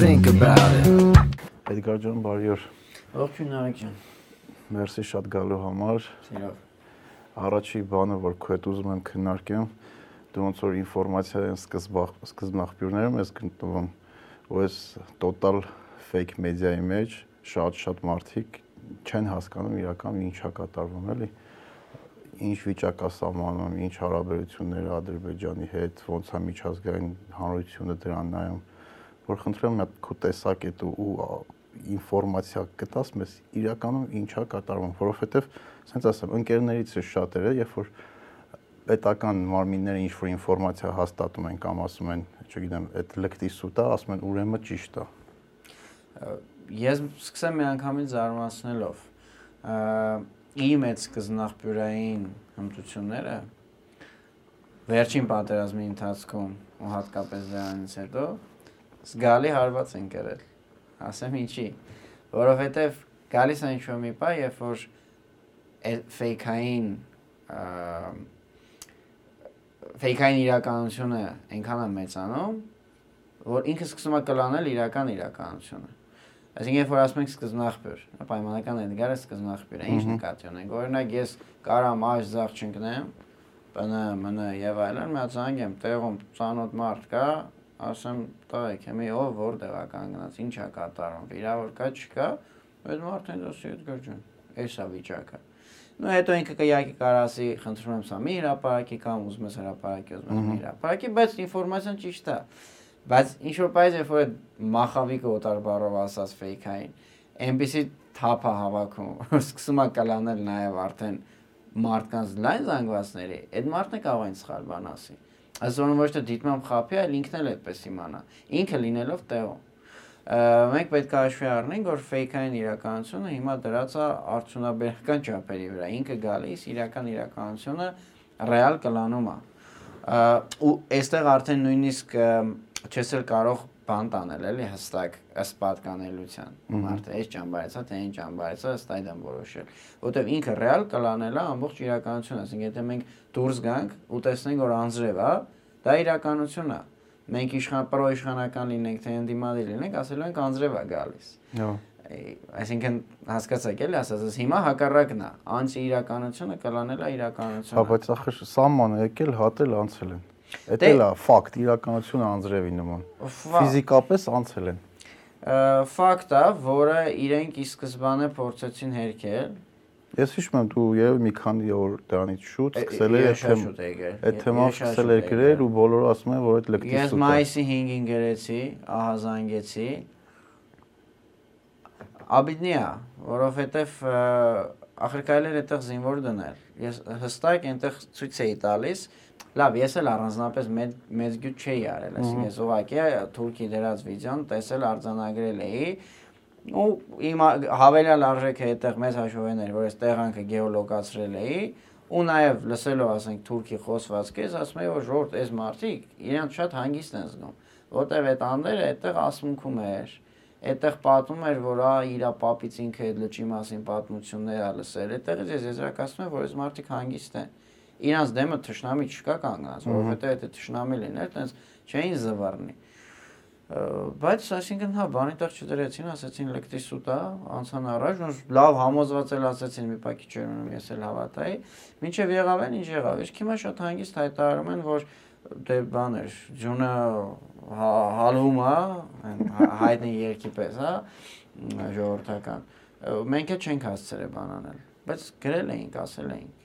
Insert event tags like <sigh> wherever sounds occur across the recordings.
think about it. Էդգար ջան, բարի օր։ Ողջույն Արեգ ջան։ Մերսի շատ գալու համար։ Սիրով։ Առաջի բանը, որ քո հետ ուզում եմ քննարկեմ, դու ոնց որ ինֆորմացիայի սկզբախ սկզբնաղբյուրներում ես գտնվում, ու այս total fake մեդիայի մեջ շատ-շատ մարդիկ չեն հասկանում իրական ինչա կատարվում, էլի ինչ վիճակա սահմանում, ինչ հարաբերություններ Ադրբեջանի հետ, ոնց է միջազգային հանրությունը դրան նայում, որ խնդրեմ հատ քո տեսակետ ու ինֆորմացիա կտաս մեզ իրականում ինչա կատարվում, որովհետև ասենց ասեմ, ընկերներից է շատերը, երբ որ պետական մարմինները ինչ որ ինֆորմացիա հաստատում են կամ ասում են, չգիտեմ, այդ լկտի սուտա, ասում են ուրեմն ճիշտ է։ Ես սկսեմ մի անգամից զարմացնելով իմ այդ սկզբնաղբյուրային հմտությունները վերջին պատերազմի ընթացքում ու հատկապես դրանից հետո զգալի հարված են կրել ասեմ ինչի, որովհետև գալիս է ինչ-որ մի պահ, երբ որ ֆեյքային ֆեյքային իրականությունը այնքան է մեծանում, որ ինքը սկսում է կլանել իրական իրականությունը։ Այսինքն երբ որ ասում ենք սկզբնաղբյուր, պայմանական Էդգարը սկզբնաղբյուր է, ինչ նկատի ունենք։ Օրինակ ես կարամ աշ զախ չընկնեմ, բնը, մնը եւ այլն, մի հատ զանգեմ, տեղում ծանոթ մարդ կա, ասեմ տղեկ, հիմի ով որտեղ է կանգնած, ինչ է կատարում, վիրավոր կա, չկա, այդ մարդն ասի այդ գրջուն, էս է վիճակը։ Ну հետո ինքը կյակի կարասի, խնդրում եմ սա մի հրապարակի կամ ուզում ես հրապարակի, ուզում ես մի հրապարակի, բայց ինֆորմացիան ճիշտ է։ Բայց ինչ որ բայց երբ որ մախավիկը օտար բառով ասած ֆեյքային, այնպեսի թափա հավաքում, որ սկսում է կլանել նաև արդեն մարդկանց լայն զանգվածների, այդ մարդը կարող է սխալ բան ասի։ Այսօր ոչ թե դիտմամբ խափի, այլ ինքն էլ այդպես իմանա։ Ինքը լինելով տեղում։ Մենք պետք է հաշվի առնենք, որ ֆեյքային իրականությունը հիմա դրած է արդյունաբերական չափերի վրա։ Ինքը գալիս իրական իրականությունը ռեալ կլանում է։ Ու այստեղ արդեն նույնիսկ չես էլ կարող բան տանել, էլի հստակ ըստ պատկանելիության։ Մարդը այս ճամբարից է, թե այն ճամբարից է, ըստ այդմ որոշել։ Որտեվ ինքը ռեալ կլանել է ամբողջ իրականությունը, ասենք եթե մենք դուրս գանք ու տեսնենք, որ անձրև է, դա իրականություն է։ Մենք իշխան պրոիշխանական լինենք, թե ընդդիմադիր լինենք, ասելու ենք անձրև է գալիս։ Հա այսինքն հասկացաք էլի ասածս հիմա հակառակն է անցի իրականությունը կլանել է իրականությունը հա բայց ախր սահմանը եկել հատել անցել են Դա էլ է ֆակտ, իրականությունը անձրևի նման։ Ֆիզիկապես անցել են։ Ֆակտ է, որը իրենք ի սկզբանե փորձեցին հերքել։ Ես հիշում եմ դու երևի մի քանի օր դրանից շուտ սկսել ես այդ այդ թեման սկսել ես գրել ու բոլորը ասում են որ այդ լկտի Ես մայիսի 5-ին գրեցի, ահա զանգեցի։ Աբիդնի է, որովհետև ախր կարելի է այդտեղ զինվոր դնել։ Ես հստակ այնտեղ ցույց էի տալիս, Լավ, ես էլ առանձնապես մեծ մեծ գյուտ չէի արել, այսինքն ես ուղղակի թուրքի դրած վիդեոն տեսել արձանագրել էի ու իմ հավելյալ արժեքը այդտեղ մեծ հաշվովներ, որ այս տեղանքը գեոլոկացրել էի ու նաև լսելով ասենք թուրքի խոսվածքից ասում էի որ ժողովուրդ այս մարդիկ իրանք շատ հանգիստ են զգում, որտեղ այդ անդերը այդտեղ ասմունքում էր այդտեղ պատմում էր, որ ա իրա պապից ինքը այդ լճի մասին պատմություններ ա լսել։ Այդտեղից ես եզրակացնում եմ, որ այս մարդիկ հանգիստ են իրանց դեմը թշնամի չկա կանգնած, որովհետեւ եթե թշնամի լիներ, տենց չէին զվարնի։ Բայց այսինքն հա բանի տեղ չդրեցին, ասեցին լեկտի սուտա, անցան առաջ, ու լավ համոզված էլ ասեցին մի պակի չէր ունում, ես էլ հավատայի։ Մինչև եղավ են, ինչ եղավ։ Իսկ հիմա շատ հանգիստ հայտարարում են, որ դե բաներ, ջունը հալվում է, հայտնի երկի պես, հա, ժողովրդական։ Մենք էլ չենք հասցրել բան անել, բայց գրել էինք, ասել էինք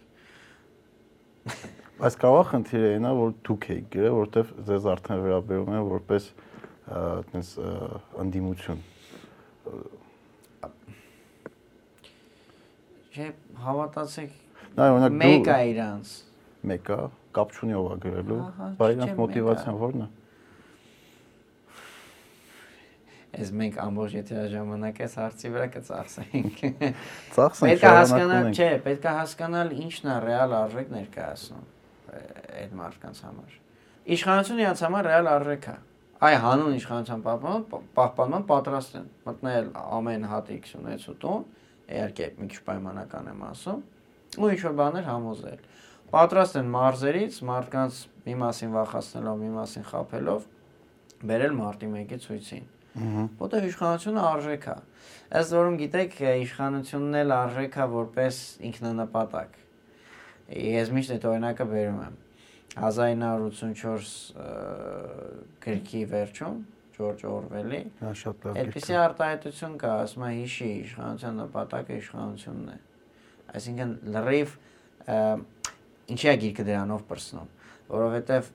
Բայց կարող խնդիրը այնա, որ դուք եք գրել, որովհետև ձեզ արդեն վերաբերում են որպես այտենց անդիմություն։ Չէ, հավատացեք։ Նա օրինակ դու մեկ է իրանց։ Մեկ է, կապ չունի ով է գրելու, բայց իրանց մոտիվացիան ո՞րն է։ Այս մենք ամբողջ եթերաժամանակ այս հարցի վրա կծախսենք։ Ծախսենք։ Պետք է հասկանալ, չէ, պետք է հասկանալ ինչն է ռեալ արժեք ներկայացնում այդ մարդկանց համար։ Իշխանությունը իրանց համար ռեալ արժեք է։ Այ հանուն իշխանության պահպանման պահպանման պատրաստ են մտնել ամեն հատ X ունեցու տուն, իհարկե մի քիչ պայմանական եմ ասում, ու ինչ որ բաներ համոզել։ Պատրաստ են մարզերից մարդկանց մի մասին վախացնելով, մի մասին խափելով բերել մարտի 1-ի ցույցին Որտեղ իշխանությունը արժեք է։ Ըստ որում գիտեք, իշխանությունն էլ արժեք է որպես ինքնանպատակ։ Ես միշտ այդ օրինակը բերում եմ 1984 գրքի վերջում Ջորջ Օրվելի։ Դա շատ լավ։ Այդպեսի արտահայտություն կա, ասում է հիշի իշխանության նպատակը իշխանությունն է։ Այսինքն լրիվ ինչի է գիրքը դրանով պրսնում, որովհետև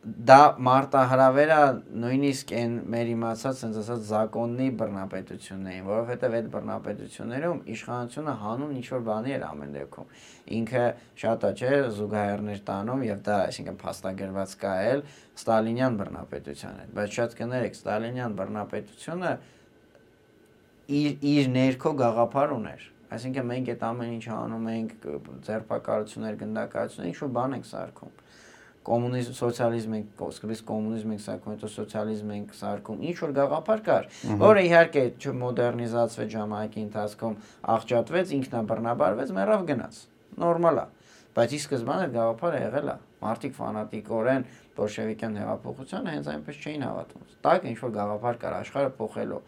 դա մարտահրավերա նույնիսկ այն մեր իմացած sense ասած զակոննի բռնապետությունն էին, որովհետև այդ բռնապետություններում իշխանությունը հանուն ինչ որ բանի էր ամեն դեպքում։ Ինքը շատ է, չէ, զուգահեռներ տանում եւ դա, այսինքն փաստագրված կա էլ ստալինյան բռնապետության հետ, բայց շատ կներեք, ստալինյան բռնապետությունը իր իր ներքո գաղափար ուներ Այսինքն մենք այդ ամեն ինչ անում ենք, ձերբակալություններ, գնդակացություններ, ինչ որ բան ենք սարքում կոմունիզմ, սոցիալիզմ ենք, սկզբից կոմունիզմ ենք սարքում, հետո սոցիալիզմ ենք սարքում, ինչ որ գաղափար կար, որը իհարկե չմոդեռնիզացվեց ժամանակի ընթացքում, աղճատվեց, ինքնաբռնաբարվեց, մեռավ գնաց։ Նորմալ է։ Բայց ի սկզբանե գաղափարը եղել է։ Մարտիկ ֆանատիկորեն բոլշևիկյան հեղափոխությանը հենց այնպես չէին հավատում։ Տակ ինչ որ գաղափար կար աշխարհը փոխելու։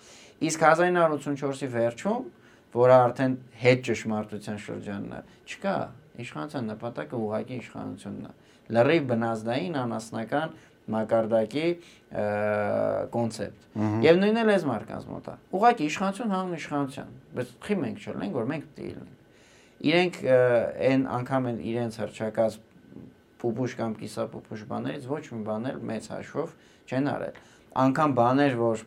Իսկ 1984-ի վերջում, որը արդեն հետ ճշմարտության շրջանն է, չկա իշխանության նպատակը ուղղակի իշխանությունն է լրիվ բնազդային անասնական մակարդակի կոնցեպտ։ Եվ նույնն էլ էս մարկանց մոտ է։ Ուղղակի իշխանություն հանուն իշխանության, բայց խի մենք չլինենք, որ մենք պետք է լինենք։ Իրենք այն անգամ են իրենց հրճակած պուպուշ կամ կիսապուպուշ բաներից ոչ մի բաներ մեծ հաշվով չեն արել։ Անկամ բաներ, որ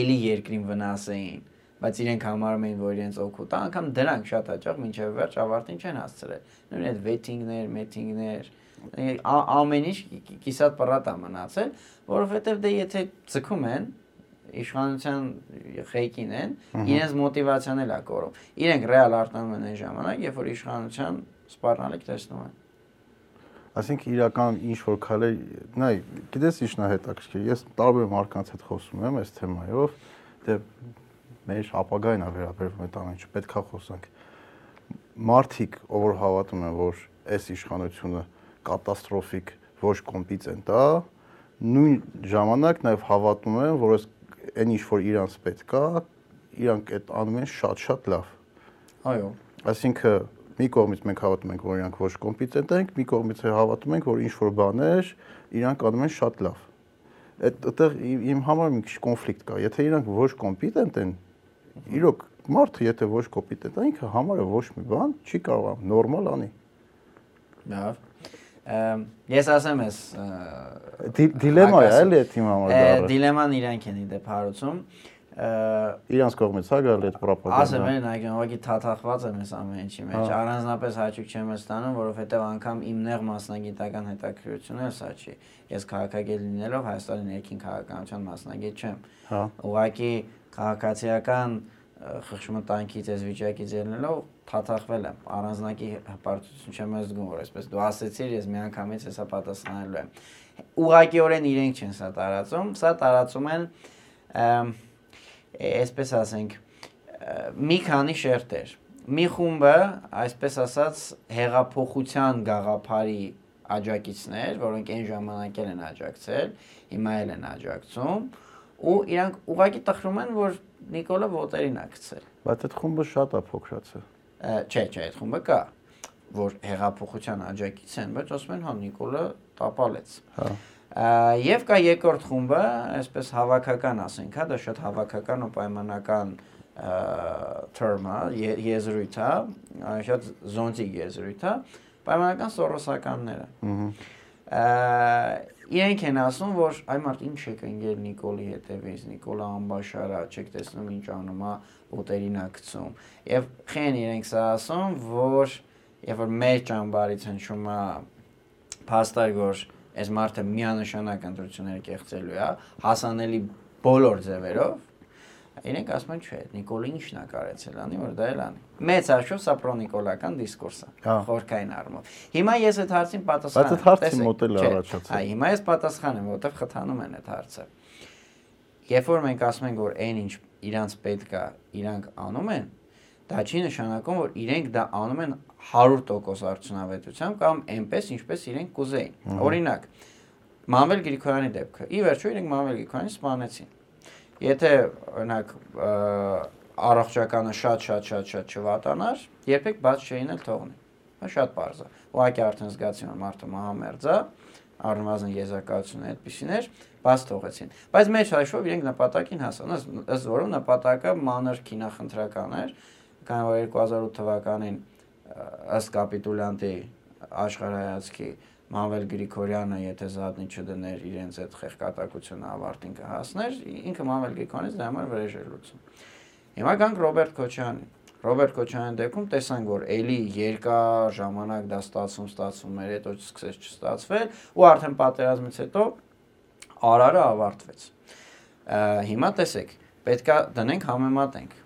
էլի երկրին վնաս էին, բայց իրենք համարում էին, որ իրենց օգուտ է, անգամ դրանք շատ հաճախ մինչև վերջ ավարտին չեն հասցրել։ Նույն այդ վեթինգներ, մեթինգներ, ամեն ինչ կիսատ պռատ է մնացել, որովհետև դե եթե ցկում են իշխանության խեյկին են, իրենց մոտիվացիան էլ է կորում։ Իրենք ռեալ արտանում են այն ժամանակ, երբ որ իշխանության սպառնալիք տեսնում են։ Այսինքն իրական ինչ որ քալեր, նայ, գիտես ինչն է հետաքրքիր։ Ես տարբեր մարկանց հետ խոսում եմ այս թեմայով, դե մեր ապագային է վերաբերվում այդ ամեն ինչը, պետքա խոսանք։ Մարդիկ, ով հավատում են, որ այս իշխանությունը կատաստրոֆիկ ոչ կոմպետենտ է, նույն ժամանակ նաև հավատում եմ, որ այս այն ինչ որ իրանց պետք է, իրանք այդ անում են շատ-շատ լավ։ Այո։ Այսինքն մի կողմից մենք հավատում ենք, որ իրանք ոչ կոմպետենտ են, մի կողմից հավատում ենք, որ ինչ որ բաներ իրանք անում են շատ լավ։ Այդ այդտեղ իմ համար մի քիչ կոնֆլիկտ կա։ Եթե իրանք ոչ կոմպետենտ են, իրոք մարդը եթե ոչ կոմպետենտ է, ինքը համարը ոչ մի բան չի կարող նորմալ անի։ Լավ ես ասեմ ես դիլեմա է էլի այդ իմ համար դառը դիլեման իրանք են իդեպ հարուցում իրանց կողմից հա գալի այդ ռոպագանդա ասեմ այն այգին ուղղակի թաթախված եմ ես ամեն ինչի մեջ հա։ առանձնապես հաճույք չեմ ստանում որովհետև անգամ իմ նեղ մասնագիտական հետաքրքրությունը էլ սա չի ես քաղաքագետ լինելով Հայաստանի ներքին քաղաքականության մասնագետ չեմ հա ուղղակի քաղաքացիական խղճմտանքից այս վիճակից ելնելով թաթախվել եմ առանձնակի հպարտություն չեմ զգում որ այսպես դու ասեցիր ես միանգամից հեսա պատասխանելու եմ ուղղակիորեն իրենք չեն սա տարածում սա տարածում են այսպես ասենք մի քանի շերտեր մի խումբը այսպես ասած հեղափոխության գաղափարի աջակիցներ, որոնք այն ժամանակ են աջակցել, հիմա էլ են աջակցում, ու իրանք ուղակի տխրում են, որ Նիկոլը ոտերին է գցել։ Բայց այդ խումբը շատ է փոքրացել։ Չէ, չէ, այդ խումբը կա, որ հեղափոխության աջակից են, բայց ասում են, հա Նիկոլը տապալեց։ Հա Եվ կա երկրորդ խումբը, այսպես հավաքական ասենք, հա, դա շատ հավաքական ու պայմանական term է, եզրույթ է, շատ զոնտիկ եզրույթ է, պայմանական սորոսականները։ Ահա իրենք են ասում, որ այ մարդ ինչ եք ընկել Նիկոլի հետևից, Նիկոլա ամբաշարա, չեք տեսնում ինչ անում է, ոտերին է գցում։ Եվ խեն իրենք սա ասում, որ երբ որ մեր ճամբարից հնչում է փաստար որ այս մարդը միանշանակ ընտրությունները կեղծելու է, հասանելի բոլոր ձևերով, իրենք ասում են, չէ, Նիկոլը ինչն է կարեցել անի, որ դա էլ անի։ Մեծ հաշվով սա պրոնիկոլական դիսկուրս է, հա։ խորքային առումով։ Հիմա ես այդ հարցին պատասխան եմ։ Բայց այդ հարցի մոտ էլ առաջացել։ Այ հիմա ես պատասխան եմ, որովհետև խթանում են այդ հարցը։ Երբ որ մենք ասում ենք, որ այն ինչ իրանց պետք է, իրանք անում են, դա չի նշանակում, որ իրենք դա անում են 100% արդյունավետությամբ կամ այնպես, ինչպես իրենք կուզեին։ Օրինակ, Մանվել Գրիգորյանի դեպքը։ Ի վերջո իրենք Մանվել Գրիգորյանին սպանեցին։ Եթե օրինակ առողջականը շատ-շատ շատ-շատ չվատանար, երբեք բաց չէին էլ թողնի։ Դա շատ པարզ է։ Ուղղակի արդեն զգացին որ մարդը մահամերձ է, առնվազն եզակացությունը այդպեսին էր, բաց թողեցին։ Բայց մեջ հաշվով իրենք նպատակին հասան, ըստ որում նպատակը մանր քինախնդրական էր, քանի որ 2008 թվականին ըստ կապիտուլյանտի աշխարհայացքի Մանվել Գրիգորյանը եթե զատնի չդներ իրենց այդ խեղկատակությունը ավարտին կհասներ, ինքը Մանվել Գրիգորյանից դրա համար վրեժ էր լուծում։ Հիմա գանք Ռոբերտ Քոչյանին։ Ռոբերտ Քոչյանի դեպքում տեսանք, որ էլի երկար ժամանակ դա ստացում, ստացում էր, հետո սկսեց չստացվել ու արդեն պատերազմից հետո արարը ավարտվեց։ Հիմա տեսեք, պետքա դնենք համեմատենք։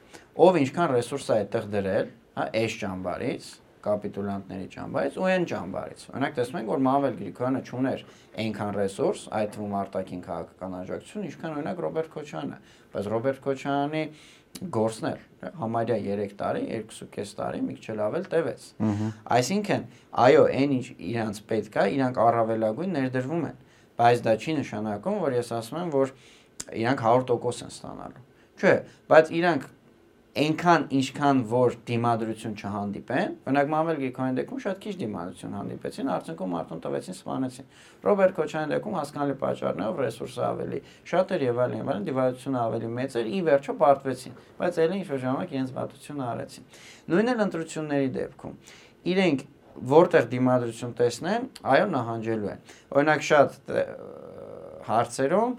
Ով ինչքան ռեսուրս է այդտեղ դրել, հա, այս ճամբարից, կապիտուլյանտների ճամբարից ու այն ճամբարից։ Օրինակ տեսնում ենք, որ Մավել Գրիգորյանը ճուներ այնքան ռեսուրս, այդ թվում արտաքին քաղաքական աջակցություն, ինչքան օրինակ Ռոբերտ Քոչյանը։ Բայց Ռոբերտ Քոչյանի գործներ համարյա 3 տարի, 2.5 տարի մի քիչ ավել տևեց։ Այսինքն, այո, այն ինչ իրանց պետք է, իրանք առավելագույն ներդրվում են, բայց դա չի նշանակում, որ ես ասում եմ, որ իրանք 100% են ստանալու։ Չէ, բայց իրանք այնքան ինչքան որ դիմադրություն չհանդիպեն, օրինակ Մամել Գիքոյանի դեպքում շատ քիչ դիմադրություն հանդիպեցին, արդյունքում մարդուն տվեցին սպանեցին։ Ռոբերտ Քոչյանի դեպքում հասկանալի պատճառներով ռեսուրսը ավելի շատ էր եւ այլն եւ այլն, դիմադրությունը ավելի մեծ էր, ի վերջո պարտվեցին, բայց ելին ինչ-որ ժամանակ իրենց վատությունը արեցին։ Նույնն էլ ընտրությունների դեպքում։ Իրենք որտեղ դիմադրություն տեսնեն, այո նահանջելու են։ Օրինակ շատ հարցերում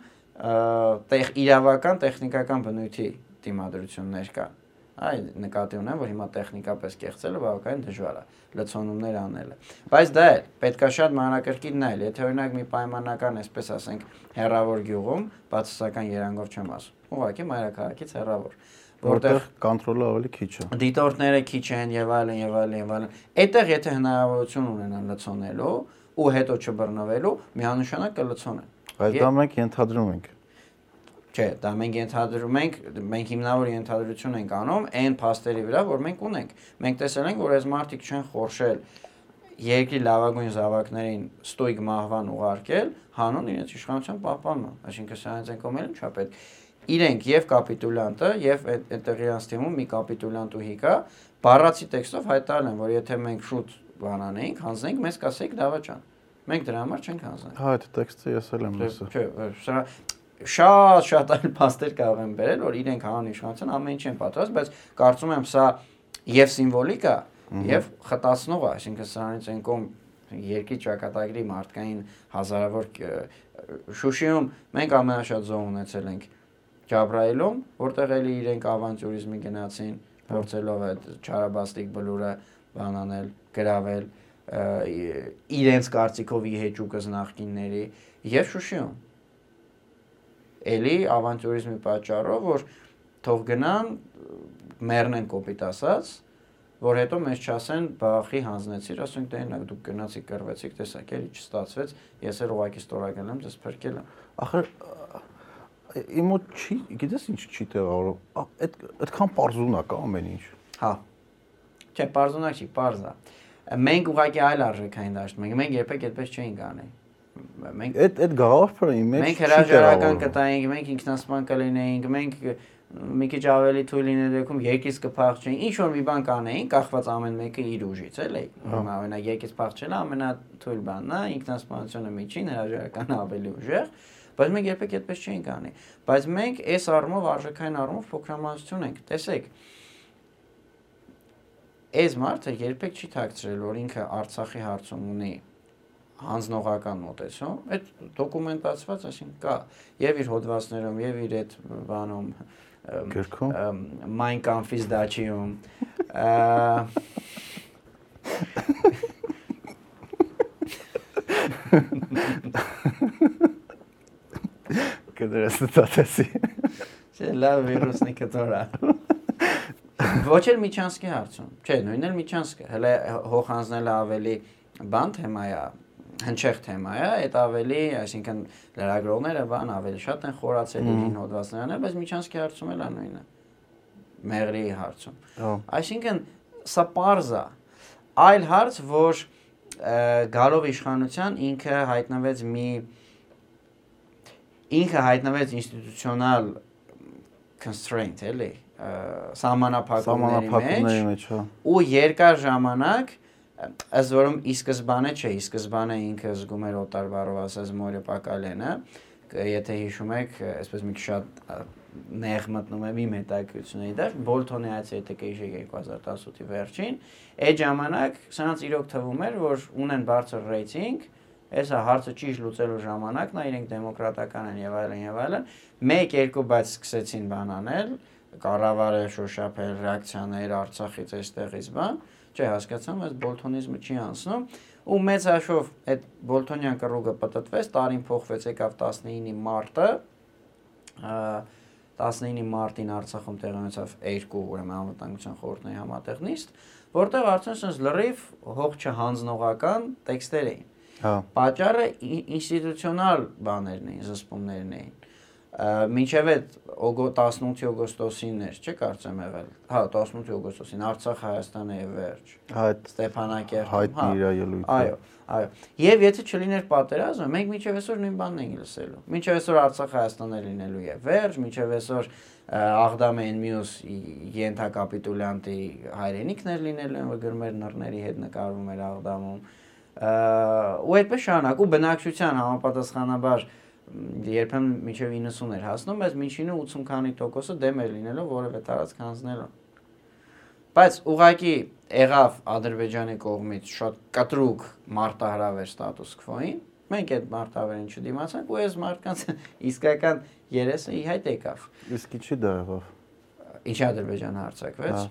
տեղ իրավական տեխնիկական բնույթի դիմադրություններ կան Այ նկատի ունեմ, որ հիմա տեխնիկապես կեղծելը բավականին դժվար է, լցոնումներ անելը։ Բայց դա է, պետքա շատ մանրակրկիտ նայել, եթե օրինակ մի պայմանական, այսպես ասենք, հերավոր գյուղում, բացասական երանգով չեմ ասում, ուղղակի մայրաքաղաքից հերավոր որտեղ կոնտրոլը ավելի քիչ է։ Դիտորդները քիչ են եւ այլն եւ այլն եւ այլն։ Այդտեղ եթե հնարավորություն ունենան լցոնելու ու հետո չբռնվելու, միանշանակ կլցոնեն։ Բայց դա մենք ենթադրում ենք Չէ, դա մենք ենթադրում ենք, մենք հիմնավոր ենթադրություն ենք անում այն փաստերի վրա, որ մենք ունենք։ Մենք տեսել ենք, որ այս մարդիկ չեն խորշել երկրի լավագույն զավակներին ստույգ մահվան ուղարկել, հանուն իրենց իշխանության պահպանման։ Այսինքն սրանից են կողմել ինչա պետք։ Իրենք եւ կապիտուլյանտը եւ այդտեղ իրանց թիմում մի կապիտուլյանտ ու հիկա բառացի տեքստով հայտարարել են, որ եթե մենք շուտ բանանեինք, հանձնենք, մեզ կասեիք դավաճան։ Մենք դրա համար չենք հանձնել։ Հա, այդ տեքստը ես էլ եմ լսել։ Չէ, սա շատ-շատ այլ փաստեր կարող են բերել, որ իրենք հանուն իշխանության ամեն ինչ են պատրաստ, բայց կարծում եմ սա եւ սիմվոլիկ է, եւ խտացնող է, այսինքն սրանից են կողմ երկրի ճակատագրի մարդկային հազարավոր Շուշիում մենք ամենաշատ զոհ ունեցել ենք Ջաբրայելում, որտեղ էլի իրենք ավանտյուրիզմի գնացին, փորձելով այդ չարաբաստիկ բլուրը բանանել, գրավել իրենց կարծիքով ի հեճուկս նախկինների եւ Շուշիում էլի ավանտյուրիզմի պատճառով, որ թող գնան մեռնեն կոպիտ ասած, որ հետո մեզ չասեն բախի հանձնեցիր, ասենք «Դե դա այնա դուք գնացիք, կռվեցիք, տեսակ էլի չստացվեց, ես էլ ուղակի ստորագրել եմ, ձեզ փրկել եմ։ Ախր իմ մոտ չի, գիտես ինչ չի տեղավորում։ Այդ այդքան parzunak է ամեն ինչ։ Հա։ Չէ, parzunak չի, parza։ Մենք ուղղակի այլ արժեքային դաշտ մենք մենք երբեք այդպես չենք անի մենք այդ այդ գաղափարը իմ մեջ մենք հրաժարական կտայինք, մենք ինքնասպան կլինեինք, մենք մի քիչ ավելի թույլ լինել դեպքում երկից կփախչեին, ինչ որ մի բան կանեին, կախված ամեն մեկը իր ուժից, էլի։ Հիմա օրինակ երկից փախչելը ամենաթույլ բանն է, ինքնասպանությունը միջին, հրաժարականը ավելի ուժեղ, բայց մենք երբեք այդպես չէինք անի։ Բայց մենք այս առումով արժեքային առումով փոքրամասնություն ենք։ Տեսեք, այս մարդը երբեք չի թաքցրել, որ ինքը Արցախի հարցում ունի հանձնողական մոտեցում, այդ դոկումենտացված, այսինքն կա եւ իր հոդվածներում, եւ իր այդ բանում գրքում Mein Kampf-ից դաչիում <laughs> Կդրես տատեսի։ Չէ, լավ վիրուսնի կտորա։ Ոչ էլ Միչանսկի հարցում։ Չէ, նույնն էլ Միչանսկը։ Հələ հող հանձնելը ավելի բան թեմա է, հնչեղ թեմա է, այդ ավելի, այսինքն լրագրողները բան ավելի շատ են խորացել իր հոդվածներն, բայց Միչանսկի հարցում էլ է նույնը։ Մեղրի հարցում։ Այսինքն սա parza այլ հարց, որ գալով իշխանության ինքը հայտնվեց մի ինքը հայտնվեց ինստիտուցիոնալ constraint էլի սահմանափակումների Սահմանափակումների մեջ, հա։ ու երկար ժամանակ ըստ որում ի սկզբանե չէ, ի սկզբանե ինքը զգում էր օտար բառով ասած մորը Պակալենը, եթե հիշում եք, այսպես մի քիչ շատ նեղ մտնում եմ իմ հետաքրությունների դեր, Բոլթոնի այցը եթե կհիշեք 2018-ի վերջին, այդ ժամանակ սրանց իրոք թվում էր, որ ունեն բարձր ռեյտինգ, Էսա հարցը ճիշտ լուծելու ժամանակ նա իրենք դեմոկրատական են եւ այլն եւ այլն 1-2 բայց սկսեցին բան անել կառավարը շոշափել ռեակցիաներ Արցախից այստեղից բան չէ հասկացամ այս բոլթոնիզմը չի անցնում ու մեծ հաշվով այդ բոլթոնյան կռուգը պատտվեց տարին փոխվեց եկավ 19-ի մարտը 19-ի մարտին Արցախում տեղի ունեցավ երկու ուրեմն անվտանգության խորհրդների համատեղնիստ որտեղ արդեն sense լրիվ հող չհանձնողական տեքստեր էին Հա։ Պատճառը ինստիտուցիոնալ բաներն էին, զսպումներն էին։ Մինչև այդ 18-ի օգոստոսին էր, չէ՞ կարծեմ եղել։ Հա, 18-ի օգոստոսին Արցախ Հայաստանը եւ վերջ։ Հա, այդ Ստեփանակերտում, հայտնի իր ելույթը։ Այո, այո։ Եւ եթե չլիներ պատերազմը, մենք մինչև այսօր նույն բանն ենք լսելու։ Մինչև այսօր Արցախ Հայաստանը լինելու է վերջ, մինչև այսօր Աղդամեն մյուս ենթակապիտուլյանտի հայրենիքներ լինելու են, որ գրմեր նռների հետ նկարվում էր Աղդամում ու այդպես շարունակ ու բնակչության համապատասխանաբար երբեմն մինչև 90 էր հասնում, բայց միջինը 80 քանի տոկոսը դեմ էր լինելով որևէ տարածք հանձնելու։ Բայց ուղղակի եղավ Ադրբեջանի կողմից շատ կտրուկ մարտահրավեր ստատուս քվոին։ Մենք այդ մարտահրավերին չդիմացանք ու այս մարդկանց <laughs> իսկական երեսը ի հայտ եկավ։ Իսկ ինչի դա եղավ։ Ինչի Ադրբեջանը հարցակվեց։ Հա։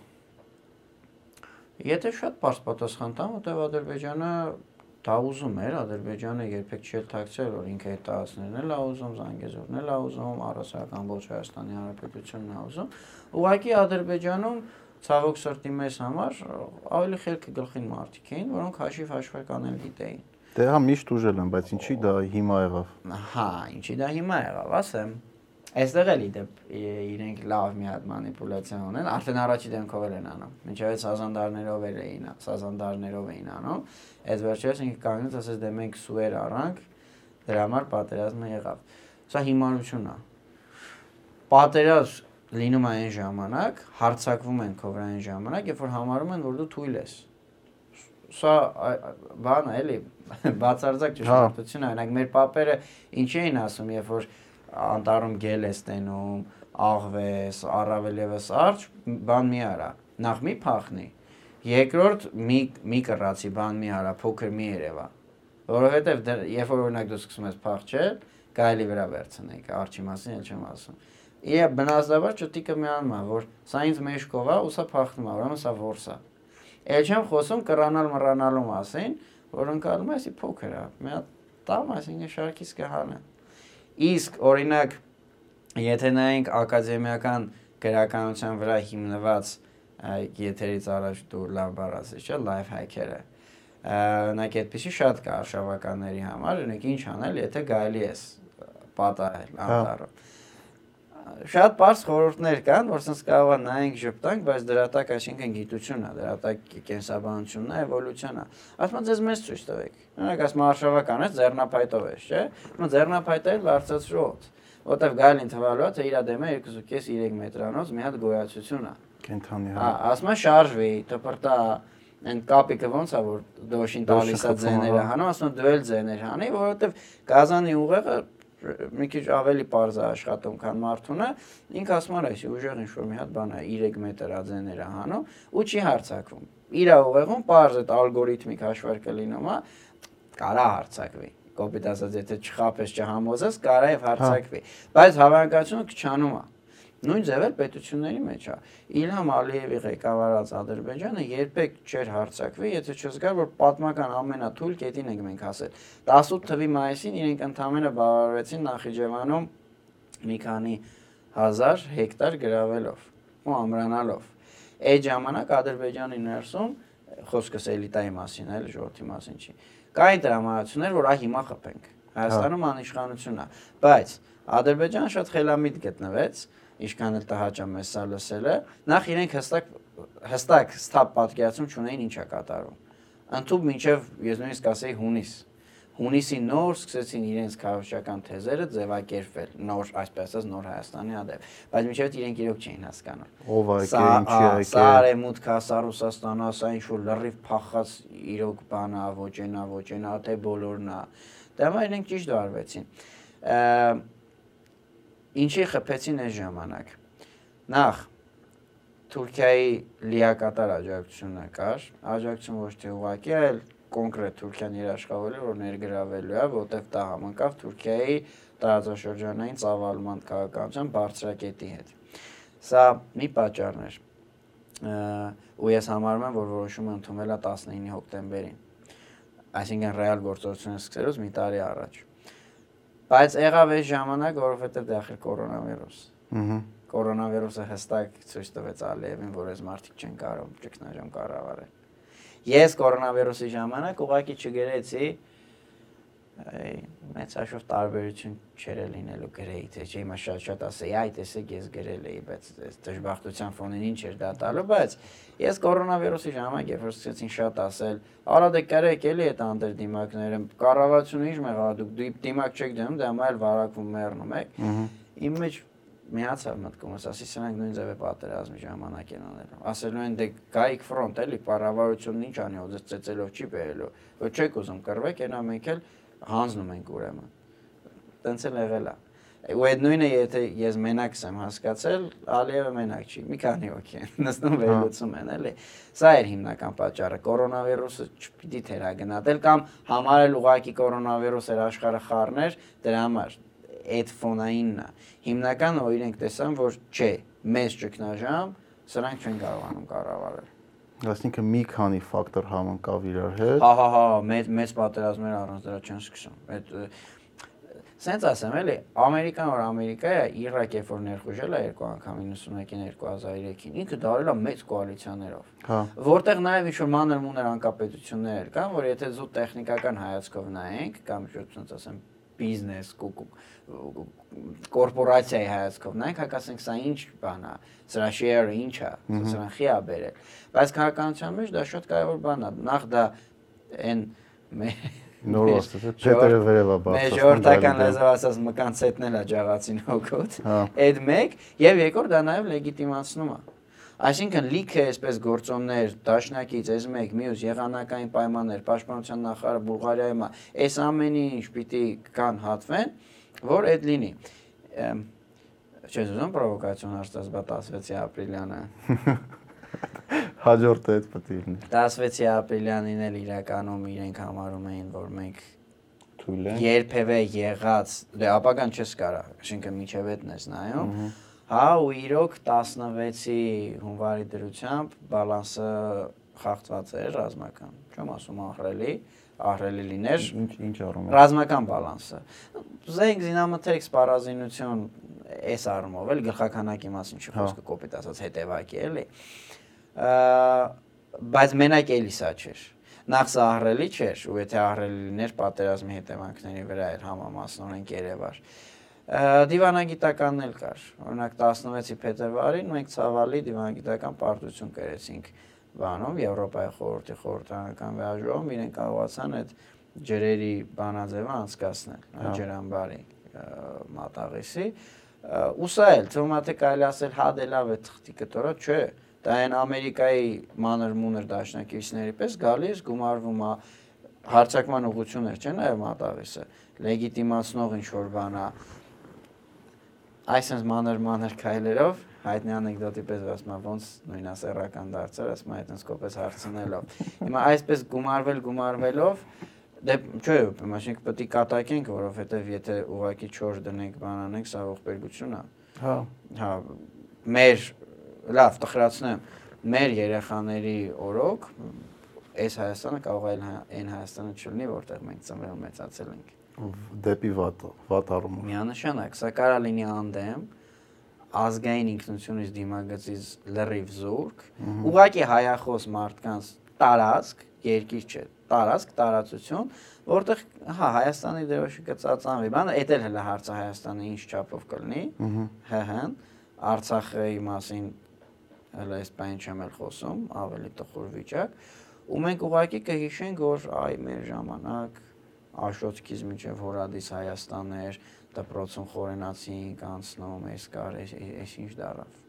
Եթե շատ པարզ պատասխան տամ, որտեղ Ադրբեջանը դա ուզում էր, Ադրբեջանը երբեք չէր ཐակցել, որ ինքը հետացներն էլ ա ուզում, Զանգեզուրն էլ ա ուզում, առասարական ոչ Հայաստանի Հանրապետությունն ա ուզում։ Ուղղակի Ադրբեջանում ցավոք սրտի մեզ համար ավելի խելքը գլխին մարդիկ էին, որոնք հաշիվ հաշվարկանել գիտեին։ Դե հա միշտ ուժել են, բայց ինչի դա հիմա եղավ։ Հա, ինչի դա հիմա եղավ, ասեմ։ Այստեղ էլի դեպ իրենք լավ մի հատ մանիպուլյացիա ունեն, արդեն առաջի դեմքով են անում։ Մինչև սազանդարներով էլ էին, սազանդարներով էին անում։ Այդ վերջերս ինքը կանգնեց, ասես դե մենք սուեր առանք, դրա համար պատերազմը եղավ։ Սա հիմարություն է։ Պատերազմ լինում է այն ժամանակ, հարցակվում են քո վրա այն ժամանակ, երբ որ համարում են, որ դու թույլ ես։ Սա բան է, էլի, <laughs> բացարձակ ճշմարտություն է, օրինակ մեր papերը ինչ էին ասում, երբ որ անտառում գել ես տենում, աղվես, առավել եւս արջ, բան մի արա։ Նախ մի փախնի։ Երկրորդ մի մի կռացի բան մի արա, փոքր մի երևա։ Որովհետեւ երբ որ օրինակ դու սկսում ես փախչել, գայլի վրա վերցնենք, արջի մասին էլ չեմ ասում։ Իա բնազդաբար ճտիկը միանում է, որ սա ինձ մեջքով է, ու սա փախնում է, ուրեմն սա որս է։ Էլ չեմ խոսում կրանալ մռանալու մասին, որ ընկալում է, էսի փոքր է։ Մի հատ տամ, այսինքն շարքից կհանը։ Իսկ օրինակ եթե նայենք ակադեմիական գրականության վրա հիմնված եթերից առաջ դու լավ բառ ասես, չէ՞, life hack-երը։ Օրինակ այդպեսի շատ կա արշավականների համար, օրինակ ինչ անել, եթե գալի ես պատահել հա։ անտառում շատ པարզ խորհուրդներ կան, որ sense կարող է նայենք ճպտանք, բայց դրա տակ այսինքն գիտությունն է, դրա տակ կենսաբանությունն է, էվոլյուցիան է։ Ասում եմ ձեզ մեծ ցույց տվեք։ Օրինակ ասում արշավական է, ձեռնափայտով է, չէ՞։ Ու ձեռնափայտել վարձածրոտ, որտեվ գալին թվալու է, թե իր դեմը 2.5-3 մետրանոց մի հատ գոյացություն է։ Կենթանի Հա, ասում է շարժվի, տպրտա այն կապիկը ոնց է որ դոշին տալիս է ձեները հա։ հանում, ասում դու էլ ձեներ հանի, որովհետև գազանի ուղեղը մի քիչ ավելի པարզ է աշխատում, քան մարդունը, ինքը ասում է, այսի ուժեղ ինչ որ մի հատ բան է 3 մետր է ձեները հանում ու չի հարցակվում։ Իր ուղեղում པարզ այդ ալգորիթմիկ հաշվարկը լինում է, կարա հարցակվի կոպիտ ասած, եթե չխափես, չհամոզես, կարա եւ հարցակվի։ Բայց հավանականությունը քչանում է։ Նույն ձև էլ պետությունների մեջ է։ Իլհամ Ալիևի ղեկավարած Ադրբեջանը երբեք չէր հարցակվի, եթե չզգար, որ պատմական ամենաթույլ կետին ենք մենք հասել։ 18 թվի մայիսին իրենք ընդամենը բավարարեցին Նախիջևանում մի քանի հազար հեկտար գրավելով ու ամրանալով։ Այդ ժամանակ Ադրբեջանի ներսում խոսքս էլիտայի մասին, այլ ժողովրդի մասին չի։ Կային տրամադրություններ, որ ահ հիմա խփենք։ Հայաստանում անիշխանություն է, բայց Ադրբեջանը շատ խելամիտ գտնվեց, ինչքան էլ տհաճ է մեզ սա լսելը, նախ իրենք հստակ հստակ ստապ պատկերացում չունեին ինչա կատարում։ Ընթուբ մինչև ես նույնիսկ ասեի հունիս, հունիսի նոր սկսեցին իրենց քաղաքական թեզերը ձևակերպվել նոր այսպես ասած նոր Հայաստանի հանդեպ բայց միջև իրենք իրոք չէին հասկանում ով է եկել ինչի է եկել սա արեմուտքա սա Ռուսաստանա սա ինչ որ լրիվ փախած իրոք բանա ոչենա ոչենա թե բոլորն է դա մա իրենք ճիշտ վարվեցին ինչի խփեցին այս ժամանակ նախ Թուրքիայի լիակատար աջակցությունը կար, աջակցություն ոչ թե ուղղակի, այլ կոնկրետ Թուրքիան երաշխավորել որ ներգրավելու է, որտեղ դա համընկավ Թուրքիայի տարածաշրջանային ծավալման քաղաքականության բարձրակետի հետ։ Սա մի պատճառն էր։ Ու ես համարում եմ, որ որոշումը ընդունվել է 19 հոկտեմբերին։ Այսինքն ռեալ գործողությունը սկսելուց մի տարի առաջ։ Բայց եղավ այս ժամանակ, որովհետև դա ախր կորոնավիրուս։ Ահա կորոնավիրուսը հստակ ցույց տվեց Ալիևին, որ այս մարդիկ չեն կարող ճգնաժամ կառավարել։ Ես կորոնավիրուսի ժամանակ ուղակի չգերեցի մեծ հաշվով տարբերություն չէր լինելու գրեի, թե չէ հիմա շատ-շատ ասեի, այ տեսեք ես գրել էի, բայց այս դժբախտության ֆոնին ինչ էր դա տալու, բայց ես կորոնավիրուսի ժամանակ երբ որ սկսեցին շատ ասել, արա դե կարեք էլի այդ անդր դիմակները, կառավարությունը ինչ մեղա դուք դիմակ չեք դնում, դա այլ վարակվում մեռնում եք։ Իմ մեջ միացավ մտքումս, ասի սրանք նույն ձևը պատերազմի ժամանակ են անելու։ Ասելու են դե գայիք ֆրոնտ էլի, կառավարությունն ինչ անի, ոձ ծեծելով չի բերելու։ Ոչ չեք ուզում կռվեք, այնա մենք էլ հանձնում ենք ուրեմն։ Տենց էլ եղել է։ Ու այդ նույնը եթե ես մենակ եմ հասկացել, Ալիևը մենակ չի, մի քանի հոգի են <laughs> նստում վերլուծում են, էլի։ Սա էր հիմնական պատճառը։ Կորոնավիրուսը չպիտի թերագնահատել կամ համարել ուղակի կորոնավիրուսը աշխարհը խառներ, դրա համար այդ ֆոնայինն է։ Հիմնականը իրենք տեսան, որ չէ, մեծ ճգնաժամ, սրանք չեն կարողանում կառավարել։ Այսինքն մի քանի ֆակտոր համընկավ իրար հետ։ Հա, հա, հա, մեծ մեծ պատերազմներ առանց դրա չեն սկսում։ Այդ Սենց ասեմ էլի, Ամերիկան որ Ամերիկա է, Իրաք երբ որ ներխուժել է երկու անգամ 91-ին 2003-ին, ինքը դարել է մեծ կոալիցիաներով։ Հա։ Որտեղ նաև ինչ որ մանր մուներ անկապետություններ կան, որ եթե զուտ տեխնիկական հայացքով նայենք, կամ ինչ-որ ասեմ բիզնես, կորպորացիայի հայացքով նայենք, հակասենք սա ինչ բան է, սրա share-ը ինչ է, սրան խի է բերել։ Բայց քաղաքականության մեջ դա շատ կարևոր բան է։ Նախ դա այն նոր ասած, չետերը վերևա բարձրացնում։ Մեր ժողովրդական լեզվով ասած մկանցետնել է ջաղացին հոգոտ։ Այդ մեկ եւ երկրորդ դա նաեւ լեգիտիմացնում է։ Այսինքն լիքը այսպես գործոններ, դաշնակից այս մեկ մյուս եղանակային պայմաններ, պաշտպանության նախարարը Բուլղարիայում այս ամենի ինչ պիտի կան հատվեն, որ այդ լինի։ Չես ուզում պրովոկացիոն հարցած բա 16 ապրիլյանը։ <laughs> Հաջորդը այդ պետք է լինի։ 16 ապրիլյանին էլ իրականում իրենք համարում էին, որ մենք թույլ են։ Երբևէ եղած, դե ապական չես կարա, այսինքն միջև էտն ես նայում։ Հա, ու իրոք 16-ի հունվարի դրությամբ բալանսը խախտված էր ռազմական։ Չեմ ասում ահրելի, ահրելի լիներ։ Ինչ ինչ առում է։ Ռազմական բալանսը։ Զենք զինամթերք սպառազինություն այս առումով էլ գլխականակի մասին չի խոսքը հա։ կոպիտ ասած հետևակի էլի։ Բայց մենակ էլի սա չէր նախ սա ահրելի չէր ու եթե ահրելի լիներ պատերազմի հետևանքների վրա էր համամասնորեն կերևար դիվանագիտականն էլ կար օրինակ 16-ի փետրվարին մենք ցավալի դիվանագիտական պարտություն կրեցինք բանում Եվրոպայի խորհրդի խորհրդանական վեաժողում իրեն կարողացան այդ ջրերի բանաձևը անցկացնել հա։ ջրամբարի մատաղիսի ու սա էլ թվում է թե կարելի ասել հա դե լավ է թղթի կտորա չէ դա այն ամերիկայի մանր մուներ դաշնակիցների պես գալիս գումարվում է հարցակման ուղություններ չէ նաև մատաղիսը լեգիտիմացնող ինչ որ բան է այսպես մանր մանր քայլերով հայտնի անեկդոտի պես ասում եմ ոնց նույնասեռական դարձել, ասում եմ այդպես կոպես հարցնելով։ Հիմա այսպես գումարվել գումարվելով դե չէ, մաշինք պետք է կատակենք, որովհետև եթե ուղակի 4 դնենք բանանենք, սա ողբերգություն է։ Հա։ Հա, մեր լավ տխրացնեմ, մեր երեխաների օրոք այս Հայաստանը կարող է այն Հայաստանը չլինի, որտեղ մենք ծնվել մեծացել ենք դեպի վատ վատ առումով։ Միանշանակ, սա կարա լինի անդեմ, ազգային ինքնությունից դիմագծից լրիվ զուրկ, ուղակի հայախոս մարդկանց տարածք, երկիր չէ, տարածք, տարածություն, որտեղ հա Հայաստանի դերոշի կծածանվի, բանը էդ էլ հələ հարցը Հայաստանը ինչ չափով կլինի, ՀՀ-ն, Արցախի մասին հələ այս բան չեմ էլ խոսում, ավելի տխուր վիճակ, ու մենք ուղակի կհիշենք, որ այ մեր ժամանակ Աշոտկից մինչև Հորադից Հայաստաններ, դպրոցում խորենացին կանցնում, այս կար, այս ինչ դարավ։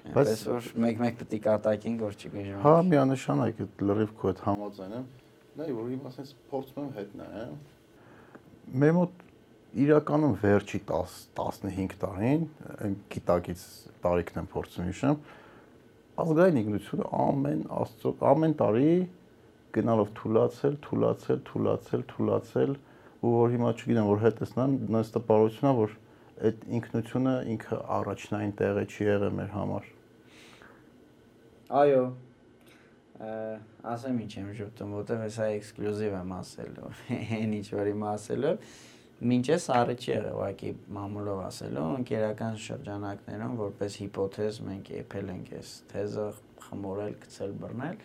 Բայց որ մեկ-մեկ պետք է կատակին որ չգժում։ Հա, միանշանակ է լրիվ քո հետ համաձայն եմ։ Նայ որ հիմա ասես փորձում եմ հետ նայեմ։ Մեր մոտ իրականում վերջի 10 15 տարին այն գիտակից տարիքն եմ փորձում հիշեմ ազգային ինքնությունը ամեն աստծո ամեն տարի գնալով թուլացել, թուլացել, թուլացել, թուլացել ու որ հիմա չգիտեմ որ հետեսնան նույնս տպարությունա որ այդ ինքնությունը ինքը առաջնային տեղը չի եղել մեր համար։ Այո, ասեմ ինչ եմ ժպտում, որտեղ հեսա էքսկլյուզիվ եմ ասել, <laughs> այն ինչ որ իմ ասելը, մինչես առը չի եղել, ուղղակի մամուլով ասելու, ընկերական շրջանակներում որպես հիպոթեզ մենք եփել ենք այս թեզը խմորել, գցել, բռնել,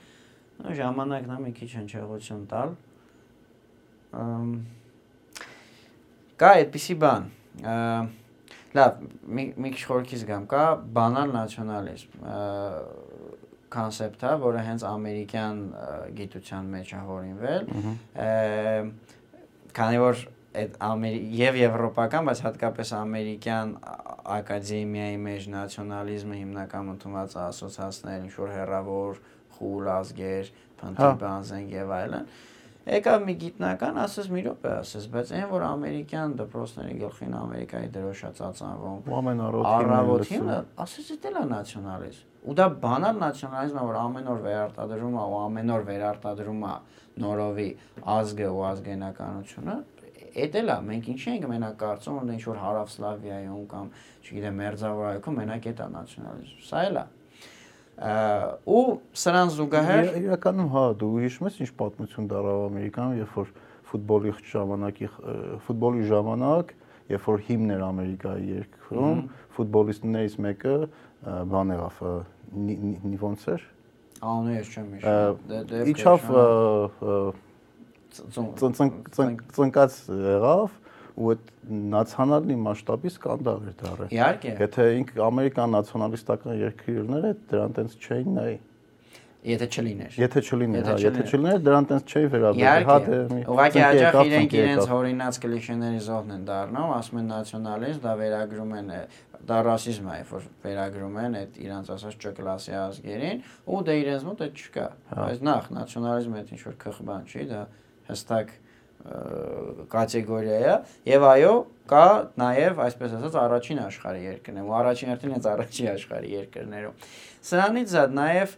ժամանակն է մի քիչ հնչեղություն տալ։ Կա այդպիսի բան։ Լավ, մի մի քիչ խորքից գամ, կա բանալ նացիոնալիզմ կոնցեպտը, որը հենց ամերիկյան գիտության մեջ է հորինվել։ Քանի որ այդ եւ եվրոպական, բայց հատկապես ամերիկյան ակադեմիայի մեջ նացիոնալիզմը հիմնական ընդունված ասոցիացիաներ, ինչ որ հերավոր խուլ ազգեր, փնթի հա։ բանզեն եւ այլն։ Եկավ մի գիտնական, ասես մի րոպե, ասես, բայց այն որ ամերիկյան դպրոցների գլխին Ամերիկայի դրոշա ծածանվում։ Ու ամեն առավոտին, ասես դա է նացիոնալիզմ։ Ու դա բանալ նացիոնալիզմը, որ ամեն օր վերարտադրում է ու ամեն օր վերարտադրում է նորովի ազգը ու ազգայնականությունը, էդ էլ է մենք ինչի ենք մենակ կարծում որ ինչ որ հարավ Սլավիայում կամ չգիտեմ Մերձավոր մենակ էդ է նացիոնալիզմ սա էլ է ու սրան զուգահեռ իրականում հա դու հիշում ես ինչ պատմություն դարավ Ամերիկայում երբ որ ֆուտբոլի ժամանակի ֆուտբոլի ժամանակ երբ որ հիմն էր Ամերիկայի երկրում ֆուտբոլիստներից մեկը բան եղավ ոնց էր? Անունը ես չեմ հիշում դե, դե իջավ ծնկած եղավ ու այդ նացիոնալի մասշտաբի սկանդալ էր դառը։ Իհարկե։ Եթե ինք ամերիկան նացիոնալիստական երկիրներ է, դրան տենց չէին նայի։ Եթե չլիներ։ Եթե չլիներ, հա, եթե չլիներ, դրան տենց չէի վերաբերել։ Հա դե։ Ուղղակի հաճախ իրենք իրենց հորինած կլիշեների զոհն են դառնում, ասում են նացիոնալիզմ, դա վերագրում են դա ռասիզմ է, որ վերագրում են այդ իրանց ասած Չ կլասի ազգերին, ու դե իրենց մոտ այդ չկա։ հա։ Բայց նախ նացիոնալիզմը այդ ինչ որ քխբան չի, դա հստակ կատեգորիա է եւ այո կա նաեւ այսպես ասած առաջին աշխարհի երկրներ ու առաջին հերթին հենց առաջի աշխարհի երկրներում սրանից զատ նաեւ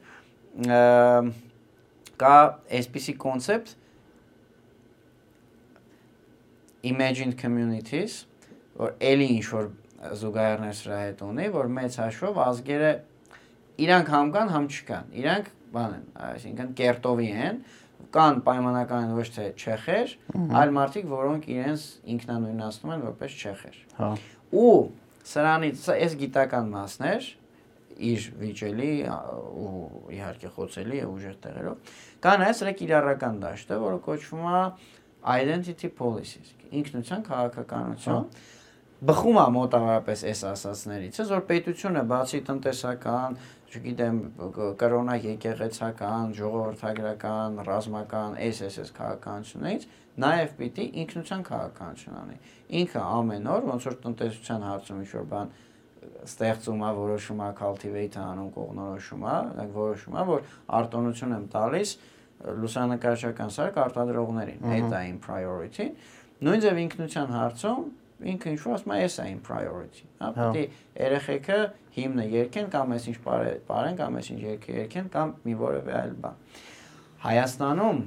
կա այսպիսի կոնցեպտ imagined communities որ էլի ինչ որ զուգահեռներ սրա հետ ունի որ մեծ հաշվով ազգերը իրանք համ կան համ չկան իրանք բան են այսինքն կերտովի են կան պայմանական ոչ թե չեխեր, այլ մարդիկ, որոնք իրենց ինքնանույնացնում են որպես չեխեր։ Հա։ Ու սրանից այս գիտական մասներ իր վիճելի ու իհարկե խոցելի է ուժեղ տեղերով կան այս սրա կիրառական դաշտը, որը կոչվում է identity policies, ինքնության քաղաքականություն։ հա բխում է մոտավորապես այս ասացներից, որ պետությունը բացի տնտեսական, չգիտեմ, կրոնա եկեղեցական, ժողովրդագրական, ռազմական, այս այս այս քաղաքականությունից նաև պիտի ինքնության քաղաքականություն անի։ Ինքը ամեն օր ոնց որ տնտեսության հարցում ինչ-որ բան ստեղծում է, որոշում է, cultivate անում, կողնորոշում է, որոշում է, որ արտոնություն եմ տալիս լուսանկարչական սարք արտադրողներին։ Այդ է իմ priority։ Նույն ձև ինքնության հարցում ինքը ինչ որ ասում է, էս է իմ priority։ Հա, հա։ պետք է երեխեքը հիմնը երկեն կամ էս ինչ բարեն կամ էս ինչ երկեն կամ մի որևէ այլ բան։ Հայաստանում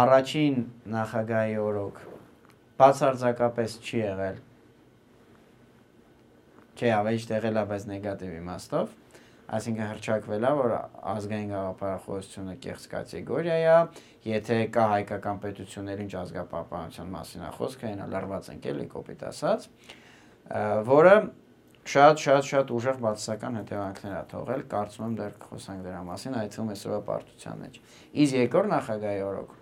առաջին նախագահի օրոք բացարձակապես չի եղել չէ, ավելի տեղել է, բայց նեգատիվ իմաստով այսինքն հրճակվել է, որ ազգային գաղափարախոսությունը կեղծ կատեգորիա է, եթե կա հայկական պետություններ ինչ ազգապահպանության մասին է խոսքը, այնա լարված ենք էլի կոպիտ ասած, որը շատ շատ շատ ուժեղ բացասական հետևանքներ է թողել, կարծում եմ դեռ խոսանք դրա մասին, այդ թվում այսօրվա պարտության մեջ։ Իսկ երկրորդ նախագահի օրոք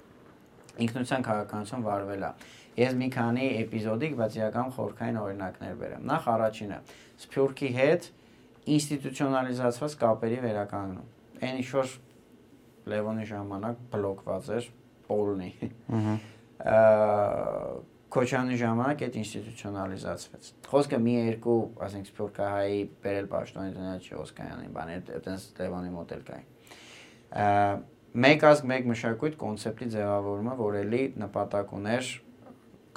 ինքնության քաղաքականություն վարվել է։ Ես մի քանի էպիզոդիկ, բայց իրական խորքային օրինակներ բերեմ։ Նախ առաջինը Սփյուռքի հետ ինստիտուցիոնալիզացված կապերի վերականգնում։ Այն ինչ որ Լևոնի ժամանակ բլոկված էր Պոլնի։ Քոչյանի ժամանակ այդ ինստիտուցիոնալիզացվեց։ Խոսքը մի երկու, ասենք Սփյուռքահայի բերել պաշտոնի դնել չի Օսկանյանին, բան այդպես Լևոնի մոդել կային։ Մեկ ազգ, մեկ մշակույթ կոնցեպտի ձևավորումը, որ էլի նպատակ ուներ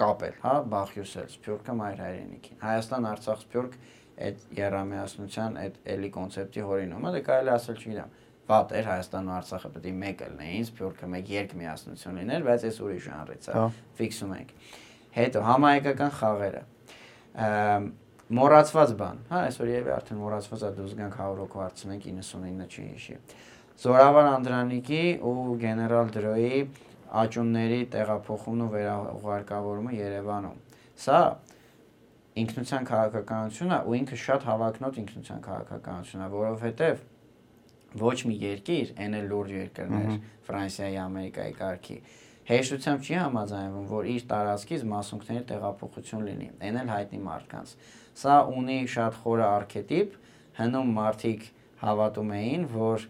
կապել, հա, Բախյուսել, Սփյուռքը մայր հայրենիքին։ Հայաստան, Արցախ, Սփյուռք այդ երամիասնության այդ էլի կոնցեպտի հորինումը, դե կարելի ասել, չգիտեմ, վատ էր Հայաստանն ու Արցախը պետք է մեկ լինեին, Սփյուռքը մեկ երկմիասնություն լիներ, բայց այս ուրիշ ժանրից է, ֆիքսում ենք։ Հետո համահայկական խաղերը մոռացված բան, հա, այսօր եւի արդեն մոռացված է դուզ գանք 100 հոգու հարցնենք 99 չի հիշի։ Զորավար Անդրանիկի ու գեներալ Դրոյի աճունների տեղափոխումն ու վերահարկավորումը Երևանում։ Սա ինքնության քաղաքականությունն է ու ինքը շատ հավակնոտ ինքնության քաղաքականությունն է, որովհետև ոչ մի երկիր, այն էլ լուրջ երկրներ, Ֆրանսիայի, Ամերիկայի կարգի, հեշտությամբ չի համաձայնվում, որ իր տարածքից մասունքների տեղափոխություն լինի։ Այն էլ հայտնի մարդկանց։ Սա ունի շատ խորը արխետիպ, հնում մարդիկ հավատում էին, որ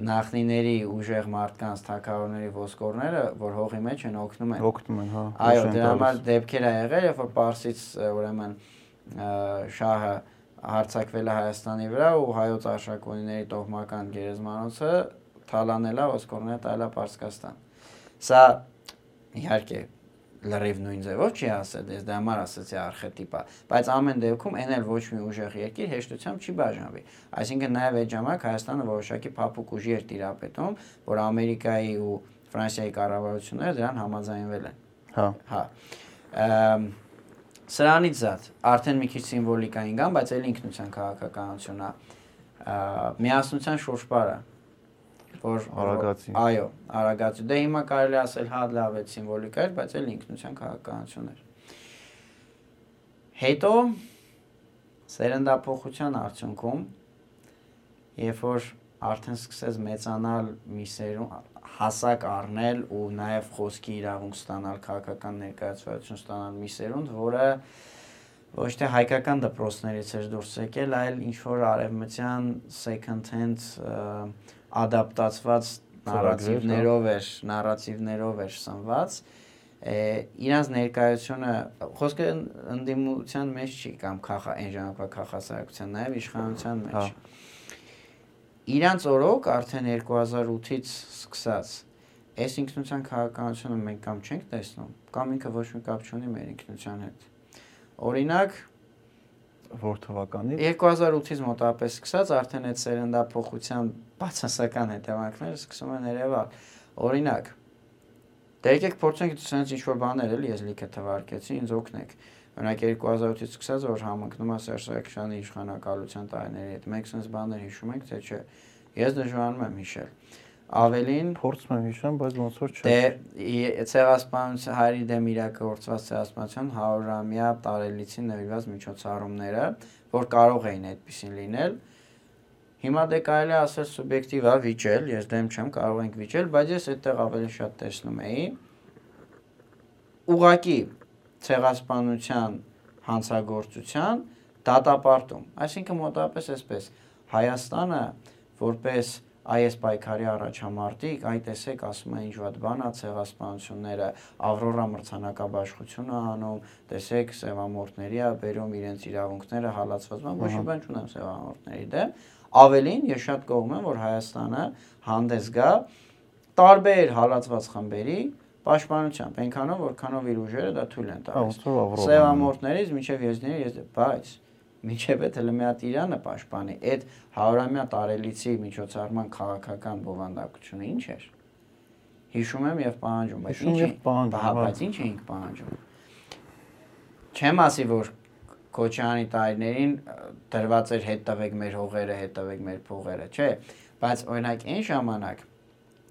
նախնիների ուժեղ մարդկանց թակավորների ոսկորները, որ հողի մեջ են օգնում են։ Օգնում են, հա։ Այո, դրա համար դեպքեր ա եղել, երբ որ Պարսից ուրեմն շահը հարցակվել է Հայաստանի վրա ու հայոց արշակունիների տոհմական գերեզմանոցը թալանել է ոսկորները տալա Պարսկաստան։ Սա իհարկե լրիվ նույն ձևով չի ասել, ես դա համար ասացի արխետիպա, բայց ամեն դեպքում այն էլ ոչ մի ուժեղ երկիր հեշտությամբ չի բաժանվի։ Այսինքն նաև այդ ժամանակ Հայաստանը որոշակի փափուկ ուժի էր տիրապետում, որ Ամերիկայի ու Ֆրանսիայի կառավարությունները դրան համաձայնվել են։ Հա։ Հա։ Սրանից զատ արդեն մի քիչ սիմվոլիկային կան, բայց էլ ինքնության քաղաքականությունն է։ Միասնության շոշպարը որ Արագացի։ Այո, արագացի։ Դե հիմա կարելի ասել հա լավ է սիմվոլիկա էր, բայց էլ ինքնության քաղաքականություն էր։ Հետո սերնդափոխության արդյունքում երբ որ արդեն սկսեց մեծանալ մի սերուն հասակ առնել ու նաև խոսքի իրավունք ստանալ քաղաքական ներկայացվածություն ստանալ մի սերունդ, որը ոչ թե հայկական դպրոցներից էր դուրս եկել, այլ ինչ որ արևմտյան second hand ադապտացված նարատիվներով էր, նարատիվներով էր սնված իրանց ներկայությունը խոսքը ընդդիմության մեջ չի կամ քախա այն ժամանակվա քախասարակության նաև իշխանության մեջ։ Հա իրանց օրոք արդեն 2008-ից սկսած այս ինքնության քաղաքականությունը մենք կամ չենք տեսնում, կամ ինքը ոչ մի կապ չունի մեր ինքնության հետ։ Օրինակ որ թվականի 2008-ից մոտավորապես սկսած արդեն այդ սերնդափոխության բացասական հետևանքները սկսում են երևալ։ Օրինակ Դե եկեք փորձենք ցենց ինչ որ բաներ էլի ես լիքը թվարկեցի, ինձ օգնեք։ Օրինակ 2008-ից սկսած որ համընկնում է Սերժ Սարգսյանի իշխանակալության տարիների հետ։ Մենք sense բաներ հիշում ենք, թե չէ։ Ես դժվարանում եմ հիշել։ Ավելին փորձում եմ հիշեմ, բայց ոնց որ չէ։ Դե ցեղասպանության հայերի դեմ իրակորցված ցեղասպանության 100-ամյա տարելիցին նվիրված միջոցառումները, որ կարող էին այդպեսին լինել, Հիմա դե կարելի ասել սուբյեկտիվ է վիճել, ես դեմ չեմ, կարող ենք վիճել, բայց ես այդտեղ ավելի շատ տեսնում էի ուղակի ցեղասպանության հանցագործության դատապարտում։ Այսինքն մոտավորապես այսպես Հայաստանը որպես այս պայքարի առաջամարտիկ, այ տեսեք, ասում են ինչ ված բան է ցեղասպանությունները, Ավրորա մրցանակաբաշխությունը անում, տեսեք, սևամորտների է բերում իրենց իրավունքները հալածված, բան ոչ մի բան չունեմ սևամորտների դեմ, Ավելին ես շատ կողմ եմ, որ Հայաստանը հանդես գա տարբեր հալածված խմբերի պաշտպանությամբ, այնքանով որքանով իր ուժերը դա թույլ են տալիս։ Սևամորտներից միջև եզների ես բայց միջև այդ հələ մի հատ Իրանը պաշտպանի, այդ 100-ամյա տարելիցի միջոցառման քաղաքական բովանդակությունը ինչ էր։ Հիշում եմ եւ պահանջում, բայց ինչ պահանջում, հա, բայց ինչ էինք պահանջում։ Չեմ ասի, որ Քոչյանի տարիներին դրված էր հետ տվեք մեր հողերը, հետ տվեք մեր փողերը, չէ, բայց օրինակ այն ժամանակ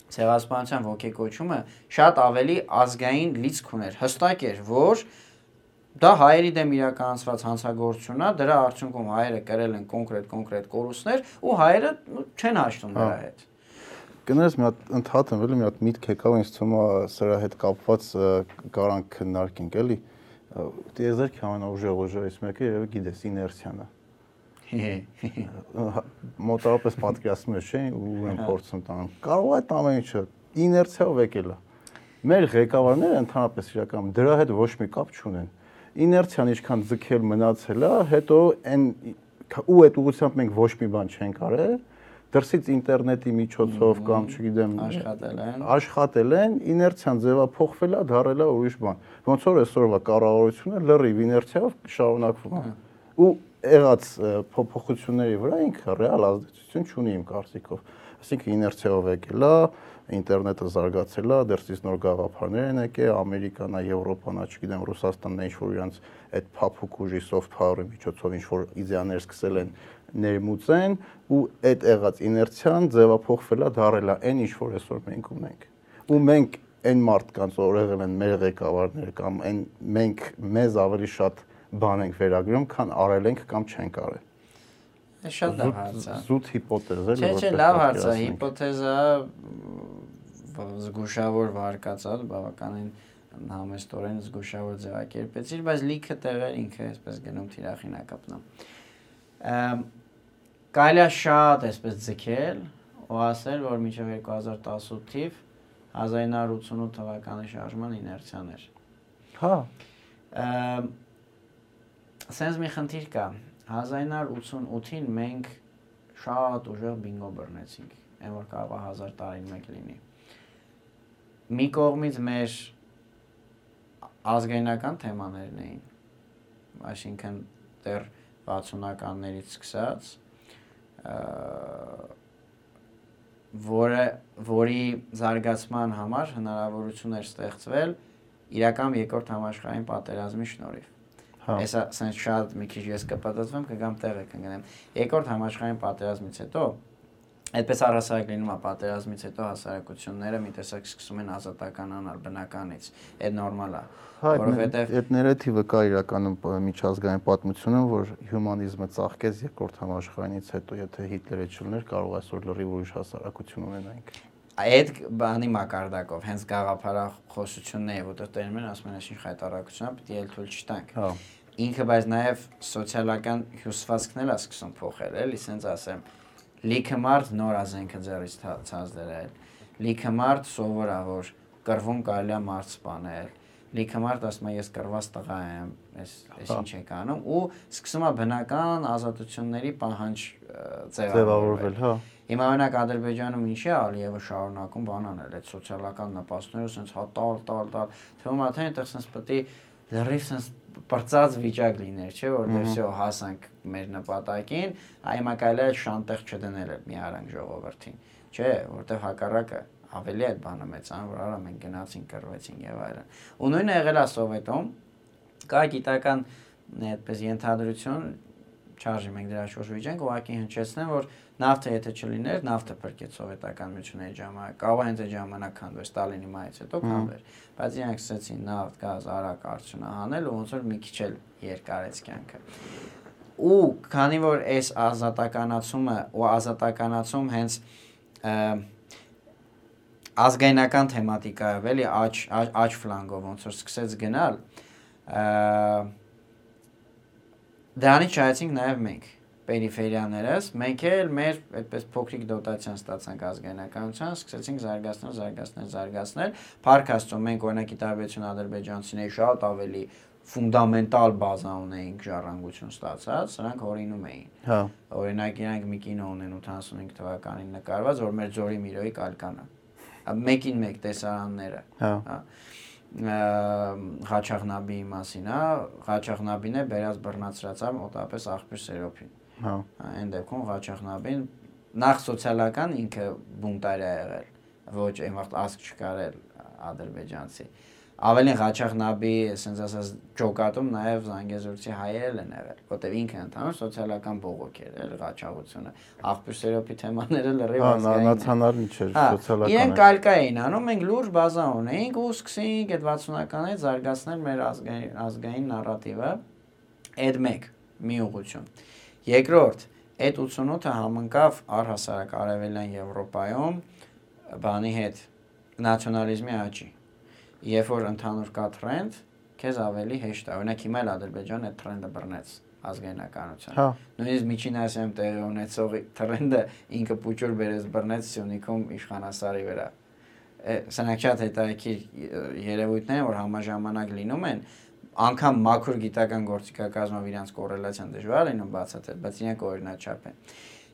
ցեղասպանության ոգեկոչումը շատ ավելի ազգային լիցք ուներ։ Հստակ էր, որ դա հայերի դեմ իրականացված հանցագործությունն է, դրա արդյունքում հայերը կրել են կոնկրետ կոնկրետ կորուստներ ու հայերը չեն հաշտում դրա հա։ հետ։ Կներես մի հատ ընդհատեմ, էլի մի հատ միտք եկավ ինձ թվում է սրա հետ կապված կարանք քննարկենք, էլի։ Տիեզերքի ամենաուժեղ ուժերից մեկը երևի գիտես իներցիան է մոտավորապես պատկերացնում ես, չէ՞, ու են փորձում տան։ Կարող է այդ ամեն ինչը իներցիայով եկել է։ Մեր ղեկավարները ընդհանրապես իրական դրա հետ ոչ մի կապ չունեն։ Իներցիան ինչքան ձգել մնացել է, հետո այն ու այդ ուղղությամբ մենք ոչ մի բան չենք արել, դրսից ինտերնետի միջոցով կամ չգիտեմ աշխատել են աշխատել են իներցիան ձևափոխվել է դարել է ուրիշ բան ոնց որ այսօրվա կառավարությունը լրիվ իներցիայով շարունակվում է ու եղած փոփոխությունների վրա ինքը ռեալ ազդեցություն չունի իմ կարծիքով այսինքն իներցիայով եկել է ինտերնետը զարգացել է, դերսից նոր գաղափարներ են եկել, Ամերիկան, Եվրոպան, չգիտեմ, Ռուսաստանն ինչ որ իրանց այդ փափուկ ուժի soft power-ի միջոցով ինչ որ իդեաներ սկսել են ներմուծեն ու այդ եղած իներցիան ձևափոխվել է, դարել է այն ինչ որ այսօր մենք ունենք։ Ու մենք այն մարդկանց որ եղել են մեր ղեկավարները կամ այն մենք մեզ ավելի շատ բան ենք վերագրում, քան արել ենք կամ չենք արել։ Շատ լավ հարց է։ Զուտ հիպոթեզ է։ Չէ, չէ, լավ հարց է, հիպոթեզը զգուշավոր վարկածած, բավականին համեստորեն զգուշավոր ձևակերպեցիր, բայց լիքը տեղեր ինքը այսպես գնում թիրախին ակապնա։ Կարելի է շատ այսպես ձգել ու ասել, որ մինչև 2018 թիվ 1988 թվականի շարժման իներցիան էր։ Հա։ Սենց մի խնդիր կա։ 1988-ին մենք շատ ուժեղ բինգո բռնեցինք, այն որ կարող է 1000 տարին մեկ լինի մի կողմից մեր ազգայնական թեմաներն էին այսինքն դեռ 60-ականներից սկսած որը որի զարգացման համար հնարավորություն էր ստեղծվել իրական երկրորդ համաշխարհային պատերազմի շնորհիվ։ Հա։ Հեսա սենց շատ մի քիչ ես կպատասխանեմ, կգամ տեղը կընկնեմ։ Երկրորդ համաշխարհային պատերազմից հետո Այդպես առհասարակ լինում է պատերազմից հետո հասարակությունները մի տեսակ սկսում են ազատականանալ բնականից։ Այդ նորմալ է։ Հա, որովհետև այդ նարատիվը կա իրականում միջազգային պատմությունում, որ հյումանիզմը ծաղկեց երկրորդ համաշխարհայինից հետո, եթե Հիտլերը չլներ, կարող այսօր լրիվ ուրիշ հասարակություն ունենայինք այդ բանի մակարդակով հենց գաղափարախոսությունները, որտեղ տերմին ասում են այսինչ խայտարակությունը պիտի էլ թույլ չտանք։ Հա։ Ինքը բայց նաև սոցիալական հյուսվածքն էլ է սկսում փոխել, էլի, սենց ասեմ, լիքը մարդ նոր ազենքը ձեռից ցած դրել. Լիքը մարդ սովորա որ կռվում կարելի է մարդ սպանել. Լիքը մարդ ասում է ես կռված տղա եմ ես ես ինչ եք անում ու սկսում է բնական ազատությունների պահանջ ձևավորվել հա Հիմա օրինակ Ադրբեջանում ինչ է Ալիևը շարունակում բան անել այդ սոցիալական նպաստները sense հա տալ տալ տալ թվում է թե այնտեղ sense պետք է լրիվ sense բրծած վիճակ լիներ, չէ, որտեղ всё հասանք մեր նպատակին, այմա կարելի է շանտեղ չդնել այդ մի արանք ժողովրդին, չէ, որտեղ հակառակը ավելի այդ բանը մեծան, որ արա մենք գնացինք, կռվեցինք եւ այլն։ Ու նույնը եղել է Սովետում, կա գիտական այդպես ենթադրություն, չարժի մենք դրա շուրջ վիճենք, ուղղակի հնչեցնեմ, որ նավթը եթե չլիներ, նավթը փրկեց սովետական միությունների ժամանակ։ Կարող հենց այդ ժամանակ քանդվեր Ստալինի մայից հետո քանդվեր, բայց իրանք սկսեցին նավթ, գազ, արակ արդյունահանել ու ոնց որ մի քիչ էլ երկարեց կյանքը։ Ու քանի որ այս ազատականացումը ու ազատականացում հենց ազգայնական թեմատիկայով էլի աճ աճ ֆլանգով ոնց որ սկսեց գնալ դրանից շահեցինք նաև մենք պերիֆերիաներս, մենք էլ մեր այդպես փոքրիկ դոտացիան ստացանք ազգայնականության, սկսեցինք զարգացնել, զարգացնել, զարգացնել։ Փառք Աստծո, մենք օրինակի տարբերություն ադրբեջանցիների շատ ավելի ֆունդամենտալ բազա ունեինք ժառանգություն ստացած, սրանք հորինում էին։ Հա։ Օրինակ իրանք մի կինո ունեն 85 թվականին նկարված, որ մեր Ձորի Միրոյի կալկանը։ Մեկին մեկ տեսարանները։ Հա։ Հա Ղաչաղնաբի մասին, հա, Ղաչաղնաբին է բերած բռնացրածա մոտապես աղբյուր Սերոփին։ Հա։ Այն դեպքում Ղաչախնաբին նախ սոցիալական ինքը բունտար է եղել, ոչ այն վաղ ասկ չկարել ադրբեջանցի։ Ավելին Ղաչախնաբի, ասենց ասած, ջոկատում նաև Զանգեզուրցի հայերել են եղել, որտեղ ինքը ընդհանուր սոցիալական բողոք էր, էլ Ղաչաղությունը։ Աղբյուր Սերոփի թեմաները լրիվ ազգային։ Հա, նացիոնալն չէր, սոցիալական։ Իրեն կալկա էին անում, մենք լուրջ բազա ունեինք ու սկսեինք այդ 60-ականից զարգացնել մեր ազգային ազգային նարատիվը։ Այդ մեկ մի ուղություն։ Երկրորդ, այդ 88-ը համընկավ առհասարակ արևելյան Եվրոպայում բանի հետ նացիոնալիզմի աճի։ Երբ որ ընդհանուր կա տրենդ, քեզ ավելի հեշտ է։ Օրինակ հիմա էլ Ադրբեջանը այդ տրենդը բռնեց ազգայնականության։ Հա։ Նույնիսկ Միջին Ասիայում տեղի ունեցող տրենդը ինքը փուճուր բերեց բռնեց Սյունիքում իշխանասարի վրա։ սրանք շատ հետաքրքիր երևույթներ որ համաժամանակ լինում են անգամ մաքուր գիտական գործիքակազմով իրանց կորելացիան դժվար լինում բացատրել, բայց իրենք օրինաչափ են։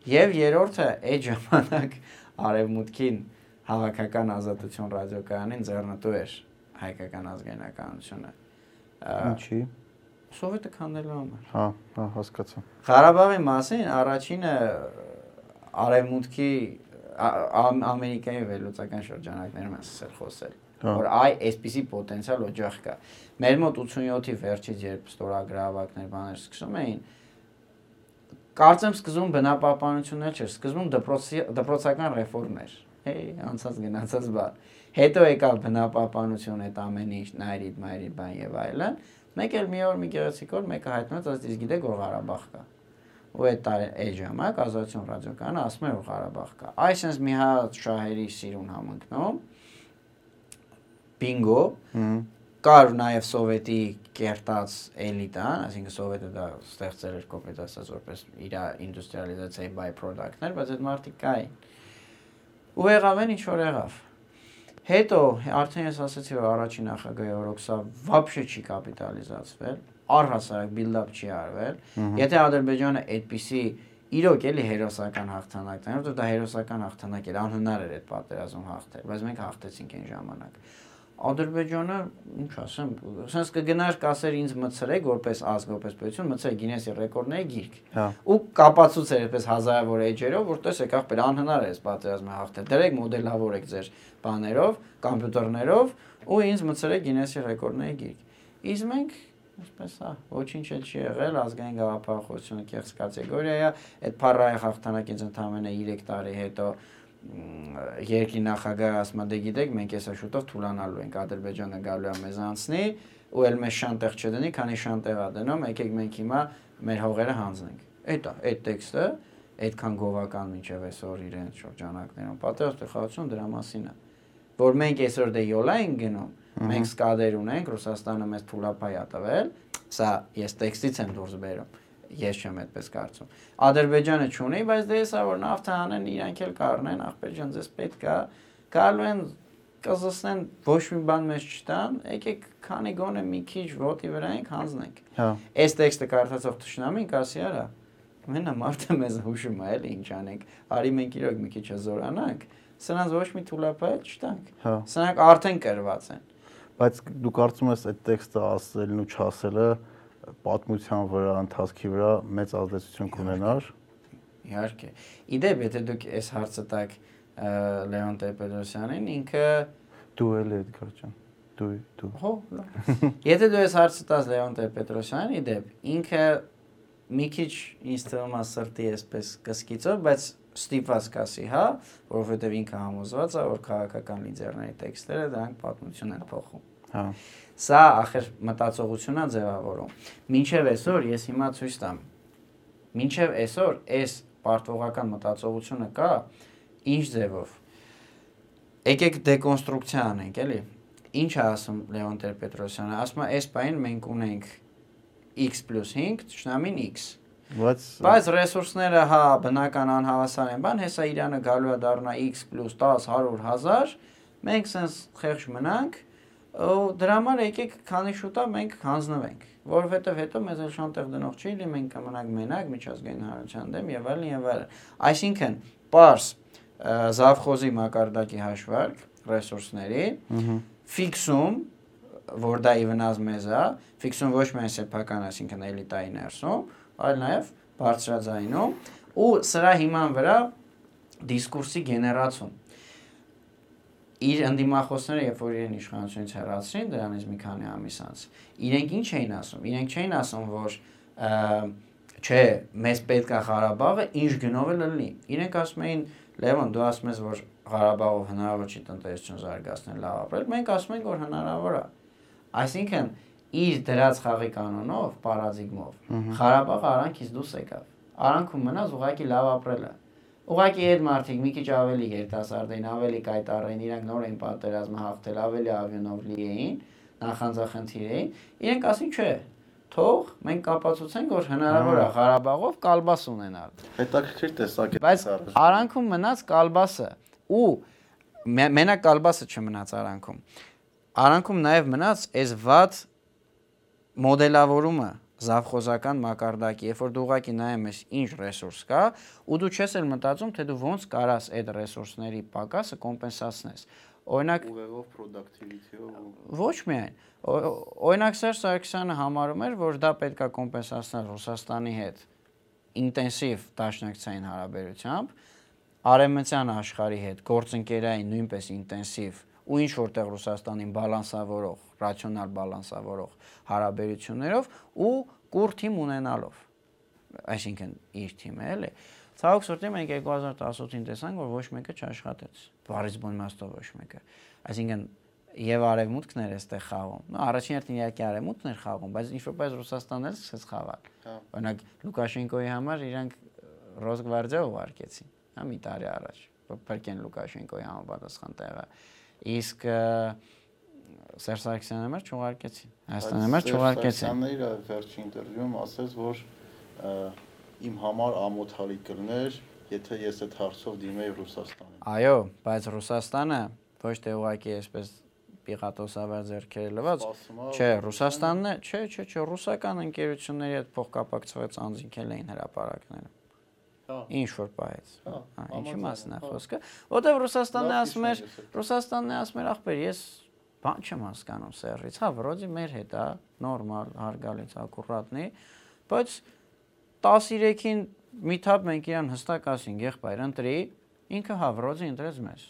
Եվ երրորդը այդ ժամանակ արևմուտքին հավաքական ազատություն ռադիոկայանին ձեռնտու էր հայկական ազգայնականությունը։ Ինչի՞ Սովետը քանդելու համար։ Հա, հա, հասկացա։ Ղարաբաղի մասին առաջինը արևմուտքի Ամերիկայի վերլուծական շրջանակներում են սկսել խոսել որ այ այսպիսի պոտենցիալ օջախ կա։ Մեր մոտ 87-ի վերջից երբ ստորագրավակներ բաներ սկսում էին, կարծեմ սկզբում բնապահպանություններ չէր, սկզբում դպրոցական ռեֆորմներ։ Հեյ, անցած գնացած բան։ Հետո եկավ բնապահպանություն այդ ամեն ինչ, նայրիդ, մայրիդ բան եւ այլն։ Մեկ էլ մի օր մի գեղեցիկ օր մեկը հայտնեց, ասես իսկ գիտեք որ Ղարաբաղ կա։ Ու այդ այդ ժամանակ ազատություն ռադիոկանը ասում էր որ Ղարաբաղ կա։ Այսինքն մի հատ շահերի սիրուն համընկնում բինգո կար նաև սովետի կերտած էլիտան, այսինքն սովետը դա ստեղծել էր կոպետ ասած որպես իր ինդուստրիալիզացիայի by product-ներ, բայց այդ մարդիկ կային։ Ու եղավ են ինչ որ եղավ։ Հետո արդեն ես ասացի որ առաջին նախագահի օրոքսա вообще չի կապիտալիզացվել, առհասարակ build-up չի արվել։ Եթե Ադրբեջանը այդպիսի իրոք էլի հերոսական հաղթանակներ, որովհետև դա հերոսական հաղթանակ էր, անհնար էր այդ պատերազմում հաղթել, բայց մենք հաղթեցինք այն ժամանակ։ Ադրբեջանը, ինչ ասեմ, sense կգնար կասեր ինձ մցրեք որպես ազգ, որպես պետություն, մցրեք Գինեսի ռեկորդների գիրք։ Հա։ Ու կապացուցեր այդպես հազարավոր էջերով, որ տեսեք ախպեր անհնար է պատերազմը հաղթել։ Դրեք մոդելավորեք ձեր բաներով, համբյուտերներով ու ինձ մցրեք Գինեսի ռեկորդների գիրք։ Իսկ մենք Այսպես է, ոչինչ էլ չի եղել, ազգային գաղափարախոսությունը կեղծ կատեգորիա է, այդ փառայ հաղթանակից ընդամենը 3 տարի հետո երկրի նախագահը ասում է դե գիտեք մենք էսա շուտով թուլանալու ենք Ադրբեջանը գալու է մեզ անցնի ու էլ մեզ շանտեղ չդնի քանի շանտեղ է դնում եկեք մենք հիմա մեր հողերը հանձնենք այդ է այդ տեքստը այդքան գովական մինչև այսօր իրենց շրջանակներում պատերազմի խաղացում դրա մասին է որ մենք այսօր դե յոլա ենք գնում մենք սկադեր ունենք Ռուսաստանը մեզ թուլապայ է տվել սա ես տեքստից եմ դուրս բերում ես չեմ այդպես կարծում։ Ադրբեջանը չունի, բայց դե հեսա որ նավթը անեն, իրանք էլ կառնեն, ախպերջան ձեզ պետք է, գալու են կզսնեն ոչ մի բան մեզ չտան, եկեք քանի գոնե մի քիչ ոտի վրա ենք հանձնենք։ Հա։ Այս տեքստը կարդացող ճշնամին կասի արա։ Մենա մարդը մեզ հուշում է, էլի ինչ անենք։ Արի մենք իրոք մի քիչ զորանանք, սրանց ոչ մի թուլապայ չտանք։ Հա։ Սրանք արդեն կրված են։ Բայց դու կարծում ես այդ տեքստը ասելն ու չասելը պատմության վրա, ընթացքի վրա մեծ ազդեցություն կունենար։ Իհարկե։ Իդեպ, եթե դուք այս հարցը տակ Լեոն Տեր-Պետրոսյանին, ինքը դու էլ Էդգար ջան։ Դու դու։ Հո, Եթե դու այս հարցը տաս Լեոն Տեր-Պետրոսյանին, իդեպ, ինքը մի քիչ ինձ թվում է սրտի այսպես կսկիծով, բայց ստիպված կասի, հա, որովհետև ինքը համոզված է, որ քաղաքական լիդերների տեքստերը դրանք պատմություն են փոխում։ Հա։ Սա ախր մտածողությունն է ձևավորում։ Մինչև այսօր ես հիմա ցույց տամ։ Մինչև այսօր այս պարտվողական մտածողությունը կա ինչ ձևով։ Եկեք դեկոնստրուկցիա անենք, էլի։ Ինչ է ասում Լեոն Տեր-Պետրոսյանը։ Ասում է, այս պայն մենք ունենք x + 5, ճշնամին x։ Բայց Բայց ռեսուրսները հա բնական անհավասար են, բան հեսա Իրանը գալու է դառնա x + 10, 100 հազար, մենք sense խեղճ մնանք, ու դրա համար եկեք քանի շուտա մենք հանձնվենք որովհետև հետո մեզ էլ շանտեղ դնող չի լինի մենք կմնանք մենակ միջազգային հանրության դեմ եւ այլն եւ այլն այսինքն պարս զավխոզի մակարդակի հաշվարկ ռեսուրսների ֆիքսում որ դա ի վնաս մեզ է ֆիքսում ոչ միայն սեփական այսինքն էլիտայի ներսում այլ նաեւ բարձրաձայնում ու սրա հիման վրա դիսկուրսի գեներացում իր ընդդիմախոսները երբ որ իրեն իշխանությունից հեռացրին դրանից մի քանի ամիս անց իրենք ինչ էին ասում իրենք չէին ասում որ չէ մեզ պետք է Ղարաբաղը ինչ գնով էլ լինի իրենք ասում էին Լևոն դու ասում ես որ Ղարաբաղով հնարավոր չի տնտեսություն զարգացնել լավ ապրել մենք ասում ենք որ հնարավոր է այսինքն իր դրած խաղի կանոնով պարադիգմով Ղարաբաղը արանքից դուրս եկավ արանքում մնաց ուղղակի լավ ապրելը Ուղղակի այդ մարդիկ մի քիչ ավելի երիտասարդ էին, ավելի կայտառ էին, իրանք նոր էին պատերազմը հաղթել, ավելի ավյոնով լի էին, նախանձախնդիր էին։ Իրենք ասին չէ, թող մենք կապացուցենք, որ հնարավոր է Ղարաբաղով կալբաս ունենալ։ հետաքրքիր տեսակ է։ Բայց արանքում մնաց կալբասը ու մենակ կալբասը չմնաց արանքում։ Արանքում նաև մնաց այս վատ մոդելավորումը զավխոզական մակարդակի, երբ որ դու ուղակի նայում ես ինչ ռեսուրս կա, ու դու չես էլ մտածում, թե դու ոնց կարաս այդ ռեսուրսների պակասը կոմպենսացնես։ Օրինակ ուղեղով productivity-ով ոչ միայն։ Օրինակ Սերժ Սարգսյանը համարում էր, որ դա պետքա կոմպենսացնել Ռուսաստանի հետ ինտենսիվ դաշնակցային հարաբերությամբ, արևմտյան աշխարհի հետ գործընկերային նույնպես ինտենսիվ ու ինչ որտեղ Ռուսաստանին բալանսավորող, ռացիոնալ բալանսավորող հարաբերություններով ու կուր թիմ ունենալով այսինքն իր թիմը էլի Ցավոք սրտի մենք 2018-ին տեսանք որ ոչ մեկը չաշխատեց բարից բուն իմաստով ոչ մեկը այսինքն եւ արևմուտքն էր այստեղ խաղում նո առաջին հերթին իհարկե արևմուտքն էր խաղում բայց ինչ որպես Ռուսաստանն էլ սկսեց խաղալ հա։ օրինակ Լուկաշենկոյի համար իրանք Ռոսգվարդիա ուղարկեցին հա մի տարի առաջ Պերկեն Լուկաշենկոյի համապատասխան տեղը իսկ Սերժ Սարգսյանը համար չուղարկեցին։ Հայաստանը համար չուղարկեցին։ Սարգսյանն իր վերջին ինտերվյուում ասաց, որ իմ համար ամոթալի կլներ, եթե ես այդ հարցով դիմեի Ռուսաստանին։ Այո, բայց Ռուսաստանը ոչ թե ուղարկի այսպես պիղատոսավար ձեռքերը լված, չէ, Ռուսաստանն է, չէ, չէ, չէ, ռուսական ընկերությունների հետ փոխկապակցված անձինքել էին հրաապարակները։ Հա։ Ինչ որ պահեց։ Հա, ինչի մասն է հա։ խոսքը։ Որտեվ Ռուսաստանն է ասում էր, Ռուսաստանն է ասում էր, ախպեր, ես բան չեմ հասկանում սերից, հա, վրոդի մեր հետ է, նորմալ, հարգալից, ակուրատնի, բայց 13-ին միտապ մենք իրան հստակ ասինք, եղբայր, ընտրի, ինքը հա վրոդի ընտրեց մեզ։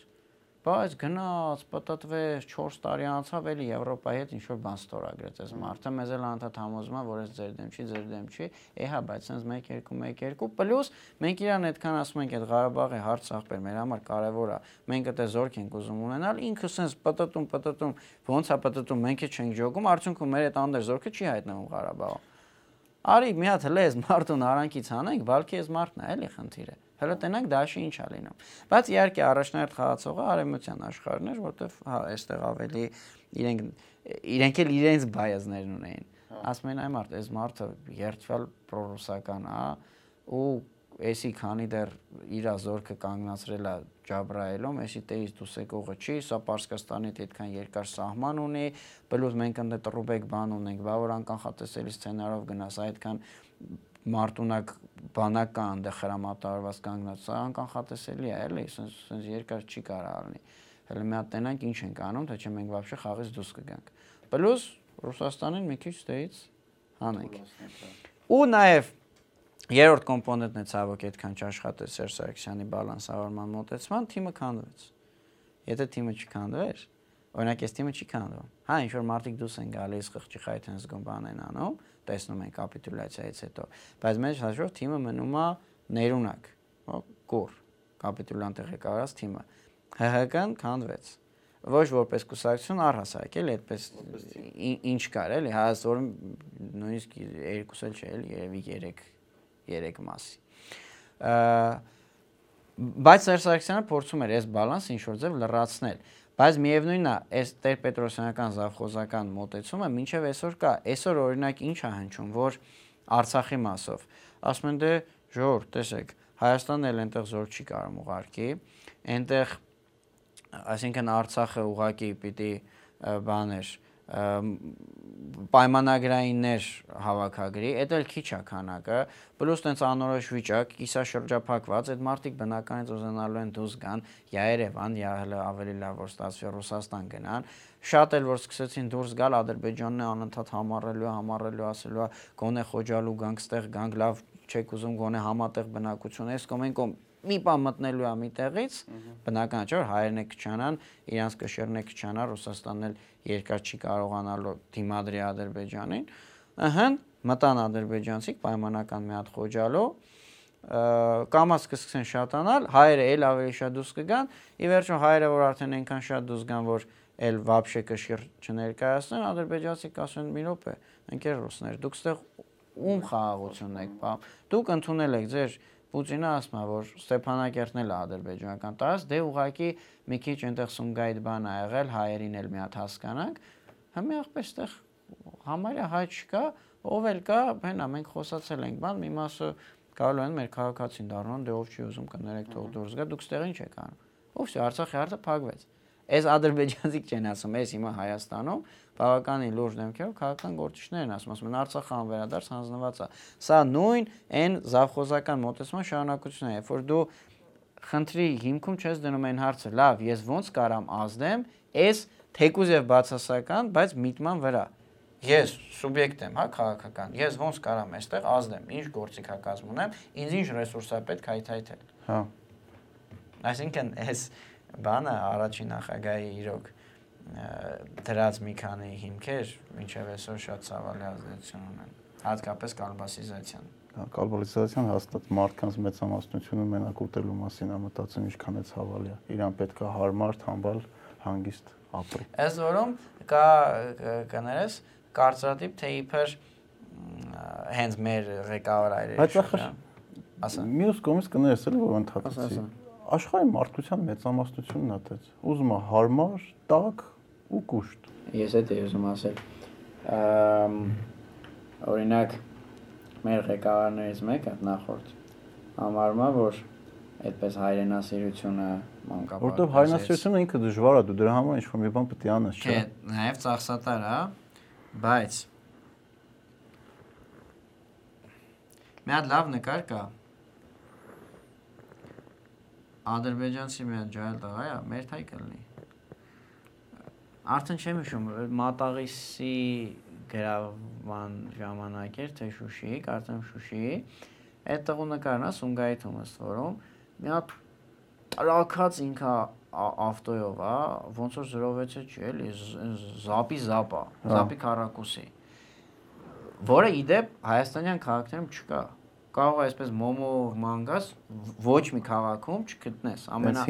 Բայց գնաց, պատտվեց, 4 տարի անցավ էլի Եվրոպայի հետ ինչ որ բան ստորագրեց այս մարդը, մեզ էլ անդադ համոզում է, որ այս ձեր դեմ չի, ձեր դեմ չի։ Էհա, բայց sense 1 2 1 2 պլյուս մենք իրան այդքան ասում ենք այդ Ղարաբաղի հարց ախպեր մեր համար կարևոր է։ Մենք այդ զորք ենք ուզում ունենալ, ինքը sense պատտում, պատտում, ոնց է պատտում, մենք էլ չենք ճոգում, արդյունքում մեր այդ անդեր զորքը չի հայտնվում Ղարաբաղում։ Արի մի հատ հլե այս մարդուն արանքից հանենք, բալքի այս մարդն է, էլի խնդիրը։ Հələ տենանք դաշի ինչ է լինում։ Բայց իհարկե առաջնահերթ խաղացողը արեմության աշխարհն էր, որտեվ հա, այստեղ ավելի իրենք իրենք էլ իրենց բայազներն ունեին։ Ասում են այ մարդ, այս մարդը երթվել պրոռուսական է ու էսի քանի դեռ իր զորքը կանգնացրել է Ջաբրայելում, էսի տերից դուս եկողը չի, սա Պարսկաստանից այդքան երկար սահման ունի, բլուզ մենք ընդ Տրուբեկ բան ունենք, բա որ անկանխատեսելի սցենարով գնաս այդքան մարտունակ բանական դե հրամատարված կանգնած, սա անկանխատեսելի է, էլի, սենց սենց երկար չի կարող լինի։ Հələ մի հատ տենանք ինչ ենք անում, թե չէ մենք բավարշե խաղից դուրս կգանք։ Պլյուս Ռուսաստանին մի քիչ դեից հանենք։ Ու նաև երրորդ կոմպոնենտն է ցավոք այդքան չաշխատեց Սերժ Սարգսյանի բալանսավորման մոտեցման թիմը քանդվեց։ Եթե թիմը չքանդվեր, չք օրինակ այս թիմը չի քանդվում։ Հա, ինչ որ մարդիկ դուս են գալիս խղճի խայթ են զգում բան են անում, տեսնում են կապիտուլյացիայից հետո, բայց մեր հաշվով թիմը մնում է ներունակ, կուր, կապիտուլյանտ ղեկավարած թիմը։ ՀՀԿ-ն քանդվեց ոչ որպես կուսակցություն առհասարակ էլի այդպես ինչ կար էլի հայաստորը նույնիսկ երկուս էլ չէ էլի երևի 3 3 մասի բայց Սերժ Սարգսյանը փորձում էր այս բալանսը ինչ որ ձև լրացնել բայց միևնույնն է այս տերպետրոսյանական զավխոզական մոտեցումը մինչև այսօր կա այսօր օրինակ ինչ է հնչում որ Արցախի մասով ասում են դե ժողովուրդ տեսեք Հայաստանն էլ այնտեղ զոր չի կարող ուղարկի այնտեղ այսինքն Արցախը ուղակի պիտի բաներ պայմանագրայիններ հավաքագրի, դա էլ քիչ է քանակը, պլյուս տենց անորոշ վիճակ, կիսա շրջափակված, այդ մարդիկ բնականից ուզենալու են դուրս գան, յա Երևան, յա հələ ավելի լավ որ ստացվի Ռուսաստան գնան։ Շատ էլ որ սկսեցին դուրս գալ Ադրբեջանն է անընդհատ համառելու, համառելու, ասելու է, գոնե խոջալու գանք, ստեղ գանք, լավ չեք ուզում գոնե համատեղ բնակություն, այս կողմ այն կողմ մի բան մտնելու է մի տեղից, բնական է, չէ՞ որ հայերն է կչանան, իրանց կշերն է կչանա, Ռուսաստանն էլ երկար չի կարողանալու դիմադրի Ադրբեջանին։ Ահա մտան ադրբեջանցիք պայմանական մի հատ խոջալու կամաց կսկսեն շատանալ, հայերը էլ ավելի շատ դուրս կգան, ի վերջո հայերը որ արդեն այնքան շատ դուրս գան, որ էլ вообще կշիռ չներկայացնեն, ադրբեջանցիք ասեն՝ «Մի րոպե, ընկեր ռուսներ, դուք ստեղ ում խաղաղությունն եք, բա դուք ընդունել եք ձեր Պուտինը ասում է, որ Ստեփանակերտն էլ ադրբեջանական տարածք, դե ուղակի մի քիչ այնտեղ Սումգայիթ բան ա եղել, հայերին էլ մի հատ հասկանանք։ Համի ախպես այդտեղ համարյա հայ չկա, ով էլ կա, հենա մենք խոսացել ենք, բան մի մասը գալու են մեր քաղաքացին դառնան, դե ով չի ուզում կներեք թող դուրս գա, դուք ստեղ ինչ եք անում։ ու վсё Արցախի հարցը փակվեց։ Այս ադրբեջանցիք չեն ասում, այս հիմա Հայաստանում բավականին լուրջ դեմքերով քաղաքական գործիչներ են ասում, ասում են Արցախը անվերադարձ հանձնված է։ Սա նույն այն զավխոզական մոտեցման շարունակությունն է, երբ որ դու խնդրի հիմքում չես դնում այն հարցը, լավ, ես ոնց կարամ ազդեմ, այս թեկուզ եւ բացասական, բայց միտման վրա։ Ես սուբյեկտ եմ, հա, քաղաքական։ Ես ոնց կարամ այստեղ ազդեմ, ինչ գործիքակազմ ունեմ, ինձ ինչ ռեսուրս է պետք հայթայթել։ Հա։ Այսինքն այս բանը առաջին նախագահի իրոք դրած մի քանի հիմքեր, ինչև այսօր շատ ցավալի ազդեցություն ունեն, հատկապես կալբասիզացիան։ Կալբալիզացիան հաստատ մարդկանց մեծամասնությունը մենակ ուտելու մասին է մտածում, ինչքան է ցավալի է։ Իրան պետք է հարմար, թամբալ, հանգիստ ապրի։ Այս որում կա կներես կարծրատիպ թե իբր հենց մեր ղեկավար այրերի։ Բայց ախր ասա։ Մյուս կողմից կներես էլ որ ընդհանրացի։ Աշխարհի մարդկության մեծամասնությունն է դες։ Ուզում է հարմար, տաք ու կուշտ։ Ես այդ եմ ուզում ասել։ Ամ օրինակ մեր ղեկավարներից մեկը նախորդ համարում է որ այդպես հայրենասիրությունը մանկապարտեզ Որտեվ հայրենասիրությունը ինքը դժվար է, դու դրա համար ինչ-որ մի բան պետք է անես, չէ։ Չէ, նաև ծախսատար է, բայց մի հատ լավ նկար կա։ Ադրբեջանցի մի հատ ջահել տղա է, մեր թայ կլինի։ Արդեն չեմ հիշում, մատաղիսի գրավման ժամանակ էր թե Շուշիի, կարծեմ Շուշիի։ Այդ տղու նկարն է Սումգայիթում ըստ որում մի հատ տրակած ինքա ավտոյով, հա, ոնց որ 06-ը չի էլի, զապի զապա, զապի քարակուսի։ Որը իդեպ հայաստանյան քաղաքներում չկա կարող է այսպես մոմո մանգաս ոչ մի քաղաքում չգտնես։ Ամենա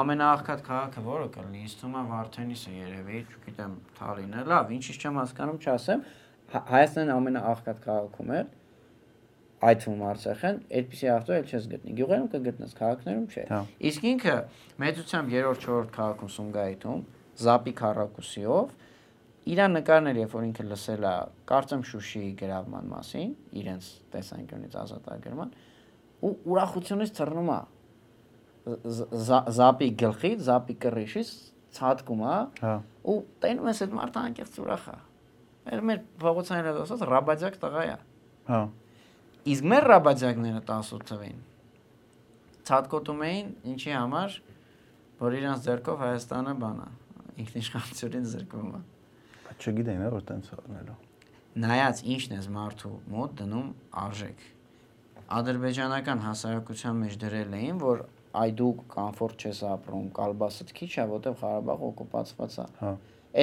Ամենաաղքատ քաղաքը որը կլինի, ինձ թվում է Վարդենիսը երևի, չգիտեմ, Թալինը։ Լավ, ինչի՞ չեմ հասկանում, չասեմ։ Հայաստանը ամենաաղքատ քաղաքում է, այդ թվում Արցախեն, այդպիսի ավտո էլ չես գտնի։ Գյուղերում կգտնես, քաղաքներում չէ։ Իսկ ինքը մեծությամբ 3-րդ 4-րդ քաղաքում Սումգայիթում Զապի քարակուսիով Իրան նկարներ, երբ որ ինքը լսել է, կարծեմ Շուշիի գրավման մասին, իրենց տեսանկյունից ազատագրման, ու ուրախությունից թռնում է զապի գլխից, զապի կռիշից ցածկում է, հա։ ու տենում ես այդ մարդը անկեղծ ուրախ է։ Մեր մեր փողոցային ասած ռաբաջակ տղա է։ Հա։ Իսկ մեր ռաբաջակները 18 թվին ցածկոտում էին ինչի համար, որ իրանց ձեռքով Հայաստանը բանա, ինքնիշխանությունին զրկվում է։ Բայց չգիտեին, հա, որ տենց առնելու։ Նայած ինչն է մարդու մոտ դնում արժեք։ Ադրբեջանական հասարակության մեջ դրել էին, որ այ դու կոմֆորտ չես ապրում, կալբասդ քիչ է, որտեղ Ղարաբաղը օկուպացված է։ Հա։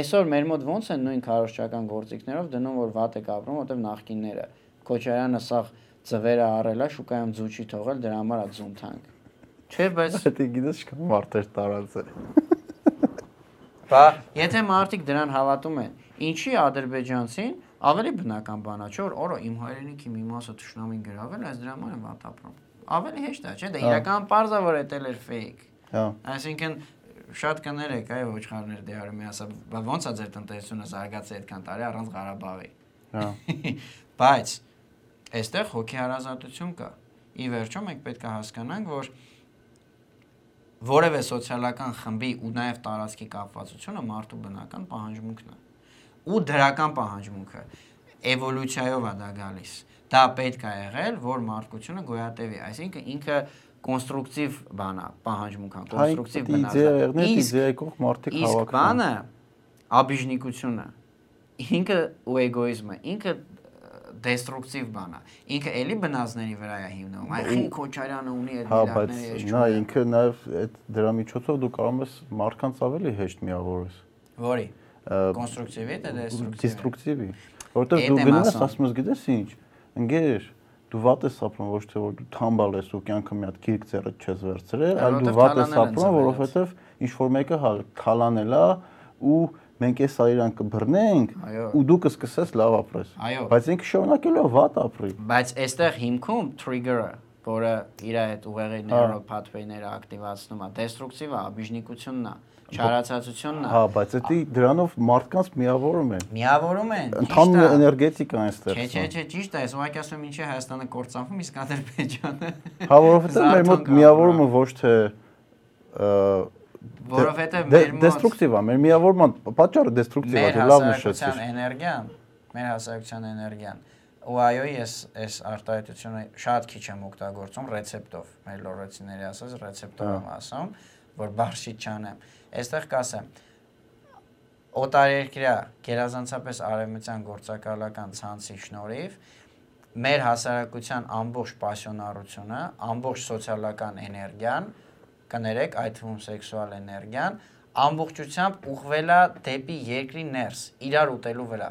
Այսօր մեր մոտ ոնց են նույն քարոշչական գործիքներով դնում, որ վատ եք ապրում, որտեղ նախկինները Քոչարյանը սաղ ծվերը առել է, շուկայում ձու չի թողել, դրա համար է ձուն թանկ։ Չէ, բայց Դա գիտես չկա մարդեր տարածել։ Բա, եթե մարդիկ դրան հավատում են, ինչի ադրբեջանցին ավելի բնական բան է, չէ՞ որ օրը իմ հայրենիքի մի մասը ճշնամին գրավել, այս դրա համար եմ վատ ապրում։ Ավելի հեշտ է, չէ՞, դա իրական parza որ էտել էր fake։ Հա։ Այսինքն շատ կներեք, այ ոչխարներ դեարը մի ասա, բա ո՞նց է ձեր տնտեսությունը զարգացել այդքան տարի առանց Ղարաբաղի։ Հա։ <laughs> Բայց այստեղ հոգեհարազատություն կա։ Ի վերջո մենք պետք է հասկանանք, որ որևէ սոցիալական խմբի ու նաև տարածքի կապվածությունը մարդու բնական պահանջմունքն է։ Ու դրական պահանջմունքը. Էվոլյուցիայով է դա գալիս։ Դա պետք է եղել, որ մարդկությունը գոյատևի, այսինքն ինքը կոնստրուկտիվ բան է, պահանջմունք է, կոնստրուկտիվ բնավ։ իդեայի կողմ մարդիկ Իսկ հավաքվում։ բանը աբիժնիկությունը ինքը ու էգոիզմը, ինքը դեստրուկտիվ բան է։ Ինքը էլի բնազների վրա է հիմնվում։ Այ խին Քոչարյանը ունի այդ Հա, բայց միլիարդները ես նա չունեմ։ ինքը նաև այդ դրա միջոցով դու կարող ես մարդկանց ավելի հեշտ միավորես։ Որի։ Կոնստրուկտիվի թե դեստրուկտիվի։ Դեստրուկտիվի։ Որտեղ դու գնում ես ասում։ ես գիտես ինչ, ընկեր, դու վատ ես ապրում, ոչ թե որ դու թամբալ ես ու կյանքը մի հատ գիրք ձեռդ չես վերցրել, այլ դու վատ ես ապրում, որովհետև ինչ որ մեկը հա քալանել է ու մենք էս այրան կբռնենք ու դու կսկսես լավ ապրես։ Բայց ինքը շարունակելու է վատ ապրի։ Բայց այստեղ հիմքում trigger-ը, որը իր այդ ուղեղի neural pathway-ները ակտիվացնում է, դեստրուկտիվ է, աբիժնիկությունն է, չարացածությունն է։ Հա, բայց դա դրանով մարդկանց միավորում են։ Միավորում են։ Ընդհանուր էներգետիկա են Չէ, չէ, չէ, ճիշտ է, ես ուղղակի ասում եմ ինչի Հայաստանը կործանվում, իսկ Ադրբեջանը Հա, որովհետև մեր մոտ միավորումը ոչ թե որովհետև դե- մեր մոտ դեստրուկտիվ է, մեր միավորման պատճառը դեստրուկտիվ է, մեր դու լավ հասարակության նշեցիր։ էներգիան, մեր հասարակության էներգիան ու այո, ես այս արտահայտությունը շատ քիչ եմ օգտագործում ռեցեպտով, մեր լորեցիների ասած ռեցեպտով Հա։ եմ ասում, որ բարձրի չանեմ։ Այստեղ կասեմ, օտարերկրյա գերազանցապես արևմտյան գործակալական ցանցի շնորհիվ մեր հասարակության ամբողջ պասիոնարությունը, ամբողջ սոցիալական էներգիան, կներեք, այդ թվում սեքսուալ էներգիան, ամբողջությամբ ուղղվել է դեպի երկրի ներս, իրար ուտելու վրա։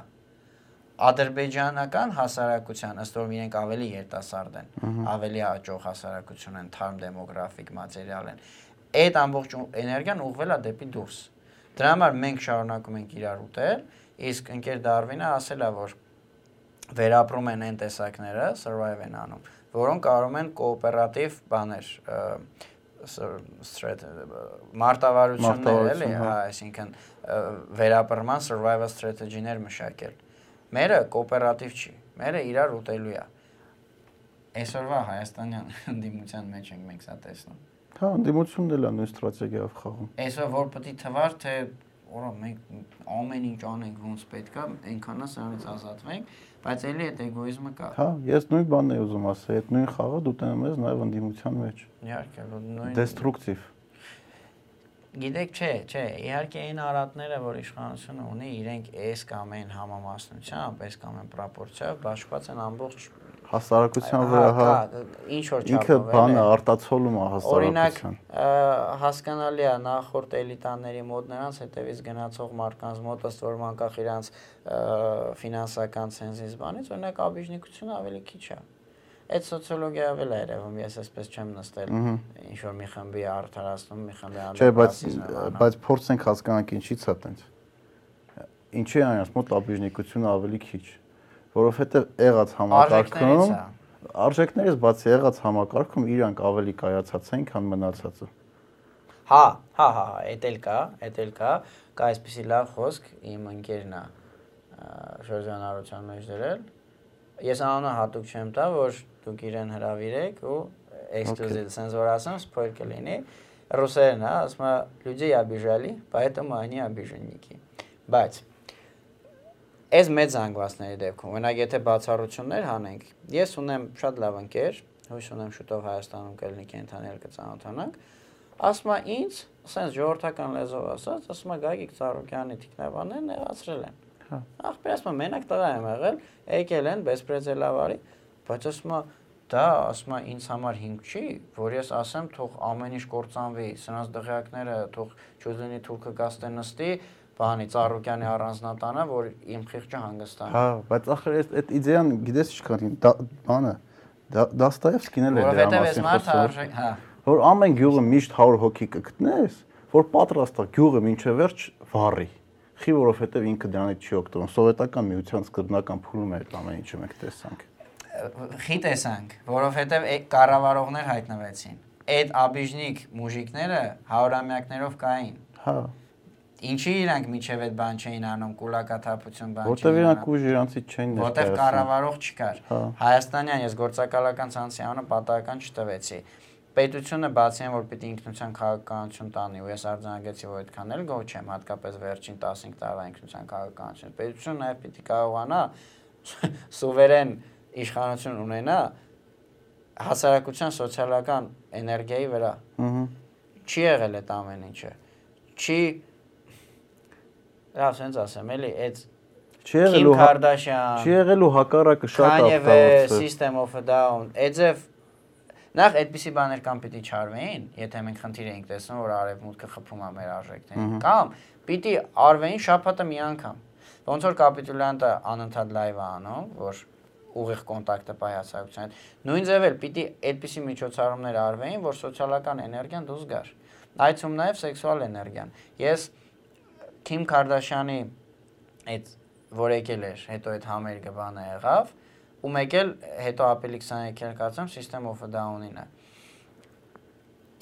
Ադրբեջանական հասարակության, ըստ որում իրենք ավելի երիտասարդ են, ավելի աճող հասարակություն են, թարմ դեմոգրաֆիկ մատերիալ են։ Այդ ամբողջ էներգիան ուղղվել է դեպի դուրս։ Դրա համար մենք շարունակում ենք իրար ուտել, իսկ ընկեր Դարվինը ասել է, որ վերապրում են այն տեսակները, survive են անում, որոնք կարող են կոոպերատիվ բաներ, մարտավարություններ էլի, հա։ հա, այսինքն վերապրման survival strategy-ներ մշակել։ Մերը կոոպերատիվ չի, մերը իրար ուտելու է։ Այսօրվա հայաստանյան <laughs> ընդդիմության մեջ ենք մենք սա տեսնում։ Հա, ընդդիմությունն էլ է նույն ստրատեգիայով խաղում։ Այսօր որ պետք է թվար թե որա մենք ամեն ինչ անենք ոնց պետքա, այնքանա սրանից ազատվենք, բայց ելի այդ էգոիզմը կա։ Հա, ես նույն բանն եմ ուզում ասել, այդ նույն խաղը դու տենում ես նաև ընդդիմության մեջ։ Իհարկե, նույն Դեստրուկտիվ։ Գիտեք, չէ, չէ, իհարկե այն արատները, որ իշխանությունը ունի, իրենք այս կամ այն համամասնությամբ, այս կամ այն պրոպորցիայով բաշխված են ամբողջ Հասարակության վրա հա ինչ որ ինքը չափով բանը արտացոլում է Օրինակ հասարակության։ ը, հասկանալի է նախորդ էլիտաների մոտ նրանց հետևից գնացող մարդկանց մոտ ըստ որ մանկախ իրանց ֆինանսական ցենզից բանից օրինակ աբիժնիկությունը ավելի քիչ է այդ սոցիոլոգիայով էլ է երևում ես այսպես չեմ նստել ինչ որ մի խմբի արդարացնում մի խմբի Չէ, բայց բայց փորձենք հասկանանք ինչի՞ց է տենց։ Ինչի է այնպես մոտ աբիժնիկությունը ավելի քիչ, որովհետև եղած համակարգում արժեքներից բացի եղած համակարգում իրանք ավելի կայացած են, քան մնացածը։ Հա, հա, հա, հա, էդ էլ կա, էդ էլ կա, կա այսպեսի լավ խոսք իմ ընկերն է շրջանառության մեջ դրել Ես անունը հատուկ չեմ տա, որ դուք իրեն հravirեք ու էքսկլյուզիվ sense որ ասեմ, spoil կլինի։ Ռուսերեն է, ասում է, люди обижали, поэтому они обиженники։ Բայց Այս մեծ զանգվածների դեպքում, օրինակ եթե բացառություններ հանենք, ես ունեմ շատ լավ ընկեր, հույս ունեմ շուտով Հայաստանում կլինի կենթանել կծանոթանանք, ասում է ինձ, ասենց ժողովրդական լեզվով ասած, ասում է Գագիկ Ծառուկյանի թիկնաբաններն եղացրել են։ Հա։ Ախպեր ասում է մենակ տղա եմ եղել, եկել են բեսպրեզելավարի, բայց ասում է դա ասում է ինձ համար հիմք չի, որ ես ասեմ թող ամեն ինչ կործանվի, սրանց դղյակները թող չուզենի թուրքը գաստե նստի, բանի Ծառուկյանի առանձնատանը, որ իմ խիղճը հանգստանա։ Հա, բայց ախր այս այդ իդեան գիտես ինչքան դա- բանը դա- Դաստայևսկին էլ է դրա մասին խոսում, հա։ որ ամեն գյուղը միշտ 100 հոգի կգտնես, որ պատրաստ է գյուղը մինչև վերջ վառի։ Խի որովհետև ինքը դրանից չի օգտվում։ Սովետական միության սկզբնական փուլում է այդ ամեն ինչը մենք տեսանք։ Խի տեսանք, որովհետև կառավարողներ հայտնվեցին։ Այդ աբիժնիկ մուժիկները հարյուրամյակներով կային։ Հա, Ինչի իրանք միջև այդ բան չէին անում, կուլակաթափություն բան որտեվ չէին իրանք անում։ ուժ իրանցից Որտեվ ներկայացնում։ կառավարող չկար։ Հա։ Հայաստանյան ես գործակալական ցանցի անունը պատահական չտվեցի։ Պետությունը բացի այն որ պիտի ինքնության քաղաքականություն տանի ու ես արձանագրեցի որ այդքան էլ գոհ չեմ, հատկապես վերջին 15 տարվա ինքնության քաղաքականություն։ Պետությունը նաև պիտի կարողանա սուվերեն իշխանություն ունենա հասարակության սոցիալական էներգիայի վրա։ Ահա։ Չի եղել այդ ամեն ինչը։ Չի Լավ, sense ասեմ, էլի, այդ Չի եղելու հա- Kardashian, չի եղելու հակառակը շատ Kanye West, System of a Down, Էձև նախ այդպիսի բաներ կամ պիտի չարվեին, եթե մենք խնդիր էինք տեսնում, որ արևմուտքը խփում է մեր արժեքներին, կամ պիտի արվեին շփաթը մի անգամ։ Ոնց որ կապիտուլյանտը անընդհատ լայվ է անում, որ ուղիղ կոնտակտը պայ հասարակության հետ։ Նույն ձև էլ պիտի այդպիսի միջոցառումներ արվեին, որ սոցիալական էներգիան դուրս գար։ Այցում նաև սեքսուալ էներգիան։ Ես Kim Kardashian-ի այդ որ եկել էր, հետո այդ համերգը բանը եղավ, ու մեկ էլ հետո ապրիլի 23-ին կարծեմ System of a Down-ին է։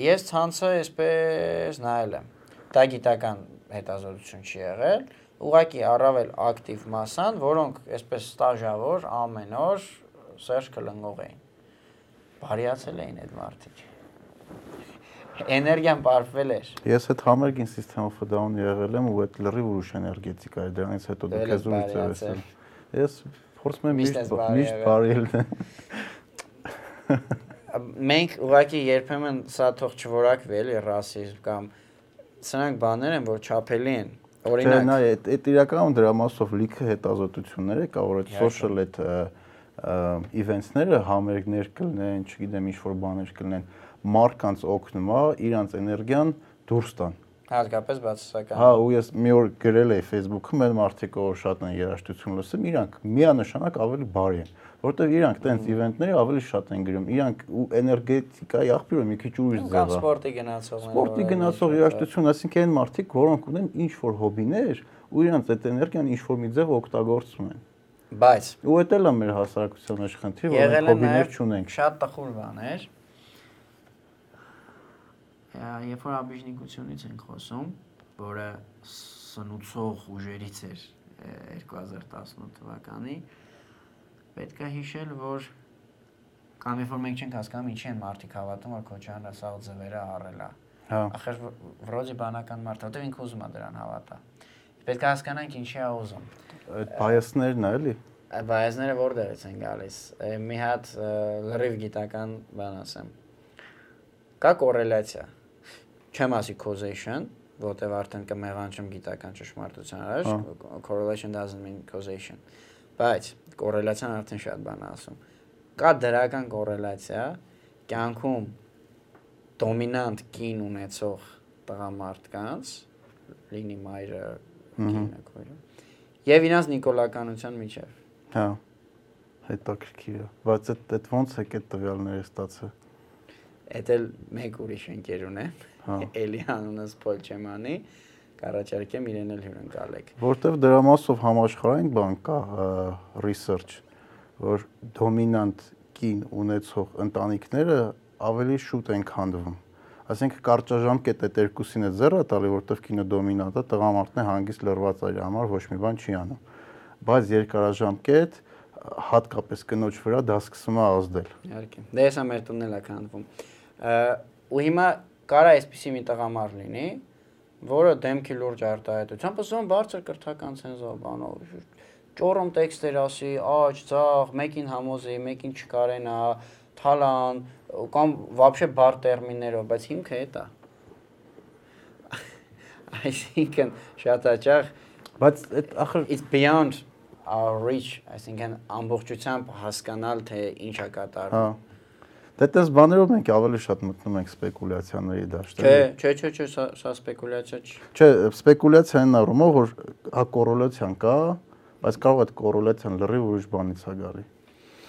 Ես ցանցը այսպես նայել եմ։ Դա գիտական հետազոտություն չի եղել, ուղղակի առավել ակտիվ մասան, որոնք այսպես ստաժավոր ամեն օր սերժ կլնգող էին։ Բարիացել էին այդ մարդիկ։ Էներգիան բարվել էր։ Ես այդ համերգին System of a Down եղել եմ ու այդ լրիվ ուրիշ էներգետիկա էր, դրանից հետո դու Դու քեզ ես ուրիշ բարի ես։ ացել։ Ես փորձում եմ Միշտ միշտ ելնեմ։ <laughs> Մենք ուղղակի երբեմն սա թող չորակվի էլի ռասիզմ կամ սրանք բաներ են, որ չափելի են։ Օրինակ, նա այդ իրականում դրա մասով լիքը հետազոտություններ է կա, որ այդ social այդ events-ները համերգներ կլինեն, չգիտեմ, ինչ որ բաներ կլինեն, մարդկանց օգնում է իրանց էներգիան դուրս տան։ հատկապես բացասական։ Հա, ու ես մի օր գրել էի Facebook-ում, այդ մարդիկ որ շատ են երաժշտություն լսում, իրանք միանշանակ ավելի բարի են, որովհետև իրանք տենց իվենտները ավելի շատ են գրում, իրանք ու էներգետիկայի աղբյուրը մի քիչ ուրիշ կամ ձև է։ սպորտի գնացող Սպորտի գնացող երաժշտություն, այսինքն այն մարդիկ, որոնք ունեն ինչ որ հոբիներ, ու իրանք այդ էներգիան ինչ որ մի ձև օգտագործում են։ Բայց Ու դա էլ է մեր հասարակության մեջ խնդիր, որ է հոբիներ չունենք։ շատ տխուր բաներ։ Երբ որ աբիժնիկությունից ենք խոսում, որը սնուցող ուժերից էր ε, 2018 թվականի, պետք է հիշել, որ կամ երբ որ մենք չենք հասկանում ինչի են մարդիկ հավատում, որ Քոչարյանը սա ձևերը առել է։ Հա։ Ախր վրոդի բանական մարդ, որտեղ ինքը ուզում է դրան հավատա։ Պետք է հասկանանք ինչի է ուզում։ Այդ բայասներն է, էլի։ Բայազները որտեղից են գալիս։ Մի հատ լրիվ գիտական բան ասեմ։ Կա կորելացիա։ Չեմ ասի causation, որտեվ արդեն կմեղանչում գիտական ճշմարտության առաջ, correlation doesn't mean causation։ Բայց կորելացիան արդեն շատ բան ասում։ Կա դրական կորելացիա կյանքում դոմինանտ կին ունեցող տղամարդկանց, լինի մայրը, կինը, քույրը, եւ իրանց նիկոլականության միջև։ Հա։ Հետաքրքիր է։ Բայց այդ այդ ո՞նց է այդ տվյալները ստացել։ Էդ էլ մեկ ուրիշ ընկերուն է։ Հա։ Էլի անունը սփոյլ չեմ անի։ Կարաճարկեմ իրեն էլ հյուրընկալեք։ Որտեվ դրա մասով համաշխարհային բան կա research, որ դոմինանտ կին ունեցող ընտանիքները ավելի շուտ են քանդվում։ Այսինքն կարճաժամկետ այդ երկուսին է ձեռը տալի, որտեվ կինը դոմինանտ է, տղամարդն է հանգիստ լրված իր համար ոչ մի բան չի անում։ Բայց երկարաժամկետ հատկապես կնոջ վրա դա սկսում է ազդել։ Իհարկե։ Դե հեսա մեր տունն էլ է քանդվում։ Ու հիմա կարա այսպեսի մի տղամարդ լինի, որը դեմքի լուրջ արտահայտությամբ ասում բարձր կրթական ցենզոր բանով ճորոմ տեքստեր ասի, աճ, ցախ, մեկին համոզի, մեկին չկարենա, թալան կամ вообще բար տերմիններով, բայց հիմքը է դա։ <laughs> Այսինքն շատ հաճախ Բայց այդ ախր it's beyond our reach, այսինքն ամբողջությամբ հասկանալ թե ինչ է կատարվում։ հա Դե տես բաներով մենք ավելի շատ մտնում ենք սպեկուլյացիաների դաշտ։ Չէ, չէ, չէ, չէ, սա սպեկուլյացիա չի։ Չէ, սպեկուլյացիան առումով որ հա կորելացիան կա, բայց կարող է այդ կորելացիան լրիվ ուրիշ բանից է գալի։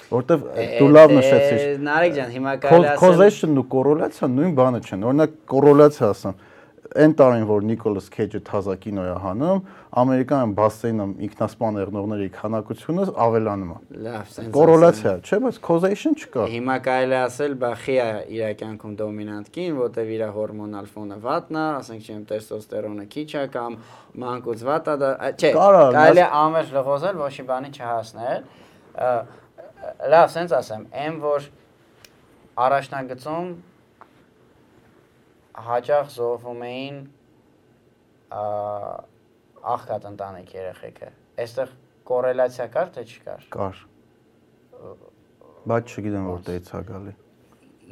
Որտեվ դու լավ նշեցիր։ Նարեկ ջան, հիմա կարելի ասել Causation-ն ու correlation նույն բանը չեն։ Օրինակ correlation ասեմ, այն տարին որ Նիկոլաս Քեջը թազա կինո է հանում, ամերիկյան բասեյնում ինքնասպան եղնողների քանակությունը ավելանում է։ լավ, սենց։ Correlation, չէ, բայց causation չկա։ Հիմա կարելի ասել բախի է իր կյանքում դոմինանտ կին, որտեվ իր հորմոնալ ֆոնը վատն է, ասենք չեմ տեստոստերոնը քիչ է կամ մանկուց վատ է չէ, կարելի է ամեր լղոզել, ոչի բանի չհասնել։ Լավ, սենց ասեմ, այն որ առաջնագծում հաճախ զոհվում էին ա, աղքատ ընտանիք երեխեքը։ Այստեղ կորելացիա կար թե չկար։ Կար։ Բայց չգիտեմ որտեղից է գալի։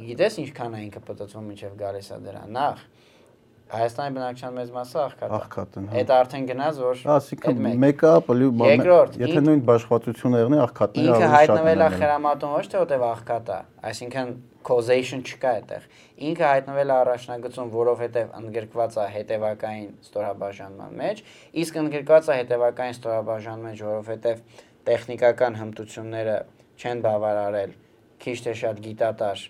Գիտես ինչքան է ինքը պատածվում միջև գալիս է դրան։ Նախ Հայաստանի բնակչության մեծ մասը աղքատ է։ Աղքատ են, հա։ Այդ արդեն գնաց որ այդ մեկ։ մեկը բլի Երկրորդ, եթե նույն բաշխվածությունը եղնի աղքատները Ինքը ավելի շատ հայտնվել է են։ խրամատում ոչ թե որտեվ աղքատ է, այսինքն causation չկա այդտեղ։ Ինքը հայտնվել է առաջնագծում, որովհետև ընդգրկված է հետևակային ստորաբաժանման մեջ, իսկ ընդգրկված է հետևակային ստորաբաժանման մեջ, որովհետև տեխնիկական հմտությունները չեն բավարարել, քիչ թե շատ գիտատար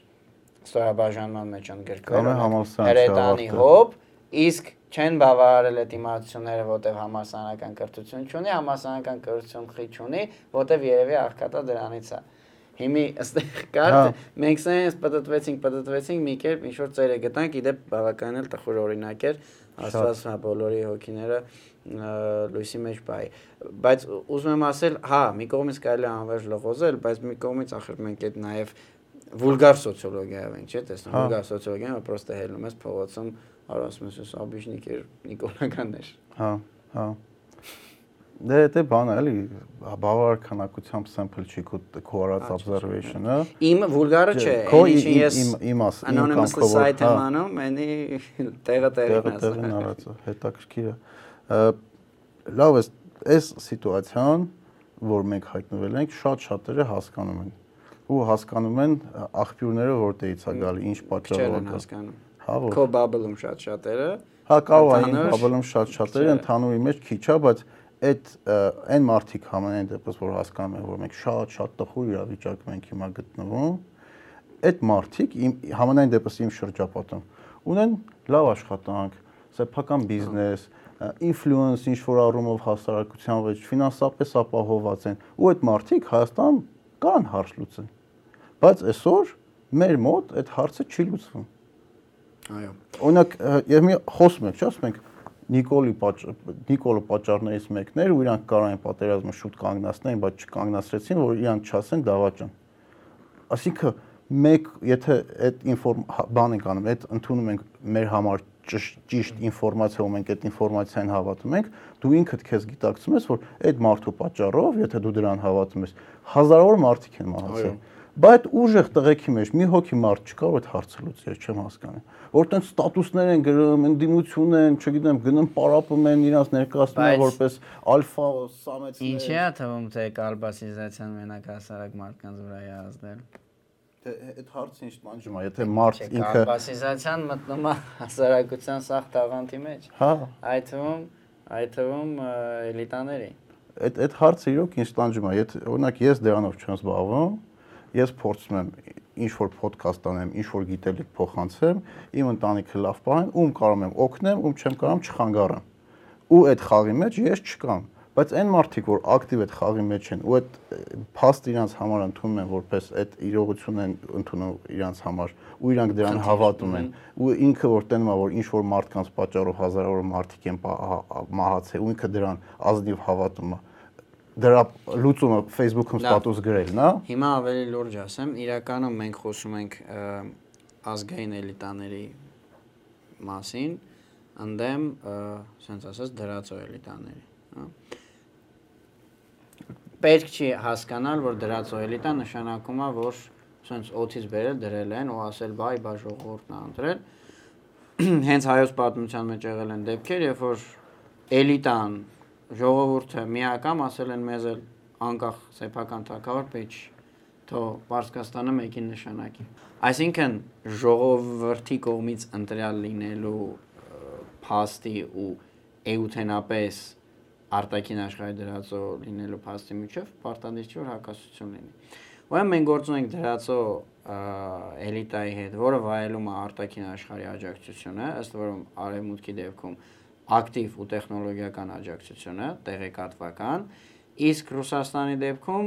ստորաբաժանման մեջ ընդգրկվել։ հրետանի հոբ, իսկ չեն բավարարել այդ իմացությունները, որտեվ համասանական կրթություն չունի, համասանական կրթություն խի չունի, որտեվ երևի աղքատա դրանից է։ Հիմի ըստեղ կար Հա։ մենք սենց պատտվեցինք, պատտվեցինք մի կերպ ինչ որ ծերը գտանք, իդեպ բավականին էլ տխուր օրինակ էր, աստված հա բոլորի հոգիները լույսի մեջ բայ։ Բայց ուզում եմ ասել, հա, մի կողմից կարելի է անվերջ լղոզել, բայց մի կողմից ախր մենք այդ նաև վուլգար սոցիոլոգիայով ենք, չէ՞, տեսնում, Հա։ վուլգար սոցիոլոգիան պրոստը հելնում ես փողոցում, արասում ես, «Աբիշնիկ էր Նիկոլականներ»։ Հա, հա։ Դե դե բան է, էլի բավարար քանակությամբ sample չի քո արած observation-ը։ Իմ վուլգարը չէ, իմ- ես իմ իմ աս իմ կամ site հա, եմ անում, այնի տեղը տեղին տեղը տեղին ասա։ արածը հետաքրքիր է։ Լավ է, այս սիտուացիան, որ մենք հայտնվել ենք, շատ շատերը հասկանում են ու հասկանում են աղբյուրները որտեղից է գալի, ինչ պատճառով է։ հասկանում։ Հա, որ Քո bubble-ում շատ շատերը Հա կարող է Ընդհանուր բաբլում շատ շատերը ընդհանուրի մեջ քիչ է, բայց այդ այն մարդիկ համենայն դեպս որ հասկանում են որ մենք շատ-շատ տխուր իրավիճակում ենք հիմա գտնվում, այդ մարդիկ իմ համենայն դեպս իմ շրջապատում ունեն լավ աշխատանք, սեփական բիզնես, ինֆլուենս ինչ որ առումով հասարակության մեջ ֆինանսապես ապահոված են ու այդ մարդիկ Հայաստան կան հարց լուծեն։ Բայց այսօր մեր մոտ այդ հարցը չի լուծվում։ Այո։ Օրինակ, եւ մի խոսում ենք, չէ՞, ասում ենք Նիկոլի պատճ Նիկոլը պատճառներից մեկն էր ու իրանք կարող են պատերազմը շուտ կանգնացնեն, բայց չկանգնացրեցին, որ իրանք չասեն դավաճան։ Այսինքն մեկ եթե այդ ինֆորմ հա, բան ենք անում, այդ ընդունում ենք մեր համար ճիշտ ինֆորմացիա ու մենք այդ ինֆորմացիային հավատում ենք, դու ինքդ քեզ գիտակցում ես, որ այդ մարդու պատճառով, եթե դու դրան հավատում ես, հազարավոր մարդիկ են մահացել։ Այո։ Բայց ուժեղ տղեկի մեջ մի հոգի մարդ չկա, որ այդ հարցը լուծի, ես չեմ հասկանում։ Որ տենց ստատուսներ են գրում, ընդդիմություն են, չգիտեմ, գնում պարապում են իրանց ներկայացնում են որպես ալֆա սամեցներ։ Ինչի՞ է թվում թե կալբասիզացիան մենակ հասարակ մարդկանց վրա է ազդել։ Դե այդ հարցը ինչ տանջում է, եթե մարդ ինքը կալբասիզացիան մտնում է հասարակության սախ տաղանդի մեջ։ հա, Այդ թվում, այդ թվում էլիտաների։ այդ այդ հարցը իրոք ինձ տանջում է, եթե օրինակ ես դրանով չեմ զբաղվում, ես փորձում եմ ինչ որ ոդքաստ անեմ, ինչ որ գիտելիք փոխանցեմ, իմ ընտանիքը լավ պահեն, ում կարող եմ օգնեմ, ում չեմ կարող չխանգարեմ։ Ու այդ խաղի մեջ ես չկամ, բայց այն մարդիկ, որ ակտիվ այդ խաղի մեջ են ու այդ փաստ իրանց համար ընդունում են որպես այդ իրողությունն են ընդունում իրանց համար ու իրանք դրան հավատում են ու ինքը որ տենում է որ ինչ որ մարդկանց պատճառով հազարավոր մարդիկ են մահացել ու ինքը դրան ազնիվ հավատում է դրա լուծումը Facebook-ում ստատուս գրելն է Հիմա ավելի լուրջ ասեմ, իրականում մենք խոսում ենք ազգային էլիտաների մասին, ընդդեմ, ասենց ասած, դրածո էլիտաների, հա։ Պետք չի հասկանալ, որ դրածո էլիտա նշանակում է, որ ասենց օթից բերել դրել են ու ասել բայ բա ժողովուրդն է ընտրել։ Հենց հայոց պատմության մեջ եղել են դեպքեր, երբ որ էլիտան ժողովուրդը միակամ ասել են մեզ էլ անկախ սեփական թակավոր պետք թող Պարսկաստանը մեկին նշանակի։ Այսինքն ժողովրդի կողմից ընտրյալ լինելու փաստի ու էութենապես արտաքին աշխարհի դրածո լինելու փաստի միջև պարտադիր չի որ հակասություն լինի։ Ուրեմն մենք գործում ենք դրածո էլիտայի հետ, որը վայելում է արտաքին աշխարհի աջակցությունը, ըստ որում արևմուտքի դեպքում ակտիվ ու տեխնոլոգիական աջակցությունը, տեղեկատվական, իսկ Ռուսաստանի դեպքում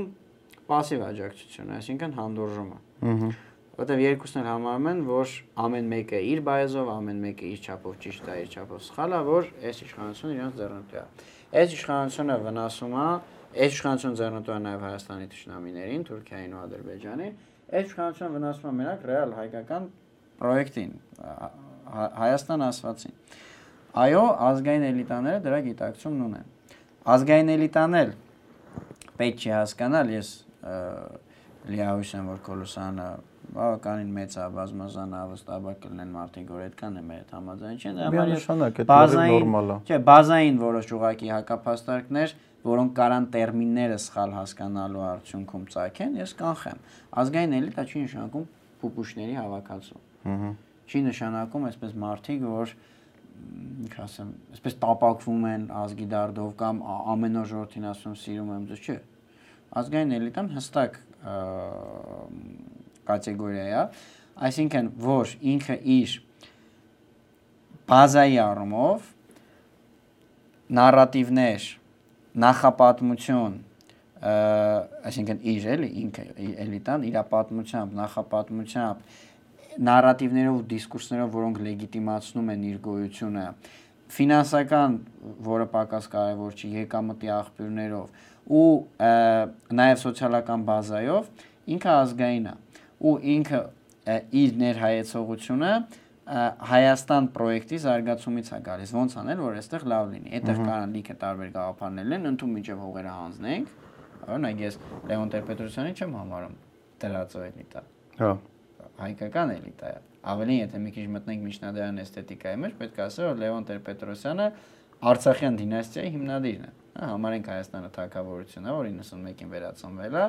пассив աջակցությունը, այսինքն հանդուրժումը։ Ահա Որտեւ երկուսն էլ համարում են, որ ամեն մեկը իր բայազով, ամեն մեկը իր չափով ճիշտ է, իր չափով սխալ է, որ այս իշխանությունը իրենց ձեռնտու է։ Այս իշխանությունը վնասում է, այս իշխանությունը ձեռնտու է նաև Հայաստանի ճշնամիներին, Թուրքիային ու Ադրբեջանին։ Այս իշխանությունը վնասում է մենակ ռեալ հայկական պրոյեկտին, Հա- Հայաստան ասվածին։ Այո, ազգային էլիտաները դրա գիտակցումն ունեն։ Ազգային էլիտան էլ պետք չի հասկանալ, ես լիահույս եմ, որ Կոլոսյանը բավականին մեծ է, բազմազան է, վստահաբար կլինեն մարդիկ, որ այդքան է մեր համաձայն չեն, դրա համար Միանշանակ, այդ բազային, նորմալ է։ չէ, բազային որոշ ուղակի հակափաստարկներ, որոնք կարան տերմինները սխալ հասկանալու արդյունքում ծագեն, ես կանխեմ։ Ազգային էլիտա չի նշանակում փուպուշների հավաքածու։ Ահա Չի նշանակում այսպես մարդիկ, որ ինչ ասեմ, այսպես տապակվում են ազգի դարդով կամ ա- ամեն օր ժողովրդին ասում սիրում եմ ձեզ, չէ։ Ազգային էլիտան հստակ կատեգորիա է, այսինքն որ ինքը իր բազայի առումով նարատիվներ, նախապատմություն, այսինքն իր էլի ինքը էլիտան իր պատմությամբ, նախապատմությամբ նարատիվներով ու դիսկուրսներով, որոնք լեգիտիմացնում են իր գոյությունը, ֆինանսական, որը պակաս կարևոր չի, եկամտի աղբյուրներով ու նաև սոցիալական բազայով ինքը ազգային է։ ու ինքը իր ներհայեցողությունը Հայաստան պրոյեկտի զարգացումից է գալիս։ Ոնց անել, որ այստեղ լավ լինի։ Այդտեղ կարան լիքը տարբեր գաղափարներ են, ընդու միջև հողերը հանձնենք։ Օրինակ ես Լեոն Տեր-Պետրոսյանի չեմ համարում դրածո էլիտա Հա։ հայկական էլիտա է։ Ավելին, եթե մի քիչ մտնենք միջնադարյան էսթետիկայի մեջ, պետք է ասել, որ Լևոն Տեր-Պետրոսյանը Արցախյան դինաստիայի հիմնադիրն է։ Հա, համարենք Հայաստանը թակավորություն է, որ 91-ին վերածնվել է,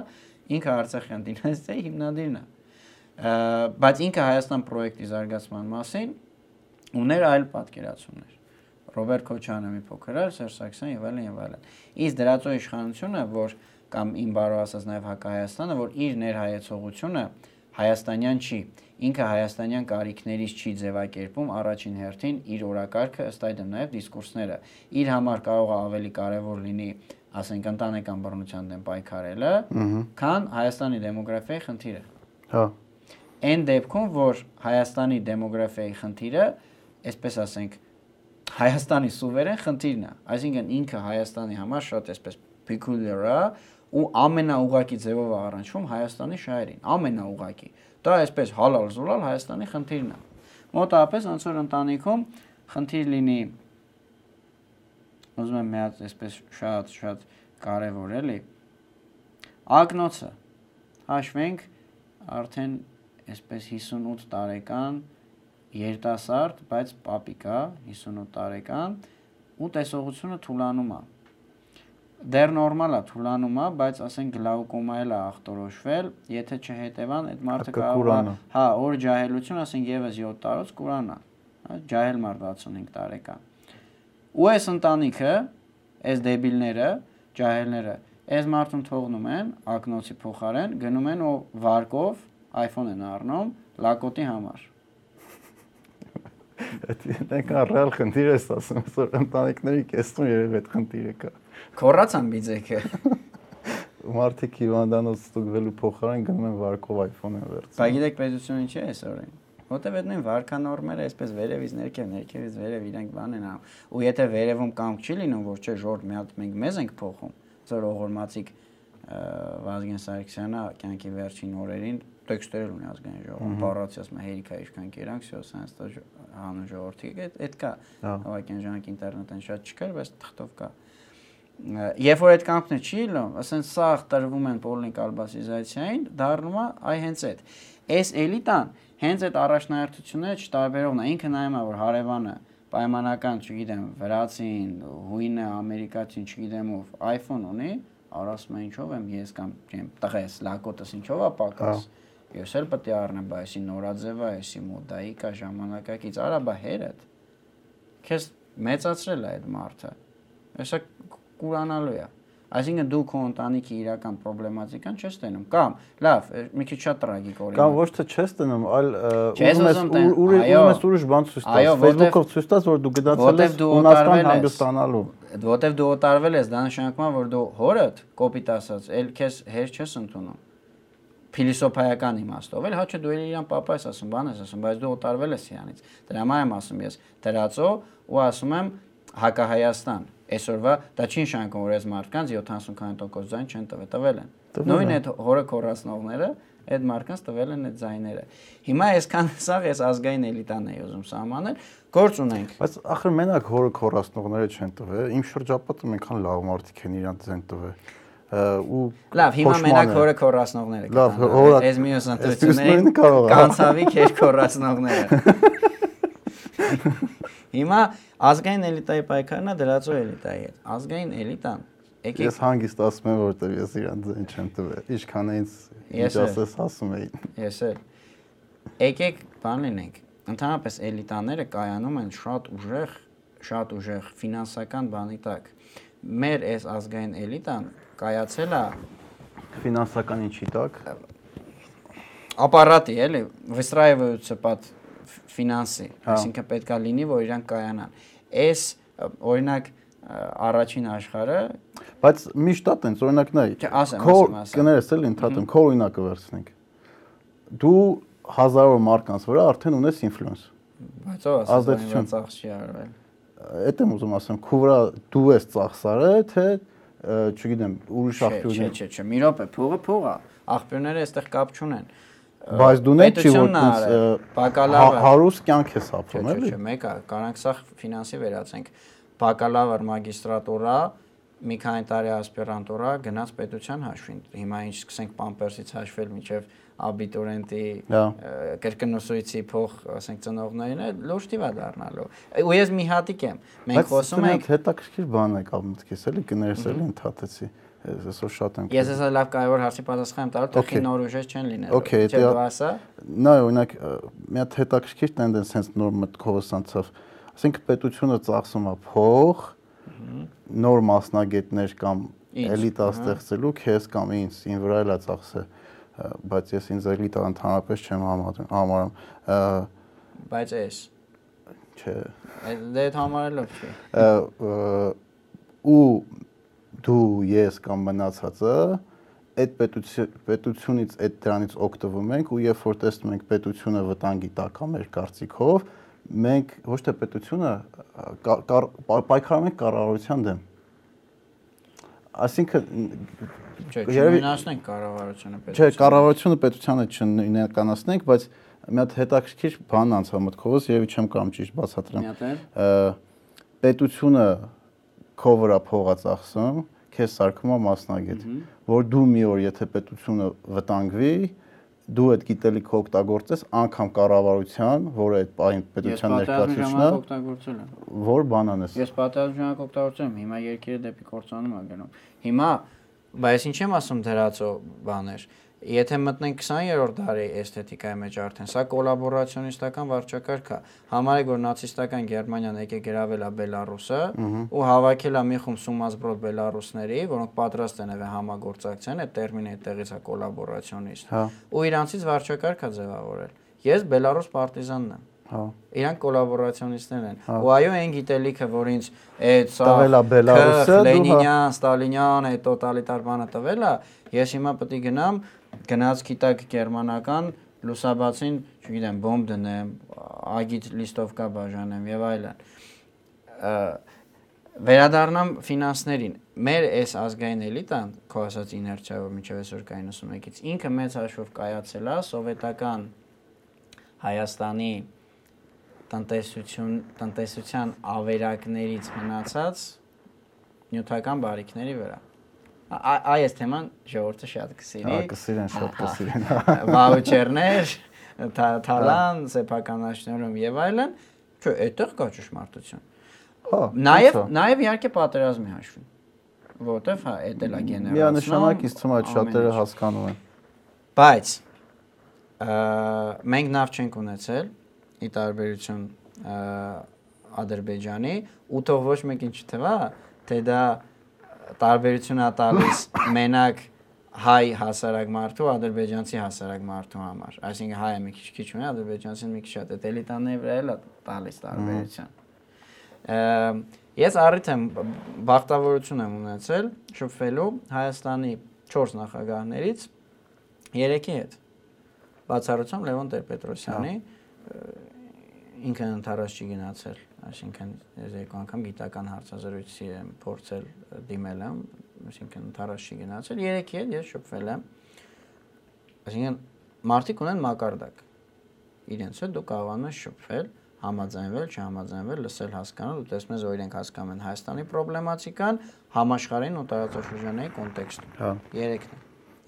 ինքը Արցախյան դինաստիայի հիմնադիրն է։ Բայց ինքը Հայաստան պրոյեկտի զարգացման մասին ուներ այլ պատկերացումներ։ Ռոբերտ Քոչյանը մի փոքր էր, Սերժ Սարգսյանը եւ այլն եւ այլն։ Իսկ դրածո իշխանությունը, որ կամ իմ բարո ասած նաեւ Հակահայաստանը, որ իր ներհայեցողությունը հայաստանյան չի։ Ինքը հայաստանյան կարիքներից չի ձևակերպում առաջին հերթին իր օրակարգը, ըստ այդմ նաև դիսկուրսները։ Իր համար կարող է ավելի կարևոր լինի, ասենք, ընտանեկան բռնության դեմ պայքարելը, քան Հայաստանի դեմոգրաֆիայի խնդիրը։ Հա։ Այն դեպքում, որ Հայաստանի դեմոգրաֆիայի խնդիրը, այսպես ասենք, Հայաստանի սուվերեն խնդիրն է։ Այսինքն ինքը Հայաստանի համար շատ այսպես peculiar է ու ամենաուղակի ձևով է առնչվում Հայաստանի շահերին, ամենաուղակի։ Դա այսպես հալալ զուլալ Հայաստանի խնդիրն է։ Մոտավորապես ոնց որ ընտանիքում խնդիր լինի ուզում եմ մի հատ այսպես շատ շատ կարևոր էլի ակնոցը հաշվենք արդեն այսպես 58 տարեկան երիտասարդ, բայց պապիկա 58 տարեկան ու տեսողությունը թուլանում է դեռ նորմալ է թուլանում է, բայց ասենք գլաուկոմա էլ է ախտորոշվել, եթե չհետևան այդ մարդը կարող է, հա, օր ջահելություն, ասենք եւս 7 տարուց կուրանա, հա, ջահել մարդ 65 տարեկան։ Ու այս ընտանիքը, այս դեբիլները, ջահելները, այս մարդուն թողնում են ակնոցի փոխարեն, գնում են ու վարկով iPhone են առնում լակոտի համար։ Այդ այնքան ռեալ խնդիր է ասում, որ ընտանիքների կեսում երևի այդ խնդիրը կա։ Քորացան բիձեքը։ <laughs> Մարդիկ հիվանդանոց ստուգվելու փոխարեն գնում են վարկով iPhone-ը վերցնում։ Բայց գիտեք պետությունը ինչի է այսօրին։ Որտեվ այդ նույն վարկանորմերը այսպես վերևից ներքև, ներքևից վերև իրենք բան են անում։ Ու եթե վերևում կամք չի լինում, որ չէ ժորտ մի հատ մենք մեզ ենք փոխում, ծոր օղորմացիկ Վազգեն Սարգսյանը կյանքի վերջին օրերին տեքստերել ունի ազգային ժողովում, բառացիաս մա հերիքա իշքան կերանք, սա սենց տա հանուն ժողովրդի, այդ այդ կա։ Հավաքյան ժամանակ ինտերնետն շատ չկար, բայց թղթով կա։ Ա Երբ որ այդ կամքն չի լինում, ասեն սաղ տրվում են Պոլնիկ ալբասիզացիային, դառնում է այ հենց այդ։ Այս էլիտան հենց այդ առաջնահերթությունները չտարբերողն է, ինքը նայում է որ հարևանը պայմանական, չգիտեմ, վրացին, հույնը, ամերիկացին, չգիտեմ ով, iPhone ունի, արասում է ինչով եմ ես կամ չեմ, տղես, լակոտս ինչով է պակաս։ Ես էլ պետք է առնեմ, բայց էսի նորաձև է, էսի մոդայի կա ժամանակակից, արա բա հերդ։ Քեզ մեծացրել է այդ մարդը։ Հեսա կուրանալու է։ Այսինքն դու քո ընտանիքի իրական պրոբլեմատիկան չես տենում կամ լավ, մի քիչ շատ տրագիկ օրինակ։ Կամ ոչ թե չես տնում, այլ ուզում ես ուզում տեն- ուր- այո։ ուզում ես ուրիշ բան ցույց տաս։ Facebook-ով ցույց տաս, որ դու որտեվ ես ես։ հանգստանալու։ Որտեվ դու օտարվել ես, դա նշանակում է, որ դու հորդ կոպիտ ասած, ել քեզ հեր չես ընդունում։ Փիլիսոփայական իմաստով, էլ հա չէ դու իրան papa ես ասում, բան ես ասում, բայց դու օտարվել ես իրանից։ Դրա համար եմ ասում ես դրածո ու ասում եմ հակահայաստան։ Այսօրվա դա չի նշանակում, որ այս մարդկանց 70% ձայն չեն տվել, տվել են։ Նույն այդ հորը կորացնողները այդ մարդկանց տվել են այդ ձայները։ Հիմա այսքան սաղ ես ազգային էլիտան էի ուզում սահմանել, գործ ունենք։ Բայց ախր մենակ հորը քորացնողները չեն տվել։ Իմ շրջապատում այնքան լավ մարդիկ են իրանց ձեն տվել։ ու Լավ, հիմա մենակ է։ հորը քորացնողները Լավ, կտան, հորը- այս մյուս այս է, հա։ կանցավի քեր քորացնողները։ <laughs> Հիմա ազգային էլիտայի պայքարն է դրածո էլիտայի հետ։ Ազգային էլիտան Եկեք Ես հանգիստ ասում եմ, որտեվ ես իրանց ձեն չեմ տվել։ Ինչքան էինց ինչ ասես ասում էին։ Ես էլ։ Եկեք բան լինենք։ Ընդհանրապես էլիտաները կայանում են շատ ուժեղ, շատ ուժեղ ֆինանսական բանի տակ։ Մեր այս ազգային էլիտան կայացել է ֆինանսական ինչի տակ։ Ապարատի, էլի, վստраиваются под ֆինանսի, Հա։ այսինքն պետքա լինի, որ իրանք կայանան։ Այս օրինակ առաջին աշխարհը Բայց միշտ է տենց օրինակ նայ։ Չէ, ասեմ, Քո կներես էլ ընդհատեմ, քո օրինակը վերցնենք։ Դու հազարավոր մարկանց վրա արդեն ունես ինֆլուենս։ բայց ո՞վ Ազդեցություն։ ծախս չի արվել։ Էդ եմ ուզում ասեմ, քո վրա դու ես ծախսարը, թե չգիտեմ, ուրիշ Չէ, չէ, աղբյուրներ։ չէ, չէ, մի րոպե, փողը փող է։ Աղբյուրները այստեղ կապ չունեն։ Բայց դու նե չի որ բակալավր։ հարուստ կյանք ես ապրում Չէ, էլի։ չէ, մեկը կարանք սա ֆինանսի վերացենք։ Բակալավր, մագիստրատուրա, մի քանի տարի ասպիրանտուրա գնաց պետության հաշվին։ Հիմա ինչ սկսենք պամպերսից հաշվել միջև աբիտուրենտի Հա։ կրկնուսույցի փող, ասենք ծնողներին լուրջ տիվա դառնալու։ Ու ես մի հատիկ եմ։ Մենք խոսում ենք հետաքրքիր բան է կապ մտքից էլի կներես էլի ընդհատեցի։ Ես այսօր շատ եմ։ Ես հեսա լավ կարևոր հարցի պատասխան եմ տալու, թողի նոր ուժեր չեն լինելու։ Okay, դու ասա։ Նա օրինակ մի հատ հետաքրքիր տենդենս հենց նոր մտքովս անցավ։ Ասենք պետությունը ծախսում է փող նոր մասնագետներ կամ էլիտա ստեղծելու քեզ կամ ինձ ին վրա էլա ծախսը ը, բայց ես ինձ էլիտա ընդհանրապես չեմ համարում Բայց էս չէ դե այդ համարելով չի։ ու դու ես կամ մնացածը այդ պետություն պետությունից այդ դրանից օգտվում ենք ու երբ որ տեսնում ենք պետությունը վտանգի տակ է մեր կարծիքով մենք ոչ թե պետությունը պայքարում ենք կառավարության դեմ այսինքն երևի- չմենացնենք կառավարությունը պետք չէ կառավարությունը պետությանը չնույնականացնենք բայց մի հատ հետաքրքիր բան անցա մտքովս երևի չեմ կարող ճիշտ բացատրեմ Մի հատ պետությունը քո վրա փողա ծախսում, քեզ սարքում է մասնագետ, որ դու մի օր եթե պետությունը վտանգվի, դու այդ գիտելիքը օգտագործես անգամ կառավարության, որը այդ Ես պետության ներկայացուցիչն է, որ բան անես։ Ես պատերազմի ժամանակ օգտագործել եմ, հիմա երկիրը դեպի կործանում է գնում։ Հիմա բայց ինչ եմ ասում դրածո բաներ։ Եթե մտնենք 20-րդ դարի էսթետիկայի մեջ արդեն, սա կոլաբորացիոնիստական վարչակարգ է։ Համարեք որ նացիստական Գերմանիան եկե գրավել է Բելարուսը ու հավաքել է մի խումբ սումազբրոդ բելարուսների, որոնք պատրաստ են եղել համագործակցեն, այդ տերմինը այդտեղից է կոլաբորացիոնիստ։ Հա, Ու իրանցից վարչակարգ է ձևավորել։ Ես Բելարուս պարտիզանն եմ։ հա։ Իրանք կոլաբորացիոնիստներ են։ Ու այո, այն գիտելիքը, որ ինձ այդ սա Տվել ա Բելարուսը, հա- Լենինյան, Ստալինյան, այդ տոտալիտար բանը տվել է, ես հիմա պետք է գնամ, գնաց գիտակ գերմանական լուսաբացին, չգիտեմ, բոմբ դնեմ, ագիտ լիստովկա բաժանեմ եւ այլն։ Վերադառնամ ֆինանսներին։ Մեր այս ազգային էլիտան, քո ասած իներցիա, որ մինչև այսօր կա 91-ից, ինքը մեծ հաշվով կայացել է սովետական Հայաստանի տնտեսություն տնտեսության ավերակներից մնացած նյութական բարիկների վրա։ Այս թեման ժողովուրդը շատ Հա, կսիրի։ կսիրեն, շատ կսիրեն։ Վաուչերներ, թա- թալան, սեփականաշնորհում եւ այլն, չէ, այդտեղ կա ճշմարտություն։ Հա, Նաեւ հա։ նաեւ իհարկե պատերազմի հաշվին։ Որտեվ հա, այդ էլ է գեներացիոն։ Միանշանակ ինձ թվում է շատերը հասկանում են։ Բայց մենք նավ չենք ունեցել ի տարբերություն Ադրբեջանի, ու թող ոչ մեկին չթվա, թե դա տարբերություն է տալիս մենակ հայ հասարակ մարդու, ադրբեջանցի հասարակ մարդու համար։ Այսինքն հայը մի քիչ քիչ ունի, ադրբեջանցին մի քիչ շատ է էլիտաների վրա էլ է տալիս տարբերություն։ Ես առիթ եմ բախտավորություն եմ ունեցել շփվելու Հայաստանի 4 նախագահներից 3-ի հետ բացառությամբ Լևոն Տեր-Պետրոսյանի ը, ինքը ընթարած չի գնացել, այսինքն ես երկու անգամ գիտական հարցազրույցի եմ փորձել դիմել եմ, այսինքն ընթարած չի գնացել, 3-ի հետ ես շփվել եմ։ Այսինքն մարդիկ ունեն մակարդակ։ Իրենց հետ դու կարողանում ես շփվել, համաձայնվել, չհամաձայնվել, լսել, հասկանալ, ու տեսնում ես, որ իրենք հասկանում են Հայաստանի պրոբլեմատիկան, համաշխարհային ու տարածաշրջանային կոնտեքստում։ Հա։ Երեքն է։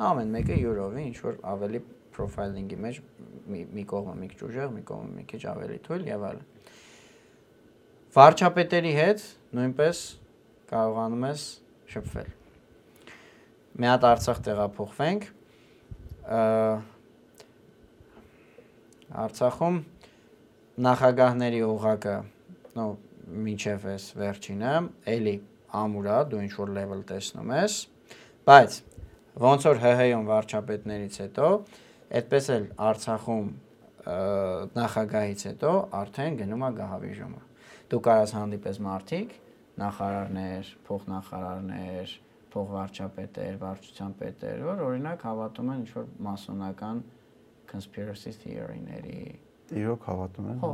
Ամեն մեկը յուրովի ինչ որ ավելի պրոֆայլինգի մեջ մի, մի կողմը մի քիչ ուժեղ, մի կողմը մի քիչ ավելի թույլ եւ այլն։ Վարչապետերի հետ նույնպես կարողանում ես շփվել։ Մի հատ Արցախ տեղափոխվենք։ Արցախում նախագահների օղակը, նո, մինչև էս վերջինը, էլի ամուրա, դու ինչ որ level տեսնում ես, բայց ոնց որ ՀՀ-ում վարչապետներից հետո, այդպես էլ Արցախում նախագահից հետո արդեն գնում է գահավիժումը։ Դու կարաս հանդիպես մարդիկ, նախարարներ, փոխնախարարներ, փոխվարչապետեր, վարչության պետեր, որ օրինակ հավատում են ինչ որ մասոնական conspiracy theory-ների, Իրոք հավատում են։ հա։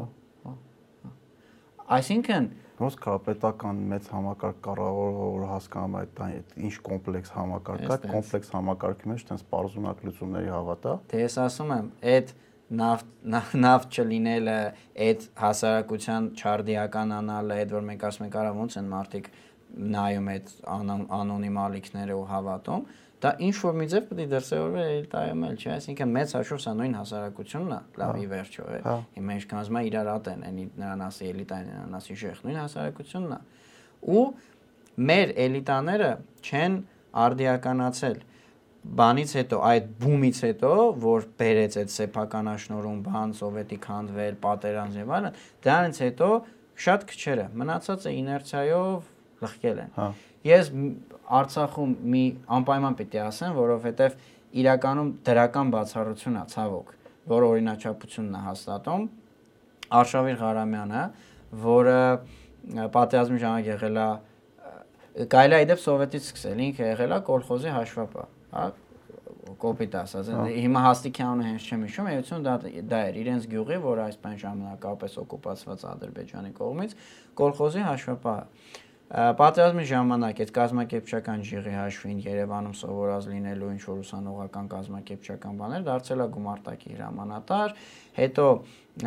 Այսինքն ոնց կա պետական մեծ համակարգ կառավարողը որ հասկանում է այդ ինչ կոմպլեքս համակարգ կա, կոմպլեքս համակարգի մեջ տես պարզունակ լուծումների հավատա։ Դե ես ասում եմ, այդ նավթ նավթ չլինելը, այդ հասարակության չարդիական անալը, այդ որ մենք ասում ենք, արա ոնց են մարդիկ նայում այդ անոնիմ ալիքները ու հավատում, դա ինչ որ մի ձև պետք է դրսևորվի էլիտայում էլ, չէ՞, այսինքն մեծ հաշվով սա նույն հասարակությունն է, լավի հա։ վերջո է։ հա։ Հիմա ինչքան ասում է իրար ատեն, այնի նրան ասի էլիտային, նրան ասի շեխ, նույն հասարակությունն է։ Ու մեր էլիտաները չեն արդիականացել բանից հետո այդ բումից հետո որ բերեց այդ սեփականաշնորհում բան սովետի քանդվել պատերազմ եւ այլն դրանից հետո շատ քչերը մնացածը իներցիայով լղկել են հա ես Արցախում մի անպայման պիտի ասեմ որովհետեւ իրականում դրական բացառություն է ցավոք որ օրինաչափությունն է հաստատում Արշավիր Ղարամյանը որը պատերազմի ժամանակ եղել է իդեպ սովետից սկսել ինքը եղել է կոլխոզի հաշվապահ հա կոպիտ ասած հա։ հիմա հաստիքյանը հենց չեմ հիշում էություն դա դա էր իրենց գյուղի որ այս բան ժամանակապես օկուպացված ադրբեջանի կողմից կոլխոզի հաշվապահը Պատերազմի ժամանակ այդ կազմակերպչական ժիղի հաշվին Երևանում սովորած լինելու ինչ որ ուսանողական կազմակերպչական բաներ դարձել է գումարտակի հրամանատար, հետո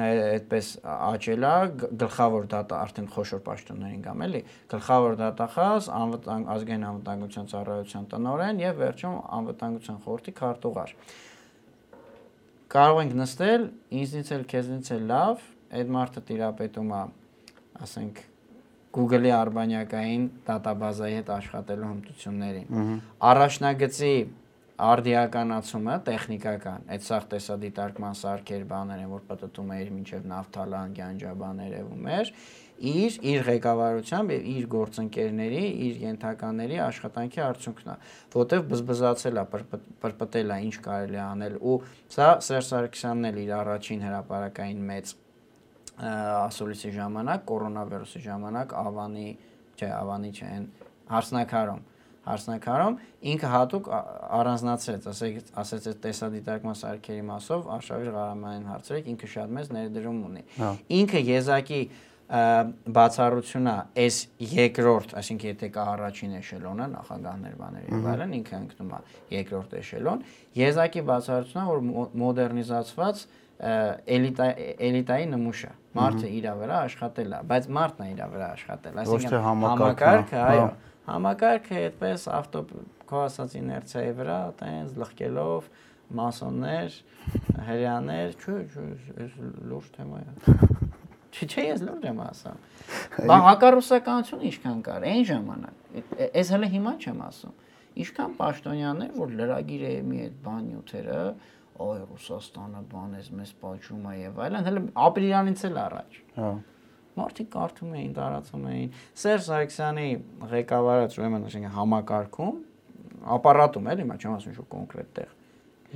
այդպես աճել է գլխավոր դատա արդեն խոշոր պաշտոններին գամ էլի, գլխավոր դատախազ, անվտանգ ազգային անվտանգության ծառայության տնօրեն եւ վերջում անվտանգության խորհրդի քարտուղար։ Կարող ենք նստել, ինձնից էլ քեզնից էլ լավ, այդ մարդը տիրապետում է, ասենք Google-ի արբանյակային դատաբազայի հետ աշխատելու հմտություններին։ Առաջնագծի արդիականացումը տեխնիկական, այդ սաղ տեսադիտարկման սարքեր բաներ են, որ պատտում է իր մինչև նավթալան գանջաբաներ եւ ու մեր, իր իր ղեկավարությամբ եւ իր գործընկերների, իր ենթականների աշխատանքի արդյունքն է, որտեվ բզբզացել է, պրպտել է ինչ կարելի է անել ու սա Սերժ Սարգսյանն էլ իր առաջին հրաապարակային մեծ ասուլիսի ժամանակ, կորոնավիրուսի ժամանակ Ավանի, չէ, Ավանի չէ, այն հարսնակարում հարսնակարում ինքը հատուկ առանձնացրեց, ասեք, ասեց այդ տեսադիտարկման սարքերի մասով Արշավիր Ղարամանյան հարցրեք, ինքը շատ մեծ ներդրում ունի։ հա։ Ինքը եզակի բացառությունա այս երկրորդ, այսինքն եթե կա առաջին էշելոնը նախագահներ բաների եւ այլն, ինքը ընկնում է երկրորդ էշելոն, եզակի բացառությունա որ մոդեռնիզացված էլիտա էլիտայի նմուշ է։ Մարդը իր վրա աշխատել է, բայց մարդն է իր վրա աշխատել, այսինքն համակարգը, այո, համակարգը այդպես ավտո քո ասած իներցիայի վրա տենց լղկելով մասոններ, հрьяաներ, չէ, չէ, այս լուրջ թեմա է։ Չի, չէ, ես լուրջ եմ ասում։ Բա հակառուսականությունը ինչքան կար այն ժամանակ։ Էս հələ հիմա չեմ ասում։ Ինչքան պաշտոնյաներ, որ լրագիր է մի այդ բանյութերը, այ Ռուսաստանը բանես մեզ պատժում է եւ այլն, հələ ապրիլյանից էլ առաջ։ Հա։ Մարդիկ կարդում էին, տարածում էին։ Սերժ Սարգսյանի ղեկավարած ուրեմն ասենք համակարգում, ապարատում էլի, մա չեմ ասում շո կոնկրետ տեղ։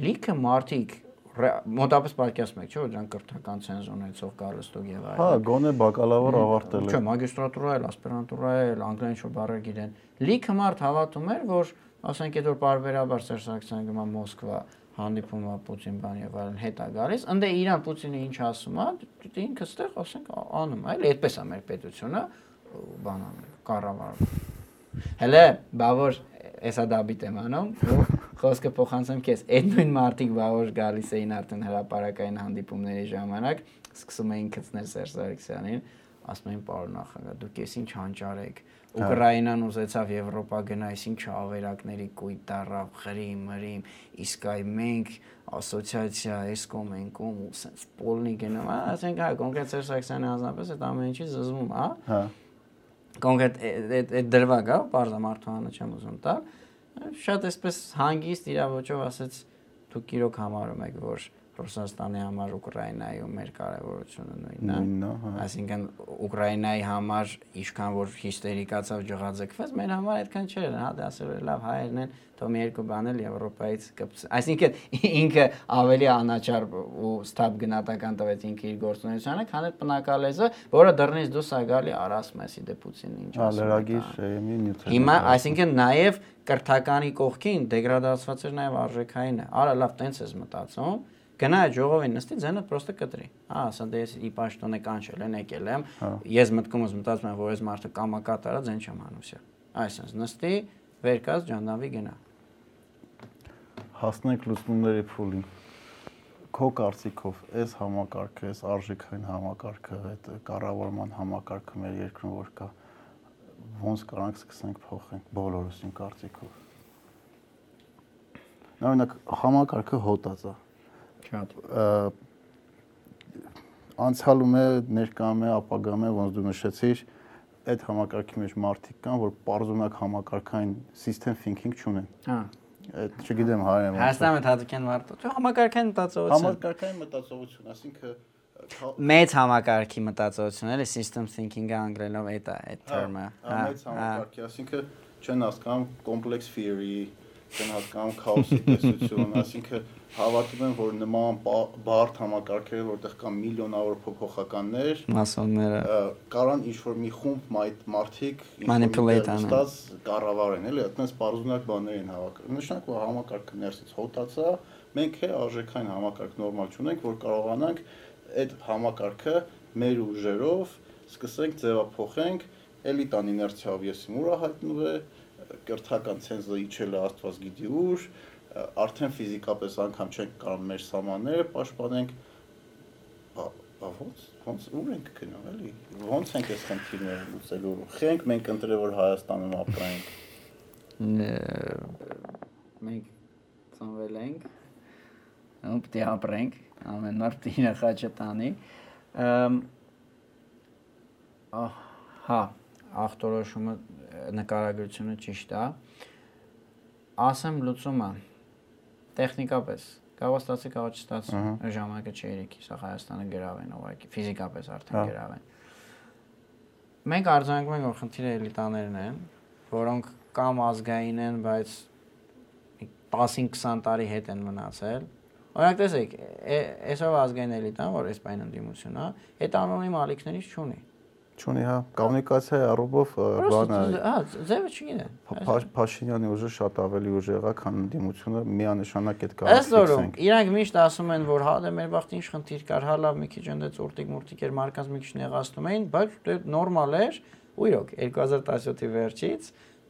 Լիքը մարդիկ մոտապես պատկերացնում եք, չէ՞ որ դրանք կրթական ցենզ ունեցող գալստուկ եւ այլն։ Հա, գոնե բակալավր ավարտել է։ Չէ, մագիստրատուրա էլ, ասպիրանտուրա էլ, անգլերեն ինչ-որ բառեր գիտեն։ Լիքը մարդ հավատում էր, որ ասենք այդ որ բարբերաբար Սերժ Սարգսյանը գնա Մոսկվա, հանդիպում է Պուտին բան եւ այլն հետ է գալիս, ընդ իրան Պուտինը ինչ ասում է, ինքը ստեղ ասենք անում է, այլ այդպես է մեր պետությունը բան անում, կառավարում։ Հələ, բավոր էսա դաբիտ եմ անում, ու խոսքը փոխանցեմ քեզ։ Այդ նույն մարտիկ բավոր գալիս էին արդեն հրաապարակային հանդիպումների ժամանակ, սկսում էին գծնել Սերժ Սարգսյանին, ասում էին պարոն նախագահ, դուք էս ինչ հանճար եք, Ուկրաինան ուզեցավ Եվրոպա գնա, այսինչ ավերակների կույտ դարավ, խրիմ, մրիմ, իսկ այ մենք ասոցիացիա, էսկոմ ենք ու սենց պոլնի գնում, ասենք հա, կոնկրետ Սերժ Սարգսյանը հանձնապես այդ ամեն ինչի զզվում, հա։ Հա։ Կոնկրետ այդ այդ դրվագ, հա, բարձա մարդուանը չեմ ուզում տալ։ Շատ էսպես հանգիստ իրավոճով ասեց դուք իրոք համարում եք, որ Ռուսաստանի համար Ուկրաինայում մեր կարևորությունը նույնն է։ Նույնն է, հա։ Այսինքն Ուկրաինայի համար ինչքան որ հիստերիկացավ ջղաձգվեց, մեր համար այդքան չէր, հա, դա ասել էր լավ հայերն են, թող մի երկու բան էլ Եվրոպայից կպս։ Այսինքն <laughs> ինքը ավելի անաչար ու ստապ գնահատական տվեց ինքը իր գործունեությանը, քան այդ բնակալեզը, որը դռնից դուրս է գալի Արաս Մեսի դեպուցին ինչ ասում։ Լրագիր Շերեմի նյութը։ Հիմա, այսինքն նաև կրթականի կողքին դեգրադացված էր նաև արժեքայինը։ Արա լավ, տենց ես մտածում Գնա այդ ժողովին նստի, ձենը պրոստը կտրի։ Ահա, ասա դե ես ի պաշտոնե կանչել են, եկել եմ։ Հա։ Ես մտքումս մտածում եմ, որ այս մարդը կամակատարա ձեն չեմ վсё։ Այսինքն նստի, վեր կաց ջանդավի գնա։ Հասնենք լուսնումների փուլին։ Քո կարծիքով այս համակարգը, այս արժեքային համակարգը, այդ կառավարման համակարգը մեր երկրում որ կա, ոնց կարանք սկսենք փոխենք բոլորս իմ կարծիքով։ Օրինակ համակարգը հոտած է։ Շատ։ անցյալում է, ներկայում է, ապագայում է, ոնց դու նշեցիր, այդ համակարգի մեջ մարդիկ կան, որ պարզունակ համակարգային system thinking չունեն։ Հա։ Այդ չգիտեմ է։ Հայաստանը թաթիկեն մարդը։ Չէ, համակարգային մտածողություն։ Համակարգային մտածողություն, ասինքն Մեծ համակարգի մտածողություն էլի system thinking-ը անգլերենով այդ է, այդ հա, term-ը։ հա, մեծ համակարգի, ասինքն չեն հասկանում complex theory, չեն հասկանում chaos-ի տեսություն, ասինքն հավատում են, որ նման բա- բարդ համակարգերը, որտեղ կան միլիոնավոր փոփոխականներ, Մասոնները։ կարան ինչ որ մի խումբ մայթ մարդիկ ինչ-որ Manipulate անեն։ կառավարեն, էլի, այդպես բարձունակ բաներ են հավաք։ Նշանք որ համակարգը ներսից հոտացա, մենք է արժեքային համակարգ նորմալ չունենք, որ կարողանանք այդ համակարգը մեր ուժերով սկսենք ձևափոխենք, էլիտան իներցիայով ես իմ ուրա հայտնվում է, կրթական ցենզը իջել է աստված գիտի ուր, արդեն ֆիզիկապես անգամ չենք կարող մեր սահմանները պաշտպանենք բա ոնց ոնց ուր ենք գնում էլի ոնց ենք այս խնդիրները լուծելու խենք մենք ընտրել որ Հայաստանում ապրենք մենք ծնվել ենք ու պետք է ապրենք ամեն մարդ իր խաչը տանի հա ախտորոշումը նկարագրությունը ճիշտ է ասեմ լուծումը տեխնիկապես կարող ստացի կարող չստացի այդ ժամանակը չէր սա Հայաստանը գրավեն ուղղակի ֆիզիկապես Հա։ արդեն գրավեն մենք արձանագրում ենք որ խնդիրը էլիտաներն են որոնք կամ ազգային են բայց 10-20 տարի հետ են մնացել օրինակ տեսեք այսօր ազգային էլիտան որ այս բան ընդդիմություն է այդ անոնիմ ալիքներից չունի Չունի հա կոմունիկացիայի առումով բանը հա ձևը Փաշ- Փաշինյանի ուժը շատ ավելի ուժեղ է, քան ընդդիմությունը միանշանակ այդ Ըստ որում իրանք միշտ ասում են որ հա դե մեր վաղտ ինչ խնդիր կար հա լավ մի քիչ ընդեց ուրտիկ մուրտիկ էր մարքանց մի քիչ նեղացնում էին բայց դե նորմալ էր ու իրոք 2017-ի վերջից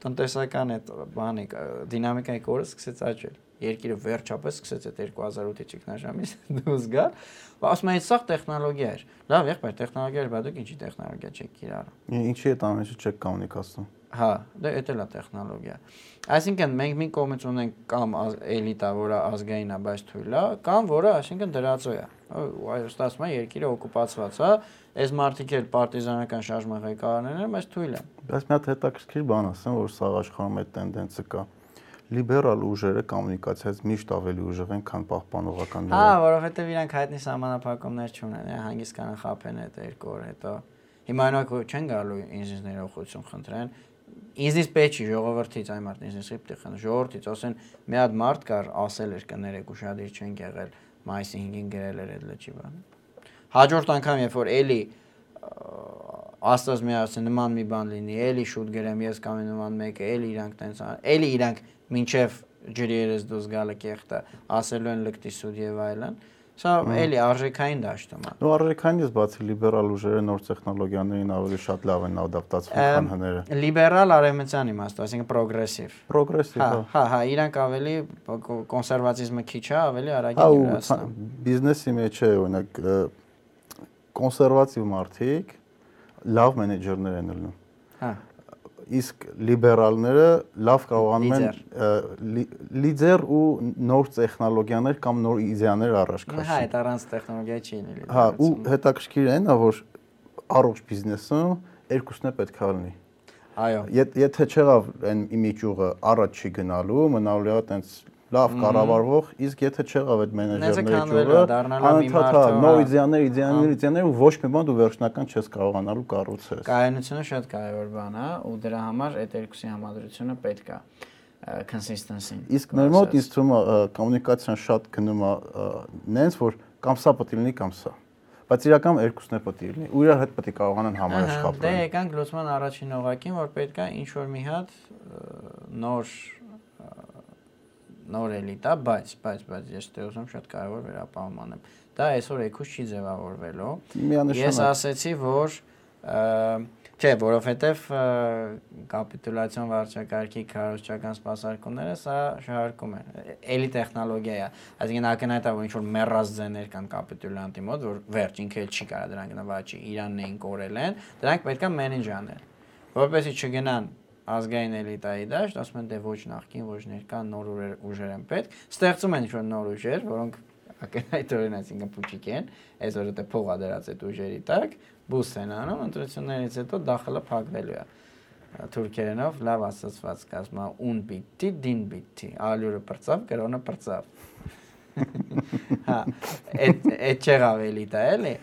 տնտեսական այդ բանի դինամիկայի կորը սկսեց աճել երկիրը վերջապես սկսեց այդ 2008-ի ճգնաժամից դուրս գալ ու ասում են սա տեխնոլոգիա էր լավ եղբայր տեխնոլոգիա էր բայց դուք ինչի տեխնոլոգիա չեք կիրառում Ինչի այդ ամենը չեք կոմունիկացնում։ Հա, դե դա էլ է տեխնոլոգիա։ Այսինքն մենք մի կողմից ունենք կամ էլիտա, որը ազգային է, բայց թույլ է, կամ որը, այսինքն դրածո է։ այո, ստացվում է երկիրը օկուպացված է, այս մարդիկ էլ պարտիզանական շարժման ղեկավարներն են, բայց թույլ են։ Բայց մի հատ հետաքրքիր բան ասեմ, որ սաղ աշխարհում այդ տենդենսը կա։ Լիբերալ ուժերը կոմունիկացիայից միշտ ավելի ուժեղ են, քան Հա, պահպանողականները։ որովհետև իրանք հայտնի սահմանափակումներ չունեն, է, հանգիստ կանան խափեն այդ երկու օր հետո։ Հիմա նույնակ չեն գալու ինձ ներողություն խնդրեն։ Ինձնից պետք չի ժողովրդից այ մարդ ինձնից պետք է ժողովրդից, ասեն մի հատ մարդ կար, ասել էր կներեք ուշադիր չեն եղել, մայիսի 5-ին գրել էր այդ լճի բան։ Հաջորդ անգամ երբ որ էլի աստված մի ասեն նման մի բան լինի, էլի շուտ գրեմ, ես կամ նման մեկը, էլի իրանք տենց ան, էլի իրանք մինչև ջրի երես դուրս գալը կեղտը, ասելու են լկտի սուդ եւ այլն։ Սա էլի արժեքային դաշտում է։ Ու առաքանից բացի լիբերալ ուժերը նոր տեխնոլոգիաներին ավելի շատ լավ են ադապտացվում, քան հները։ Լիբերալ արևմտյան իմաստով, այսինքն պրոգրեսիվ։ Պրոգրեսիվ, Հա, հա։ հա, հա, իրանք ավելի կոնսերվատիզմը քիչ է, ավելի Հա արագ ու յուրացնում։ բիզնեսի մեջ է օրինակ կոնսերվատիվ մարդիկ լավ մենեջերներ են լինում։ Հա։ իսկ լիբերալները լավ կարողանում են լիդեր ու նոր տեխնոլոգիաներ կամ նոր իդեաներ առաջ Հա, քաշել։ այդ առանց տեխնոլոգիա չի լինի։ Հա, ու հետաքրքիր է նա, որ առողջ բիզնեսում երկուսն է պետք է լինի։ Այո։ Եթ- Եթե չեղավ այն իմիջուղը առաջ չի գնալու, մնալու է տենց լավ կառավարվող, իսկ եթե չեղավ այդ մենեջերների ճյուղը, անընդհատ հա, ով, նոր հա, իդեաներ, իդեաներ, իդեաներ ու ոչ մի բան դու վերջնական չես կարողանալու կառուցես։ Կայունությունը շատ կարևոր բան է ու դրա համար այդ երկուսի համադրությունը պետք է consistency։ Իսկ մեր մոտ ինձ թվում է կոմունիկացիան շատ գնում է նենց որ կամ սա պետք է լինի կամ սա։ Բայց իրական երկուսն է պետք է լինի։ Ու իրար հետ պետք է կարողանան Դե համաշխապել։ եկանք լուսման առաջին օղակին, որ պետք է ինչ որ մի հատ նոր նոր էլիտա, բայց բայց բայց ես դե ուզում շատ կարևոր վերապահում անեմ։ Դա այսօր եկուս չի ձևավորվելու։ Ես ասեցի, որ չէ, որովհետև կապիտուլյացիոն վարչակարգի քարոզչական սպասարկումները սա շահարկում է։ Էլի տեխնոլոգիա է։ Այսինքն ակնհայտ է, որ ինչ որ մեռած ձեներ կան կապիտուլյանտի մոտ, որ վերջ ինքը էլ չի կարա դրանք նվաճի, Իրանն էին կորել են, դրանք պետքա մենեջ անել։ Որպեսզի չգնան ազգային էլիտայի դաշտ, ասում են դե ոչ նախքին, ոչ ներկա նոր ուժեր են պետք, ստեղծում են ինչ-որ նոր ուժեր, որոնք ակնհայտորեն այսինքն փուչիկ են, այսօր դե փողա դրած այդ ուժերի տակ, բուս են անում, ընտրություններից հետո դախլը փակվելու է թուրքերենով լավ ասացված կազմա un bitti din bitti ալյուրը բրծավ կրոնը բրծավ հա այդ այդ չեղավ էլի դա էլի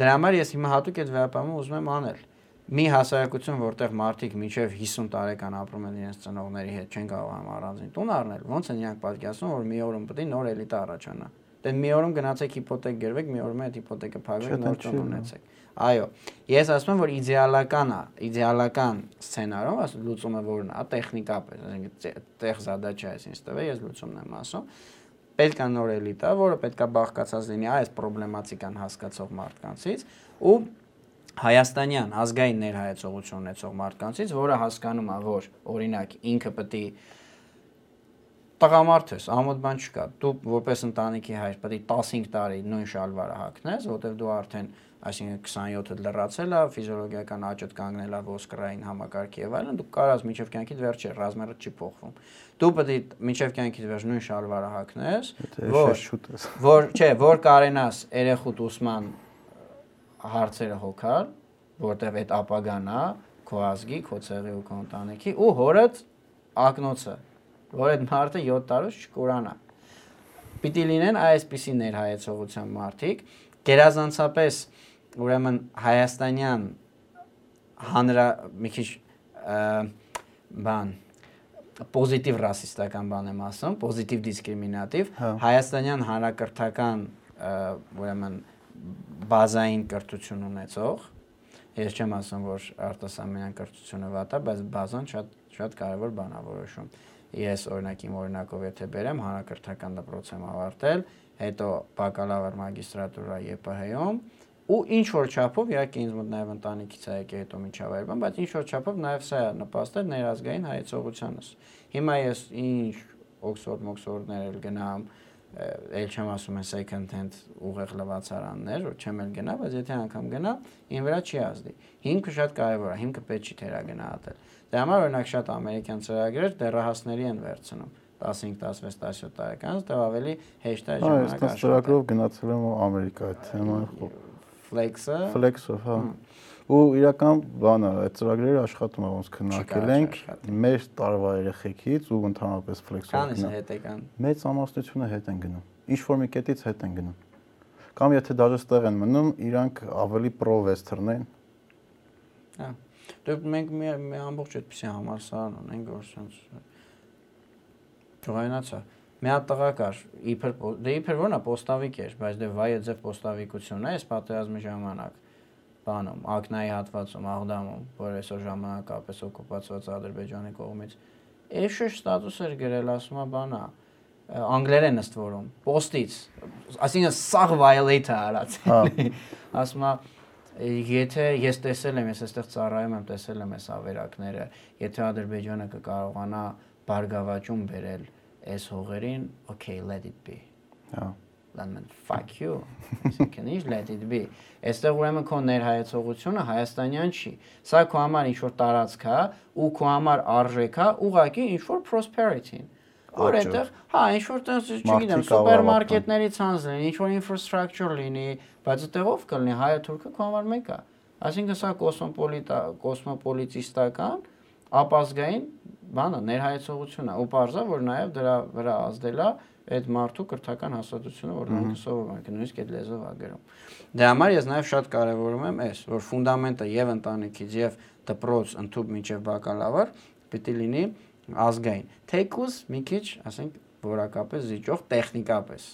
դրա համար ես հիմա հատուկ այդ վերապամը ուզում եմ անել մի հասարակություն, որտեղ մարդիկ մինչև 50 տարեկան ապրում են իրենց ծնողների հետ, չեն կարողանում առանձին տուն առնել, ոնց են իրանք պատկերացնում, որ մի օրում պետք է նոր էլիտա առաջանա։ Դե մի օրում գնացեք հիպոթեկ գրվեք, մի օրում այդ հիպոթեկը փակվեք, նոր տուն ունեցեք։ Այո, ես ասում եմ, որ իդեալական է, իդեալական սցենարով, ասում լուծումը որն է, տեխնիկապես, այսինքն տեղ զադաչա է, ինձ տվել, ես լուծումն եմ ասում պետք է նոր էլիտա, որը պետք է բաղկացած լինի այս պրոբլեմատիկան հասկացող մարդկանցից ու հայաստանյան ազգային ներհայեցողություն ունեցող մարդկանցից, որը հասկանում է, որ օրինակ ինքը պետք է տղամարդ ես, ամոթ բան չկա։ Դու որպես ընտանիքի հայր պետք է 15 տարի նույն շալվարը հագնես, որտեղ դու արդեն այսինքն 27-ը լրացել է, ֆիզիոլոգիական աճդ կանգնել է ոսկրային համակարգի եւ այլն, դու կարաս միջև կյանքիդ վերջը ռազմերը չի փոխվում։ Դու պետք է միջև կյանքիդ վերջ նույն շալվարը հագնես, որ որ չէ, որ կարենաս երեխուտ ուսման հարցերը հոգալ, որտեվ այդ ապագան է քո ազգի, քո ցեղի ու քո ընտանիքի ու հորդ ակնոցը, որ այդ մարդը 7 տարուց չկորանա։ Պիտի լինեն այսպիսի ներհայեցողության մարդիկ, գերազանցապես ուրեմն հայաստանյան հանրա մի քիչ բան պոզիտիվ ռասիստական բան եմ ասում, պոզիտիվ դիսկրիմինատիվ հա։ հայաստանյան հանրակրթական ուրեմն բազային կրթություն ունեցող ես չեմ ասում որ արտասահմանյան կրթությունը վատ է, բայց բազան շատ շատ կարևոր բան է որոշում։ Ես օրինակ իմ օրինակով եթե բերեմ հանրակրթական դպրոց եմ ավարտել, հետո բակալավր մագիստրատուրա ԵՊՀ-ում ու ինչ որ չափով իհարկե ինձ մոտ նաև ընտանիքից է եկել հետո միջավայր բան, բայց ինչ որ չափով նաև սա է նպաստել ներազգային հայեցողությանս։ Հիմա ես ինչ Օքսֆորդ, Մոքսֆորդներ էլ գնամ, ել չեմ ասում են second hand ուղեղ լվացարաններ, որ չեմ էլ գնա, բայց եթե անգամ գնա, ին վրա չի ազդի։ Հիմքը շատ կարևոր է, հիմքը պետք չի թերագնահատել։ Դե համար օրինակ շատ ամերիկյան ծրագրեր դեռահասների են վերցնում 15, 16, 17 տարեկանից, դա ավելի հեշտ է ժամանակ աշխատել։ Այս ծրագրով գնացել եմ Ամերիկա այդ թեման։ Flex-ը։ Flex-ով, հա ու իրական բանը այդ ծրագրերը աշխատում է ոնց քննարկել ենք մեր տարվա երեխեքից ու ընդհանրապես ֆլեքսով կանից հետ եկան մեծ ամասնությունը հետ են գնում ինչ որ մի կետից հետ են գնում կամ եթե դաժե ստեղ են մնում իրանք ավելի պրո վեսթերն են հա դե մենք մի ամբողջ այդպեսի համալսարան ունենք որ sense ճողայնացա մի հատ տղա կար իբր դե իբր ո՞րն է պոստավիկ էր բայց դե վայը ձև պոստավիկությունն է այս պատերազմի ժամանակ բանում, Ակնայի հատվածում, Աղդամում, որ այսօր ժամանակապես օկուպացված Ադրբեջանի կողմից, էշը ստատուս էր գրել, ասում է բանա, անգլերեն ըստ որում, post-ից, այսինքն սաղ violate-ը արած էլի, <laughs> ասում է եթե ես տեսել եմ, ես այստեղ ծառայում եմ, տեսել եմ այս ավերակները, եթե Ադրբեջանը կկարողանա բարգավաճում բերել այս հողերին, okay, let it be։ Հա լանն fuck you. Այսինքն ինչ let it be? Այստեղ ուրեմն քո ներհայեցողությունը հայաստանյան չի սա քո համար ինչ որ տարածք է ու քո համար արժեք է ուղակի ինչ որ prosperity-ին որ այդտեղ հա ինչ որ տես չգիտեմ սուպերմարկետների ցանց լինի ինչ որ infrastructure լինի բայց այդտեղով կլինի հայը թուրքը քո համար մեկ է այսինքն սա կոսմոպոլիտա կոսմոպոլիտիստական ապազգային բանը ներհայեցողություն է ու parza որ նաև դրա վրա ազդել է այդ մարդու կրթական հաստատությունը, որ նրանք սովորում են, նույնիսկ այդ լեզվով ա գրում։ Դե համար ես նաև շատ կարևորում եմ այս, որ ֆունդամենտը եւ ընտանիքից եւ դպրոց ընդཐུպ միջև բակալավր պիտի լինի ազգային։ Թեկուս մի քիչ, ասենք, որակապես զիջող տեխնիկապես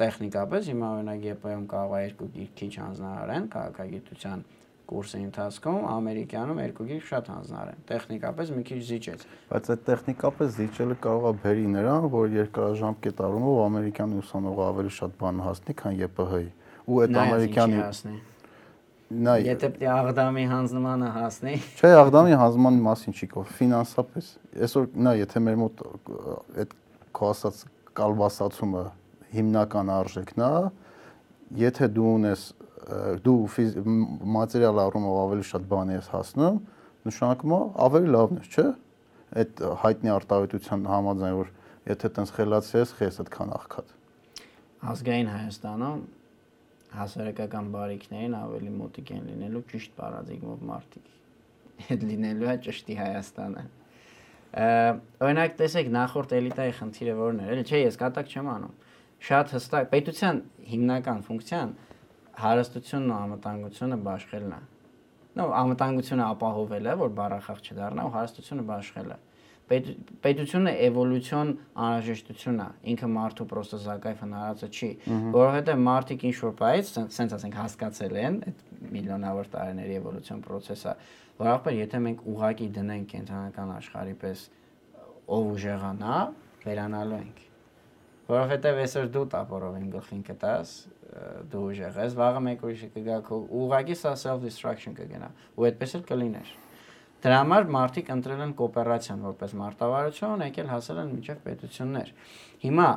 տեխնիկապես հիմա օրինակ ԵՊ-ում կարող է երկու քիչ հանձնարարեն քաղաքագիտության կուրսի ընթացքում ամերիկանում երկու գիրք շատ հանձնարեն։ Տեխնիկապես մի քիչ զիջեց։ Բայց այդ տեխնիկապես զիջելը կարող է բերի նրան, որ երկարաժամկետ առումով ամերիկյան ուսանողը ավելի շատ բան հասնի, քան ԵՊՀ-ի։ Ու այդ ամերիկյանի նա եթե պետք է Աղդամի հանձնմանը հասնի։ Չէ, Աղդամի հանձնմանի մասին չի կෝ, ֆինանսապես։ Այսօր նա եթե մեր մոտ այդ քո ասած կալվածացումը հիմնական արժեքն է, եթե դու ունես դու մատերիալ առումով ավելի շատ բան ես հասնում, նշանակում է ավելի լավն է, չէ՞։ Այդ հայտնի արտահայտության համաձայն որ եթե տենց խելացի ես, խես այդքան աղքատ։ Ազգային Հայաստանում հասարակական բարիքներին ավելի մոտիկ են լինելու ճիշտ պարադիգմով մարդիկ։ Այդ լինելու է ճշտի Հայաստանը։ Օրինակ տեսեք նախորդ էլիտայի խնդիրը որն էր, էլի չէ, ես կատակ չեմ անում։ Շատ հստակ պետության հիմնական ֆունկցիան հարստությունն ու անվտանգությունը բաշխելն է։ Նո, անվտանգությունը ապահովել է, որ բարախախ չդառնա ու հարստությունը բաշխելը։ Պետությունը էվոլյուցիոն անհրաժեշտություն է, ինքը մարդու պրոստը զակայվ հնարածը չի, որովհետև մարդիկ ինչ որ բայից, սենց ասենք հասկացել են այդ միլիոնավոր տարիների էվոլյուցիոն process-ը, որ ախպեր եթե մենք ուղակի դնենք կենտրոնական աշխարհի պես ով ուժեղանա, վերանալու ենք որովհետև այսօր դու տապորով իմ գլխին կտաս, դու ուժեղ ես, վաղը մեկ ուրիշը կգա քո ուղղակի սա self destruction կգնա, ու այդպես էլ կլիներ։ Դրա համար մարդիկ ընտրել են կոոպերացիան որպես մարտավարություն, եկել հասել են միջև պետություններ։ Հիմա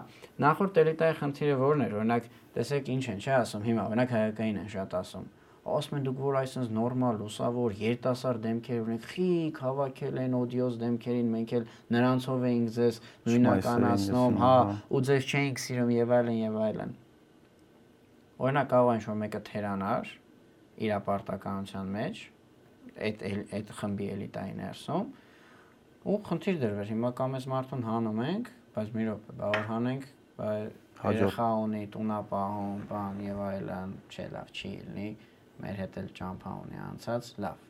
նախորդ էլիտայի խնդիրը ո՞րն էր, օրինակ, տեսեք ինչ են, չէ՞ ասում, հիմա օրինակ հայկային են շատ ասում ասում են դուք որ այսպես նորմալ լուսավոր երիտասարդ դեմքեր ունեք խիք հավաքել են օդիոս դեմքերին մենք էլ նրանցով էինք ձեզ նույնականացնում հա ու ձեզ չէինք սիրում եւ այլն եւ այլն օրինակ կարող այն որ մեկը թերանար իր ապարտականության մեջ այդ այդ խմբի էլիտայի ներսում ու խնդիր դրվեր հիմա կամ էս մարդուն հանում ենք բայց մի րոպե բա որ հանենք երեխա ունի տունապահում բան եւ այլն չէ լավ չի լինի մեր հետ էլ ճամփա ունի անցած, լավ։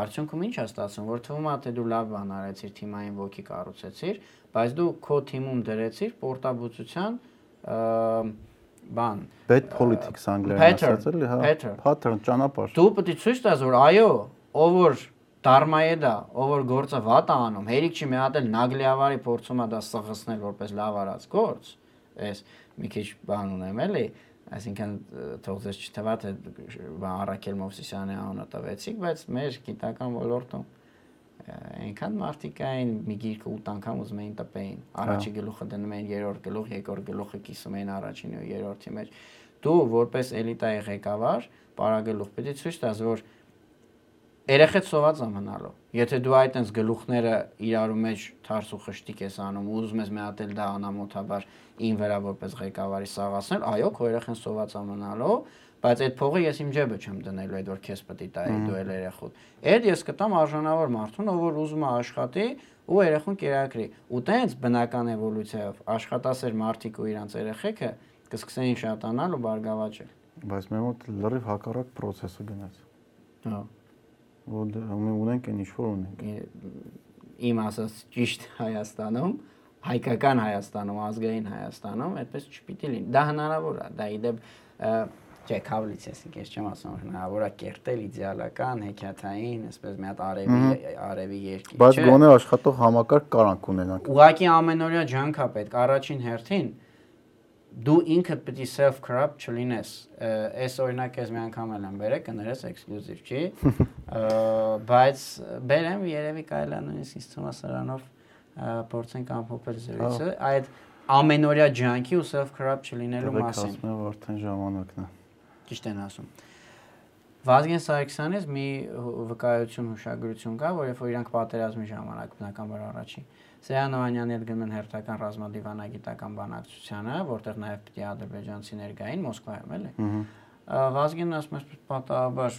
Արդյունքում ինչ է ստացվում, որ թվում է թե դու լավ բան արեցիր, թիմային ոգի կառուցեցիր, բայց դու քո թիմում դրեցիր պորտաբուծության բան bad politics անգլերեն ասած էլի, հա, pattern ճանապարհ։ Դու պետք է ցույց տաս, որ այո, ով որ դարմայեդա, ով որ գործը վատ է անում, հերիք չի մի հատ էլ նագլիավարի փորձում է դա սղսնել որպես լավ արած գործ։ Էս մի քիչ բան ունեմ էլի, այսինքն թող ձեզ չթվա թե Արաքել Մովսիսյանի անունը տվեցիք, բայց մեր գիտական ոլորտում այնքան մարդիկ էին մի գիրքը 8 անգամ ուզում էին տպեին։ Առաջի գլուխը դնում էին երրորդ գլուխ, երկրորդ գլուխը կիսում էին առաջին ու երրորդի մեջ։ Դու որպես էլիտայի ղեկավար, պարագլուխ պետք է ցույց տաս, որ երեխեդ սոված ամնալու։ Եթե դու այդ այնս գլուխները իրարու մեջ թարս ու խշտիկ ես անում, ուզում ես մի հատ էլ դա անամոթաբար ին վրա որպես ղեկավարի սաղացնել, այո, քո երեխան սոված ամնալու, բայց այդ փողը ես իմ ջեբը չեմ դնելու, այդ որ քեզ պետք է տայի դու էլ երեխուդ։ Այդ ես կտամ արժանավոր մարդուն, ով որ ուզում է աշխատի ու երեխուն կերակրի։ Ու տենց բնական էվոլյուցիայով աշխատասեր մարդիկ ու իրանց երեխեքը կսկսեին շատանալ ու բարգավաճել։ Բայց մեր մոտ լրիվ հակառակ process-ը գնաց։ Հա որ մենք ունենք այն ինչ որ ունենք։ Իմ ասած ճիշտ Հայաստանում, հայկական Հայաստանում, ազգային Հայաստանում այդպես չպիտի լինի։ Դա հնարավոր է, դա իդեպ չէ, քավլից ես ինքս չեմ ասում, հնարավոր է կերտել իդեալական, հեքիաթային, այսպես մի հատ արևի արևի երկիր, չէ։ Բայց գոնե աշխատող համակարգ կարանք ունենանք։ Ուղղակի ամենօրյա ջանք է պետք առաջին հերթին դու ինքդ պետք է self corrupt չլինես։ Այս օրինակ ես մի անգամ եմ բերել, կներես էքսկլյուզիվ չի։ <laughs> Բայց բերեմ երևի կարելի է նույնիսկ սրանով փորձենք ամփոփել զրույցը։ Այդ ամենօրյա ջանքի ու self corrupt չլինելու մասին։ Ասում եմ արդեն ժամանակն է։ Ճիշտ են ասում։ Վազգեն Սարգսյանից մի վկայություն հուշագրություն կա, որ երբ որ իրանք պատերազմի ժամանակ բնականաբար առաջին Սեյան Օհանյանի հետ գնում են հերթական ռազմադիվանագիտական բանակցությանը, որտեղ նաև պիտի ադրբեջանցի ներկային Մոսկվայում էլի։ Վազգենն ասում է պատահաբար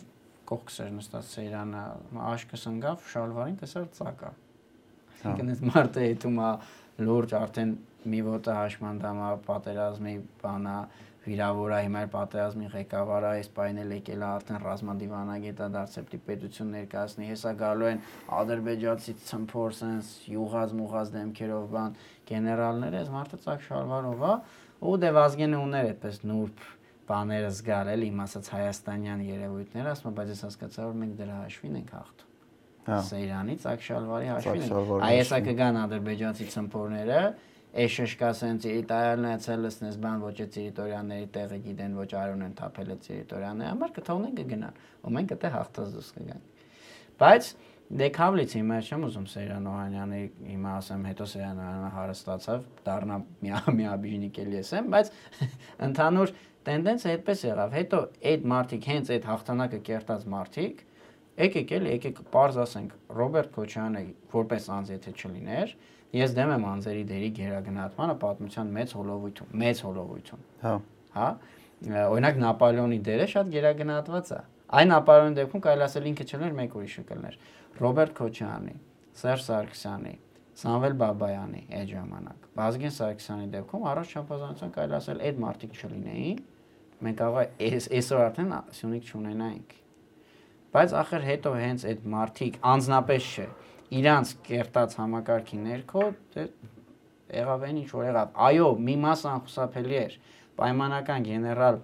կողքս էր նստած Սեյրանը, աշկս ընկավ, շալվարին տեսար ծակա։ Այսինքն այս մարտը հետում է լուրջ արդեն մի ոտը հաշմանդամա պատերազմի բանա վիրավոր է հիմա պատերազմի ղեկավարը այս պայն էլ եկել է արդեն ռազմադիվանագետա դարձեպտի պետություն ներկայացնի հեսա գալու են ադրբեջանցի ցմփոր sense յուղած մուղած դեմքերով բան գեներալները այս մարդը ցակ շալվարով է ու դե վազգենը ուներ այդպես նուրբ բաները զգալ էլ իմ ասած հայաստանյան երևույթները, ասում եմ, բայց ես հասկացա, որ մենք դրա հաշվին ենք հաղթում։ Հա։ Սեյրանի ցակ շալվարի հաշվին։ Այսա հաշվին։ կգան ադրբեջանցի ցմփորները, այս շշկասեն տերիտորիալն այցել լսնես բան ոչ է տերիտորիաների տեղը գիտեն, ոչ արուն են թափել է տերիտորիաների համար կթողնեն կգնան, ու մենք դե հաղթած դուրս կգանք։ Բայց դե քավլիցի մեջ չեմ ուզում Սեյրան Օհանյանի հիմա ասեմ, հետո Սեյրան Օհանյանը հարստացավ, դառնա միա միաբիժնիկ էլ ես եմ, բայց <laughs> ընդհանուր տենդենսը այդպես եղավ։ Հետո այդ մարտիկ, հենց այդ հաղթանակը կերտած մարտիկ, եկեք էլի, եկեք པարզ ասենք, Ռոբերտ Քոչյանը որպես անձ եթե չլիներ, ես դեմ եմ անձերի դերի գերագնահատմանը պատմության մեծ հոլովույթում, մեծ հոլովույթում Հա։ հա օրինակ Նապոլեոնի դերը շատ գերագնահատված է այն Նապոլեոնի դեպքում կարելի ասել ինքը չլներ մեկ ուրիշը կլներ Ռոբերտ Քոչյանի Սերժ Սարգսյանի Սամվել Բաբայանի այդ ժամանակ Վազգեն Սարգսյանի դեպքում առաջ չափազանցության կարելի ասել այդ մարտիկ չլինեին մենք կարող է այս- այսօր արդեն Սյունիք չունենայինք բայց ախր հետո հենց այդ մարտիկ անznապես չէ իրանց կերտած համակարգի ներքո դե եղավ այն ինչ որ եղավ այո մի մասը անխուսափելի էր պայմանական գեներալ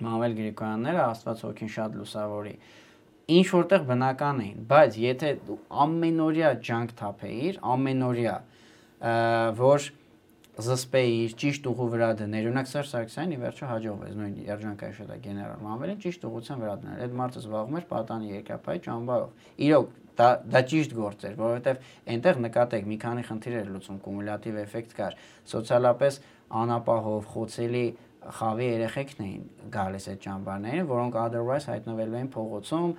Մամել Գրիգորյանները Աստված հոգին շատ լուսավորի ինչ որտեղ բնական էին բայց եթե ամենօրյա ջանք թափեիր ամենօրյա որ զսպեիր ճիշտ ուղու վրա դներ օրինակ Սերժ Սարգսյանը ի վերջո հաջողվեց նույն երջանկայի շտա գեներալ Մամելին ճիշտ ուղղության վրա դնել այդ մարդը զբաղվում էր պատանի երկրապահի ճամբարով իրոք դա դա ճիշտ գործ էր որովհետև այնտեղ նկատեք մի քանի խնդիրեր լուծում կումուլյատիվ էֆեկտ կար սոցիալապես անապահով խոցելի խավի երեխեքն էին գալիս այդ ճամբարներին, որոնք otherwise հայտնվելու էին փողոցում,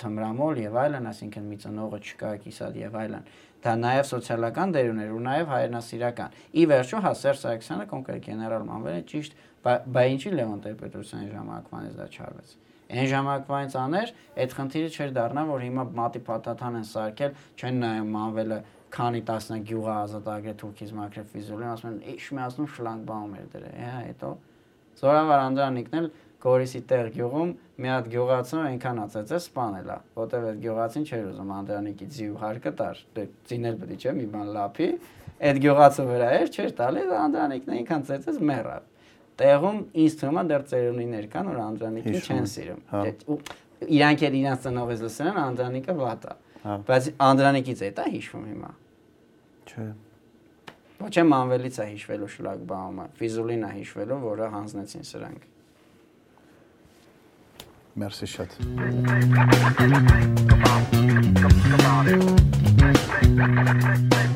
թմրամոլ եւ այլն, այսինքն մի ծնողը չկա, կիսատ եւ այլն։ Դա նաեւ սոցիալական դեր ուներ ու նաեւ հայրենասիրական։ Ի վերջո հա Սերժ Սարգսյանը կոնկրետ գեներալ Մանվելը ճիշտ, բա- ինչի Լևոն Տեր-Պետրոսյանի ժամանակվանից դա չարվեց։ Այն ժամանակվանից աներ, այդ խնդիրը չէր դառնա, որ հիմա մատի պատաթան են սարքել, չեն նայում Մանվելը քանի տասնյակ գյուղա ազատագրե թուրքիզ մակրե ֆիզուլին, ասում են, «Իշ մի ասում շլանգբաում էր դրե»։ Հա, հետո Զորավար Անդրանիկն էլ Գորիսի տեղ գյուղում մի հատ գյուղացու այնքան ածեց է է, որտեվ այդ գյուղացին չէր ուզում Անդրանիկի ձիու հարկը տար, դե ցինել պետք չէ մի բան լափի, այդ գյուղացու վրա էր, չէր տալի, Անդրանիկն այնքան ծեծեց մեռավ։ Տեղում ինձ թվում է դեռ ծերունիներ կան, որ Անդրանիկին չեն սիրում։ հա։ Դե, ու Իրանք էլ իրանց ծնողից լսել են Անդրանիկը վատ է։ Հա։ Բայց Անդրանիկից է դա հիշվում հիմա։ Չէ։ Ոչ է մանվելից է հիշվելու շլագբաումը, ֆիզուլին է հիշվելու, որը հանձնեցին սրանք։ Մերսի շատ։ Come on, come on, come on.